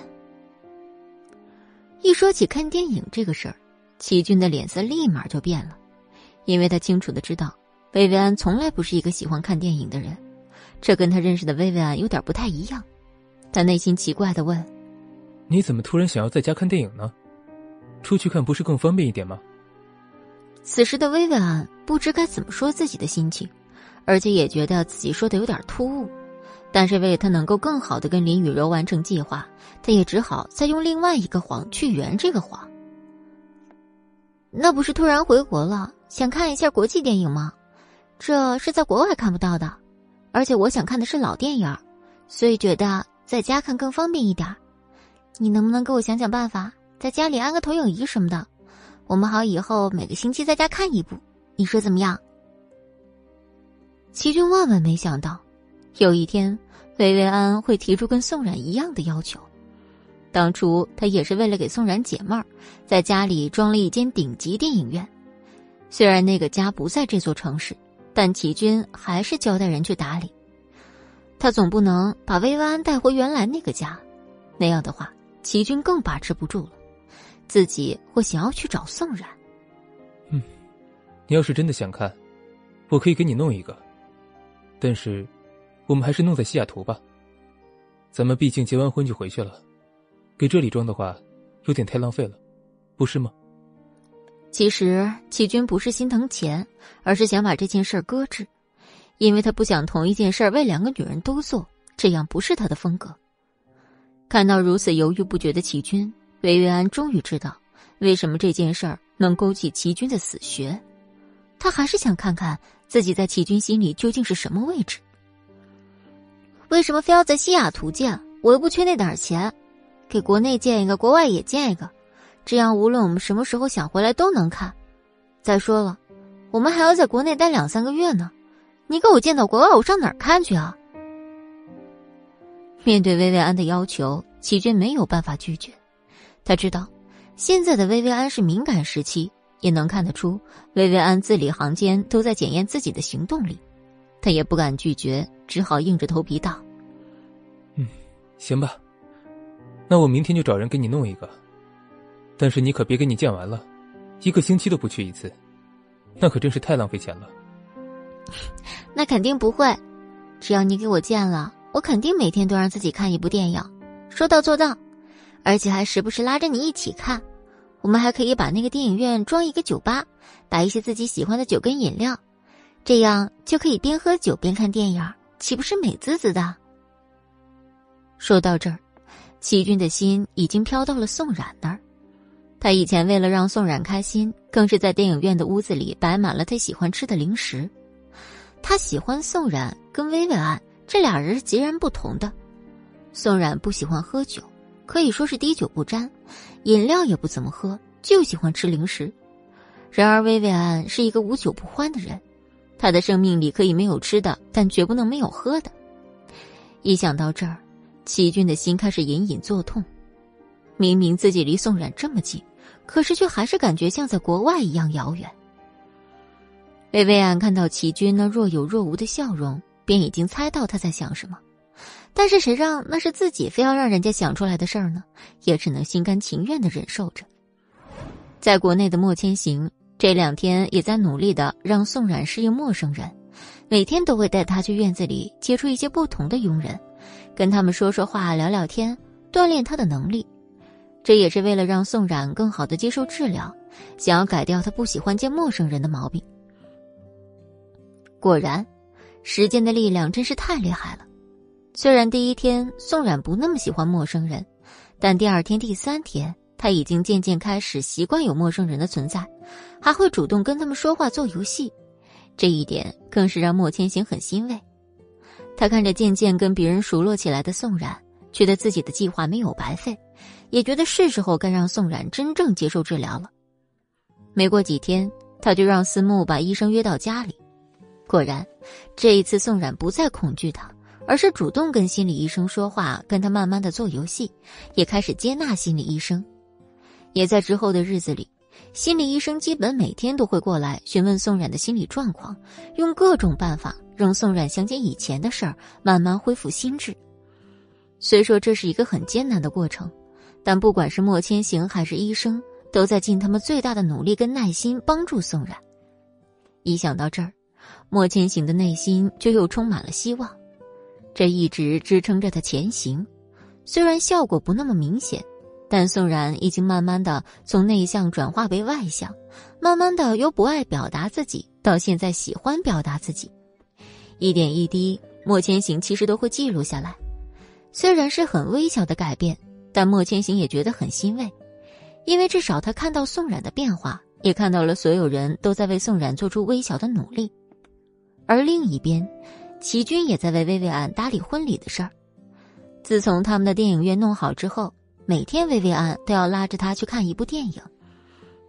一说起看电影这个事儿，齐军的脸色立马就变了，因为他清楚的知道，薇薇安从来不是一个喜欢看电影的人，这跟他认识的薇薇安有点不太一样。他内心奇怪的问：“你怎么突然想要在家看电影呢？出去看不是更方便一点吗？”此时的薇薇安不知该怎么说自己的心情，而且也觉得自己说的有点突兀。但是为了他能够更好的跟林雨柔完成计划，他也只好再用另外一个谎去圆这个谎。那不是突然回国了，想看一下国际电影吗？这是在国外看不到的，而且我想看的是老电影，所以觉得在家看更方便一点。你能不能给我想想办法，在家里安个投影仪什么的，我们好以后每个星期在家看一部，你说怎么样？齐军万万没想到。有一天，薇薇安会提出跟宋冉一样的要求。当初他也是为了给宋冉解闷儿，在家里装了一间顶级电影院。虽然那个家不在这座城市，但齐军还是交代人去打理。他总不能把薇薇安带回原来那个家，那样的话，齐军更把持不住了，自己会想要去找宋冉。嗯，你要是真的想看，我可以给你弄一个，但是。我们还是弄在西雅图吧。咱们毕竟结完婚就回去了，给这里装的话，有点太浪费了，不是吗？其实齐军不是心疼钱，而是想把这件事搁置，因为他不想同一件事为两个女人都做，这样不是他的风格。看到如此犹豫不决的齐军，魏月安终于知道为什么这件事儿能勾起齐军的死穴。他还是想看看自己在齐军心里究竟是什么位置。为什么非要在西雅图见？我又不缺那点钱，给国内建一个，国外也建一个。这样，无论我们什么时候想回来都能看。再说了，我们还要在国内待两三个月呢。你给我建到国外，我上哪儿看去啊？面对薇薇安的要求，齐军没有办法拒绝。他知道，现在的薇薇安是敏感时期，也能看得出薇薇安字里行间都在检验自己的行动力。他也不敢拒绝，只好硬着头皮道：“嗯，行吧，那我明天就找人给你弄一个。”但是你可别给你建完了，一个星期都不去一次，那可真是太浪费钱了。那肯定不会，只要你给我建了，我肯定每天都让自己看一部电影，说到做到，而且还时不时拉着你一起看。我们还可以把那个电影院装一个酒吧，摆一些自己喜欢的酒跟饮料，这样就可以边喝酒边看电影，岂不是美滋滋的？说到这儿，齐军的心已经飘到了宋冉那儿。他以前为了让宋冉开心，更是在电影院的屋子里摆满了他喜欢吃的零食。他喜欢宋冉，跟薇薇安这俩人是截然不同的。宋冉不喜欢喝酒，可以说是滴酒不沾，饮料也不怎么喝，就喜欢吃零食。然而薇薇安是一个无酒不欢的人，她的生命里可以没有吃的，但绝不能没有喝的。一想到这儿，齐军的心开始隐隐作痛。明明自己离宋冉这么近，可是却还是感觉像在国外一样遥远。薇薇安看到齐军那若有若无的笑容，便已经猜到他在想什么。但是谁让那是自己非要让人家想出来的事儿呢？也只能心甘情愿的忍受着。在国内的莫千行这两天也在努力的让宋冉适应陌生人，每天都会带他去院子里接触一些不同的佣人，跟他们说说话、聊聊天，锻炼他的能力。这也是为了让宋冉更好的接受治疗，想要改掉他不喜欢见陌生人的毛病。果然，时间的力量真是太厉害了。虽然第一天宋冉不那么喜欢陌生人，但第二天、第三天，他已经渐渐开始习惯有陌生人的存在，还会主动跟他们说话、做游戏。这一点更是让莫千行很欣慰。他看着渐渐跟别人熟络起来的宋冉，觉得自己的计划没有白费。也觉得是时候该让宋冉真正接受治疗了。没过几天，他就让思慕把医生约到家里。果然，这一次宋冉不再恐惧他，而是主动跟心理医生说话，跟他慢慢的做游戏，也开始接纳心理医生。也在之后的日子里，心理医生基本每天都会过来询问宋冉的心理状况，用各种办法让宋冉想起以前的事儿，慢慢恢复心智。虽说这是一个很艰难的过程。但不管是莫千行还是医生，都在尽他们最大的努力跟耐心帮助宋冉。一想到这儿，莫千行的内心就又充满了希望，这一直支撑着他前行。虽然效果不那么明显，但宋冉已经慢慢的从内向转化为外向，慢慢的由不爱表达自己到现在喜欢表达自己，一点一滴，莫千行其实都会记录下来。虽然是很微小的改变。但莫千行也觉得很欣慰，因为至少他看到宋冉的变化，也看到了所有人都在为宋冉做出微小的努力。而另一边，齐军也在为薇薇安打理婚礼的事儿。自从他们的电影院弄好之后，每天薇薇安都要拉着他去看一部电影。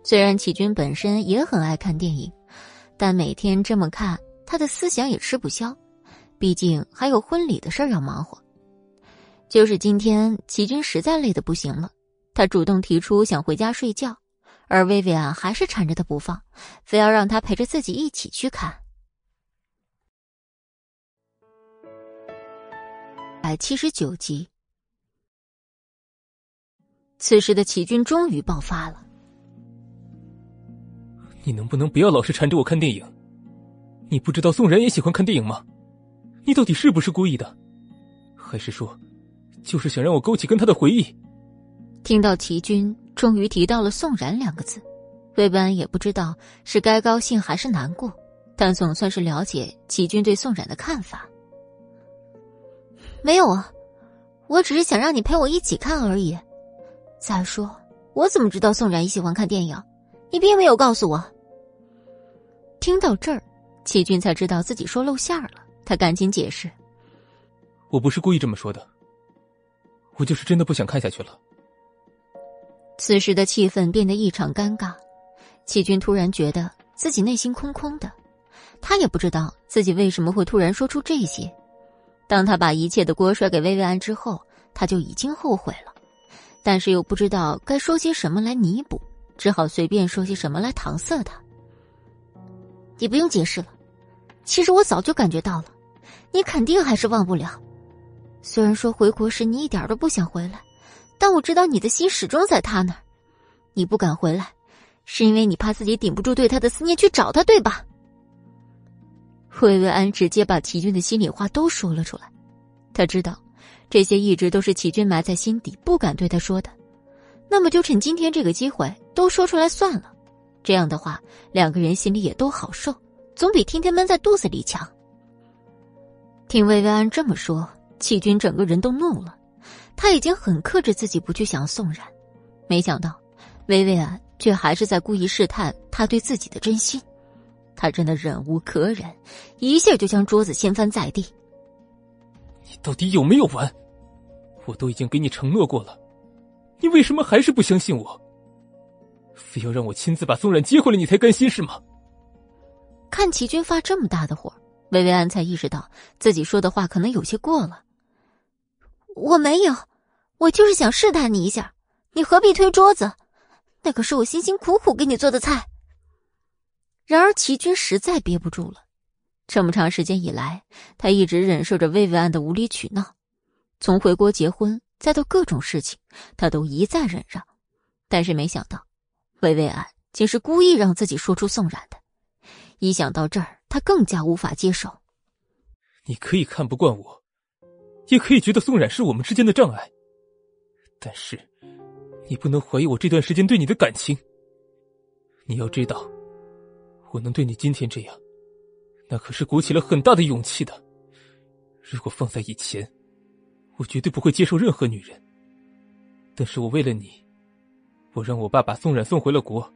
虽然齐军本身也很爱看电影，但每天这么看，他的思想也吃不消，毕竟还有婚礼的事儿要忙活。就是今天，齐军实在累得不行了，他主动提出想回家睡觉，而薇薇安还是缠着他不放，非要让他陪着自己一起去看。百七十九集，此时的齐军终于爆发了：“你能不能不要老是缠着我看电影？你不知道宋然也喜欢看电影吗？你到底是不是故意的？还是说……”就是想让我勾起跟他的回忆。听到齐军终于提到了宋然两个字，魏班也不知道是该高兴还是难过，但总算是了解齐军对宋冉的看法。没有啊，我只是想让你陪我一起看而已。再说，我怎么知道宋冉喜欢看电影？你并没有告诉我。听到这儿，齐军才知道自己说露馅了，他赶紧解释：“我不是故意这么说的，我就是真的不想看下去了。”此时的气氛变得异常尴尬，齐军突然觉得自己内心空空的，他也不知道自己为什么会突然说出这些。当他把一切的锅甩给薇薇安之后，他就已经后悔了，但是又不知道该说些什么来弥补，只好随便说些什么来搪塞他。你不用解释了，其实我早就感觉到了，你肯定还是忘不了。虽然说回国时你一点都不想回来。但我知道你的心始终在他那儿，你不敢回来，是因为你怕自己顶不住对他的思念去找他，对吧？魏薇安直接把齐军的心里话都说了出来，他知道这些一直都是齐军埋在心底不敢对他说的，那么就趁今天这个机会都说出来算了，这样的话两个人心里也都好受，总比天天闷在肚子里强。听薇薇安这么说，齐军整个人都怒了。他已经很克制自己不去想宋冉，没想到薇薇安却还是在故意试探他对自己的真心。他真的忍无可忍，一下就将桌子掀翻在地。你到底有没有完？我都已经给你承诺过了，你为什么还是不相信我？非要让我亲自把宋冉接回来，你才甘心是吗？看齐军发这么大的火，薇薇安才意识到自己说的话可能有些过了。我没有，我就是想试探你一下，你何必推桌子？那可是我辛辛苦苦给你做的菜。然而齐军实在憋不住了，这么长时间以来，他一直忍受着薇薇安的无理取闹，从回国结婚再到各种事情，他都一再忍让，但是没想到，薇薇安竟是故意让自己说出宋冉的。一想到这儿，他更加无法接受。你可以看不惯我。也可以觉得宋冉是我们之间的障碍，但是，你不能怀疑我这段时间对你的感情。你要知道，我能对你今天这样，那可是鼓起了很大的勇气的。如果放在以前，我绝对不会接受任何女人。但是我为了你，我让我爸把宋冉送回了国，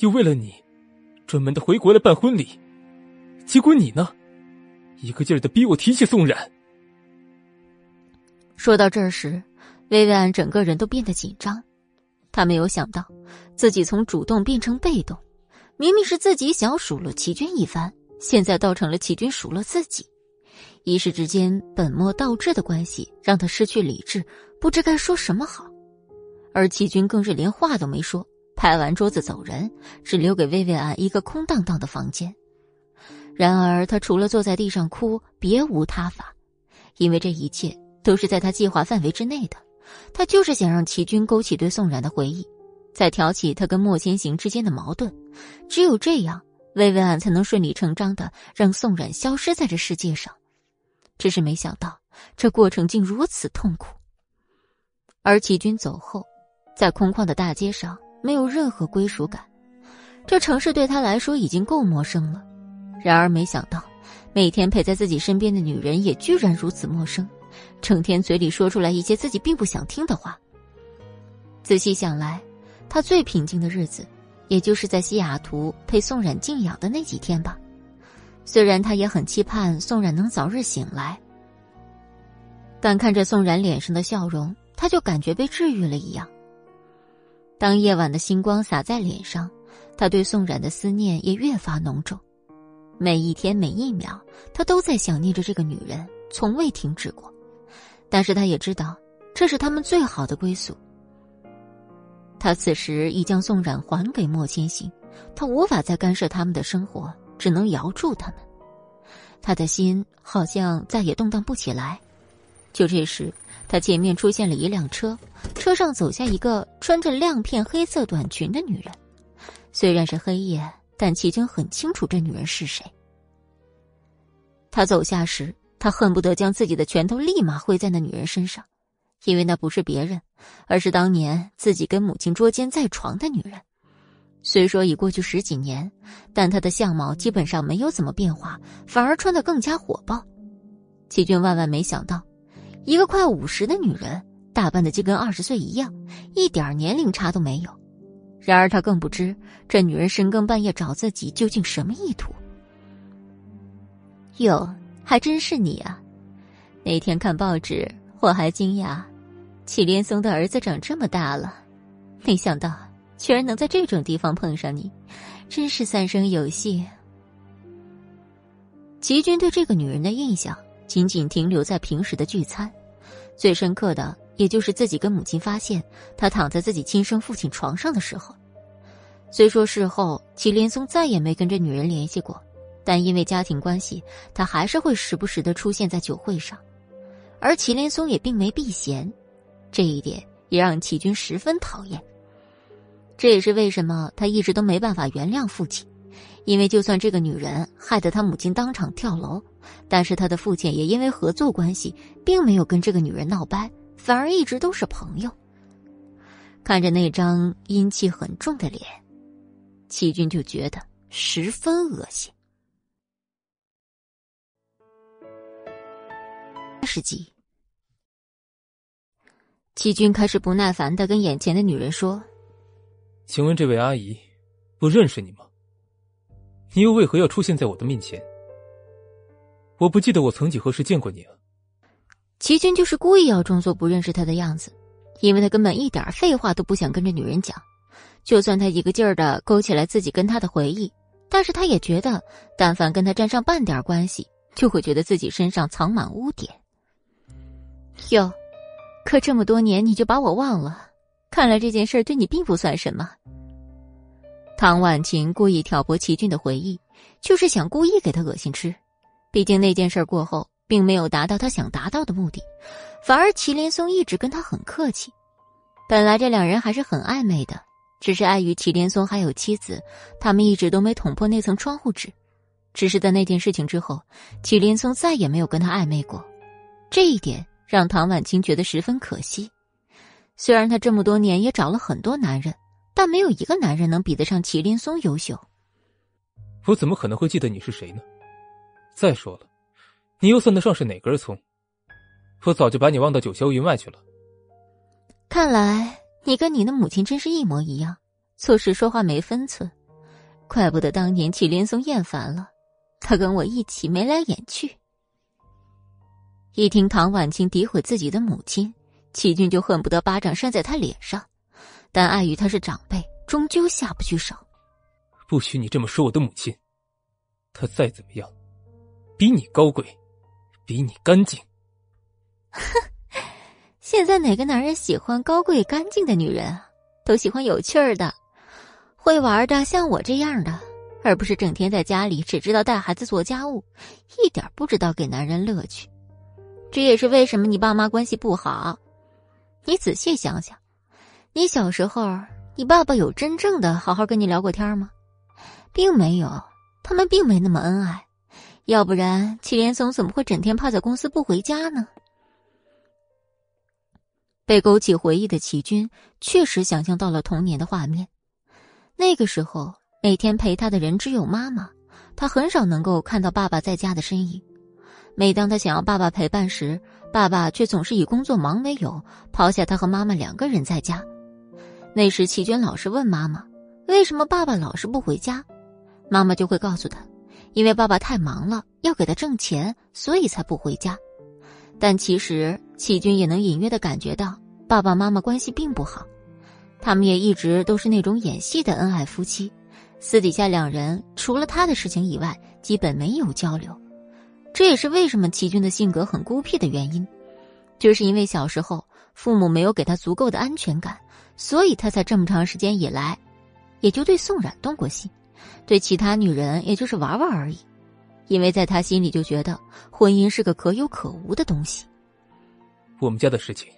又为了你，专门的回国来办婚礼。结果你呢，一个劲儿的逼我提起宋冉。说到这时，薇薇安整个人都变得紧张。她没有想到，自己从主动变成被动，明明是自己想数落齐军一番，现在倒成了齐军数落自己。一时之间，本末倒置的关系让她失去理智，不知该说什么好。而齐军更是连话都没说，拍完桌子走人，只留给薇薇安一个空荡荡的房间。然而，他除了坐在地上哭，别无他法，因为这一切。都是在他计划范围之内的，他就是想让齐军勾起对宋冉的回忆，再挑起他跟莫千行之间的矛盾，只有这样，薇薇安才能顺理成章的让宋冉消失在这世界上。只是没想到，这过程竟如此痛苦。而齐军走后，在空旷的大街上，没有任何归属感，这城市对他来说已经够陌生了。然而没想到，每天陪在自己身边的女人也居然如此陌生。成天嘴里说出来一些自己并不想听的话。仔细想来，他最平静的日子，也就是在西雅图陪宋冉静养的那几天吧。虽然他也很期盼宋冉能早日醒来，但看着宋冉脸上的笑容，他就感觉被治愈了一样。当夜晚的星光洒在脸上，他对宋冉的思念也越发浓重。每一天每一秒，他都在想念着这个女人，从未停止过。但是他也知道，这是他们最好的归宿。他此时已将宋冉还给莫千行，他无法再干涉他们的生活，只能摇住他们。他的心好像再也动荡不起来。就这时，他前面出现了一辆车，车上走下一个穿着亮片黑色短裙的女人。虽然是黑夜，但齐军很清楚这女人是谁。他走下时。他恨不得将自己的拳头立马挥在那女人身上，因为那不是别人，而是当年自己跟母亲捉奸在床的女人。虽说已过去十几年，但她的相貌基本上没有怎么变化，反而穿得更加火爆。齐军万万没想到，一个快五十的女人打扮的就跟二十岁一样，一点年龄差都没有。然而他更不知，这女人深更半夜找自己究竟什么意图。哟，还真是你啊！那天看报纸，我还惊讶，祁连松的儿子长这么大了，没想到居然能在这种地方碰上你，真是三生有幸。齐军对这个女人的印象仅仅停留在平时的聚餐，最深刻的也就是自己跟母亲发现她躺在自己亲生父亲床上的时候。虽说事后祁连松再也没跟这女人联系过。但因为家庭关系，他还是会时不时的出现在酒会上，而祁连松也并没避嫌，这一点也让祁军十分讨厌。这也是为什么他一直都没办法原谅父亲，因为就算这个女人害得他母亲当场跳楼，但是他的父亲也因为合作关系，并没有跟这个女人闹掰，反而一直都是朋友。看着那张阴气很重的脸，齐军就觉得十分恶心。十几，齐军开始不耐烦的跟眼前的女人说：“请问这位阿姨，不认识你吗？你又为何要出现在我的面前？我不记得我曾几何时见过你啊。”齐军就是故意要装作不认识他的样子，因为他根本一点废话都不想跟这女人讲。就算他一个劲儿的勾起来自己跟他的回忆，但是他也觉得，但凡跟他沾上半点关系，就会觉得自己身上藏满污点。哟，可这么多年你就把我忘了？看来这件事对你并不算什么。唐婉晴故意挑拨齐俊的回忆，就是想故意给他恶心吃。毕竟那件事过后，并没有达到他想达到的目的，反而祁连松一直跟他很客气。本来这两人还是很暧昧的，只是碍于祁连松还有妻子，他们一直都没捅破那层窗户纸。只是在那件事情之后，祁连松再也没有跟他暧昧过。这一点。让唐婉清觉得十分可惜。虽然他这么多年也找了很多男人，但没有一个男人能比得上祁连松优秀。我怎么可能会记得你是谁呢？再说了，你又算得上是哪根葱？我早就把你忘到九霄云外去了。看来你跟你的母亲真是一模一样，做事说话没分寸。怪不得当年祁连松厌烦了，他跟我一起眉来眼去。一听唐婉清诋毁自己的母亲，齐军就恨不得巴掌扇在他脸上，但碍于他是长辈，终究下不去手。不许你这么说我的母亲，她再怎么样，比你高贵，比你干净。哼，现在哪个男人喜欢高贵干净的女人啊？都喜欢有趣儿的，会玩的，像我这样的，而不是整天在家里只知道带孩子做家务，一点不知道给男人乐趣。这也是为什么你爸妈关系不好。你仔细想想，你小时候，你爸爸有真正的好好跟你聊过天吗？并没有，他们并没那么恩爱。要不然，祁连松怎么会整天泡在公司不回家呢？被勾起回忆的齐军确实想象到了童年的画面。那个时候，每天陪他的人只有妈妈，他很少能够看到爸爸在家的身影。每当他想要爸爸陪伴时，爸爸却总是以工作忙为由，抛下他和妈妈两个人在家。那时，齐娟老是问妈妈：“为什么爸爸老是不回家？”妈妈就会告诉他：“因为爸爸太忙了，要给他挣钱，所以才不回家。”但其实，齐军也能隐约的感觉到，爸爸妈妈关系并不好，他们也一直都是那种演戏的恩爱夫妻，私底下两人除了他的事情以外，基本没有交流。这也是为什么齐军的性格很孤僻的原因，就是因为小时候父母没有给他足够的安全感，所以他才这么长时间以来，也就对宋冉动过心，对其他女人也就是玩玩而已，因为在他心里就觉得婚姻是个可有可无的东西。我们家的事情，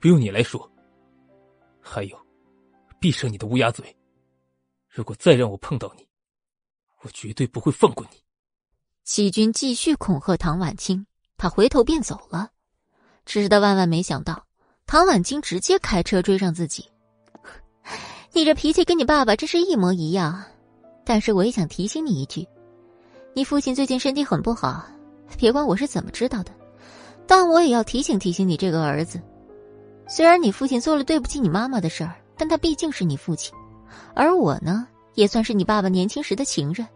不用你来说。还有，闭上你的乌鸦嘴！如果再让我碰到你，我绝对不会放过你。齐军继续恐吓唐婉清，他回头便走了。只是他万万没想到，唐婉清直接开车追上自己。你这脾气跟你爸爸真是一模一样，但是我也想提醒你一句，你父亲最近身体很不好，别管我是怎么知道的，但我也要提醒提醒你这个儿子。虽然你父亲做了对不起你妈妈的事儿，但他毕竟是你父亲，而我呢，也算是你爸爸年轻时的情人。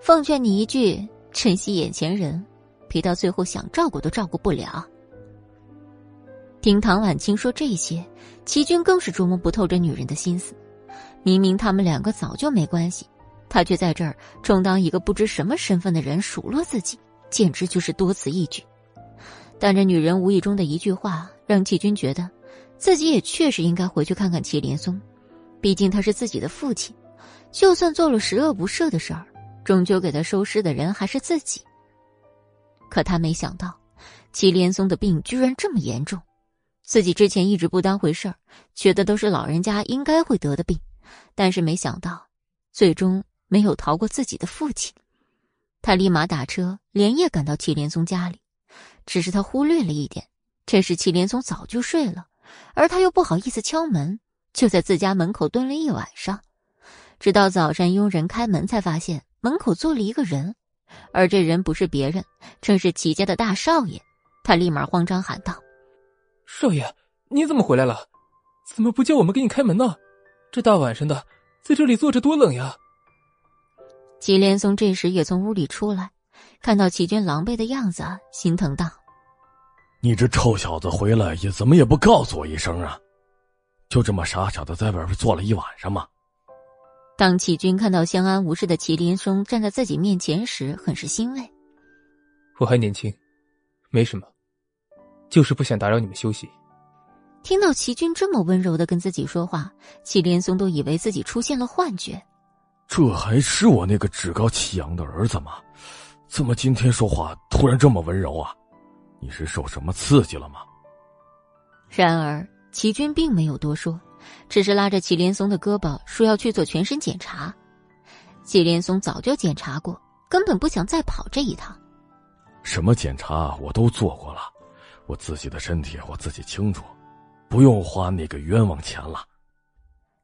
奉劝你一句，珍惜眼前人，别到最后想照顾都照顾不了。听唐婉清说这些，齐军更是琢磨不透这女人的心思。明明他们两个早就没关系，他却在这儿充当一个不知什么身份的人数落自己，简直就是多此一举。但这女人无意中的一句话，让齐军觉得，自己也确实应该回去看看祁连松，毕竟他是自己的父亲，就算做了十恶不赦的事儿。终究给他收尸的人还是自己。可他没想到，祁连松的病居然这么严重。自己之前一直不当回事儿，觉得都是老人家应该会得的病，但是没想到，最终没有逃过自己的父亲。他立马打车连夜赶到祁连松家里，只是他忽略了一点：这时祁连松早就睡了，而他又不好意思敲门，就在自家门口蹲了一晚上，直到早上佣人开门才发现。门口坐了一个人，而这人不是别人，正是齐家的大少爷。他立马慌张喊道：“少爷，你怎么回来了？怎么不叫我们给你开门呢？这大晚上的，在这里坐着多冷呀！”祁连松这时也从屋里出来，看到齐军狼狈的样子，心疼道：“你这臭小子回来也怎么也不告诉我一声啊？就这么傻傻的在外边坐了一晚上吗？”当齐军看到相安无事的祁连松站在自己面前时，很是欣慰。我还年轻，没什么，就是不想打扰你们休息。听到齐军这么温柔的跟自己说话，祁连松都以为自己出现了幻觉。这还是我那个趾高气扬的儿子吗？怎么今天说话突然这么温柔啊？你是受什么刺激了吗？然而齐军并没有多说。只是拉着祁连松的胳膊说要去做全身检查，祁连松早就检查过，根本不想再跑这一趟。什么检查我都做过了，我自己的身体我自己清楚，不用花那个冤枉钱了。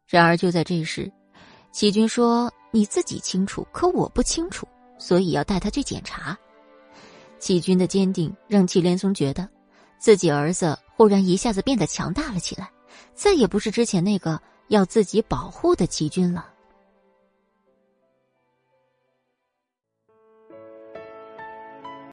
然而就在这时，齐军说：“你自己清楚，可我不清楚，所以要带他去检查。”齐军的坚定让祁连松觉得，自己儿子忽然一下子变得强大了起来。再也不是之前那个要自己保护的齐军了。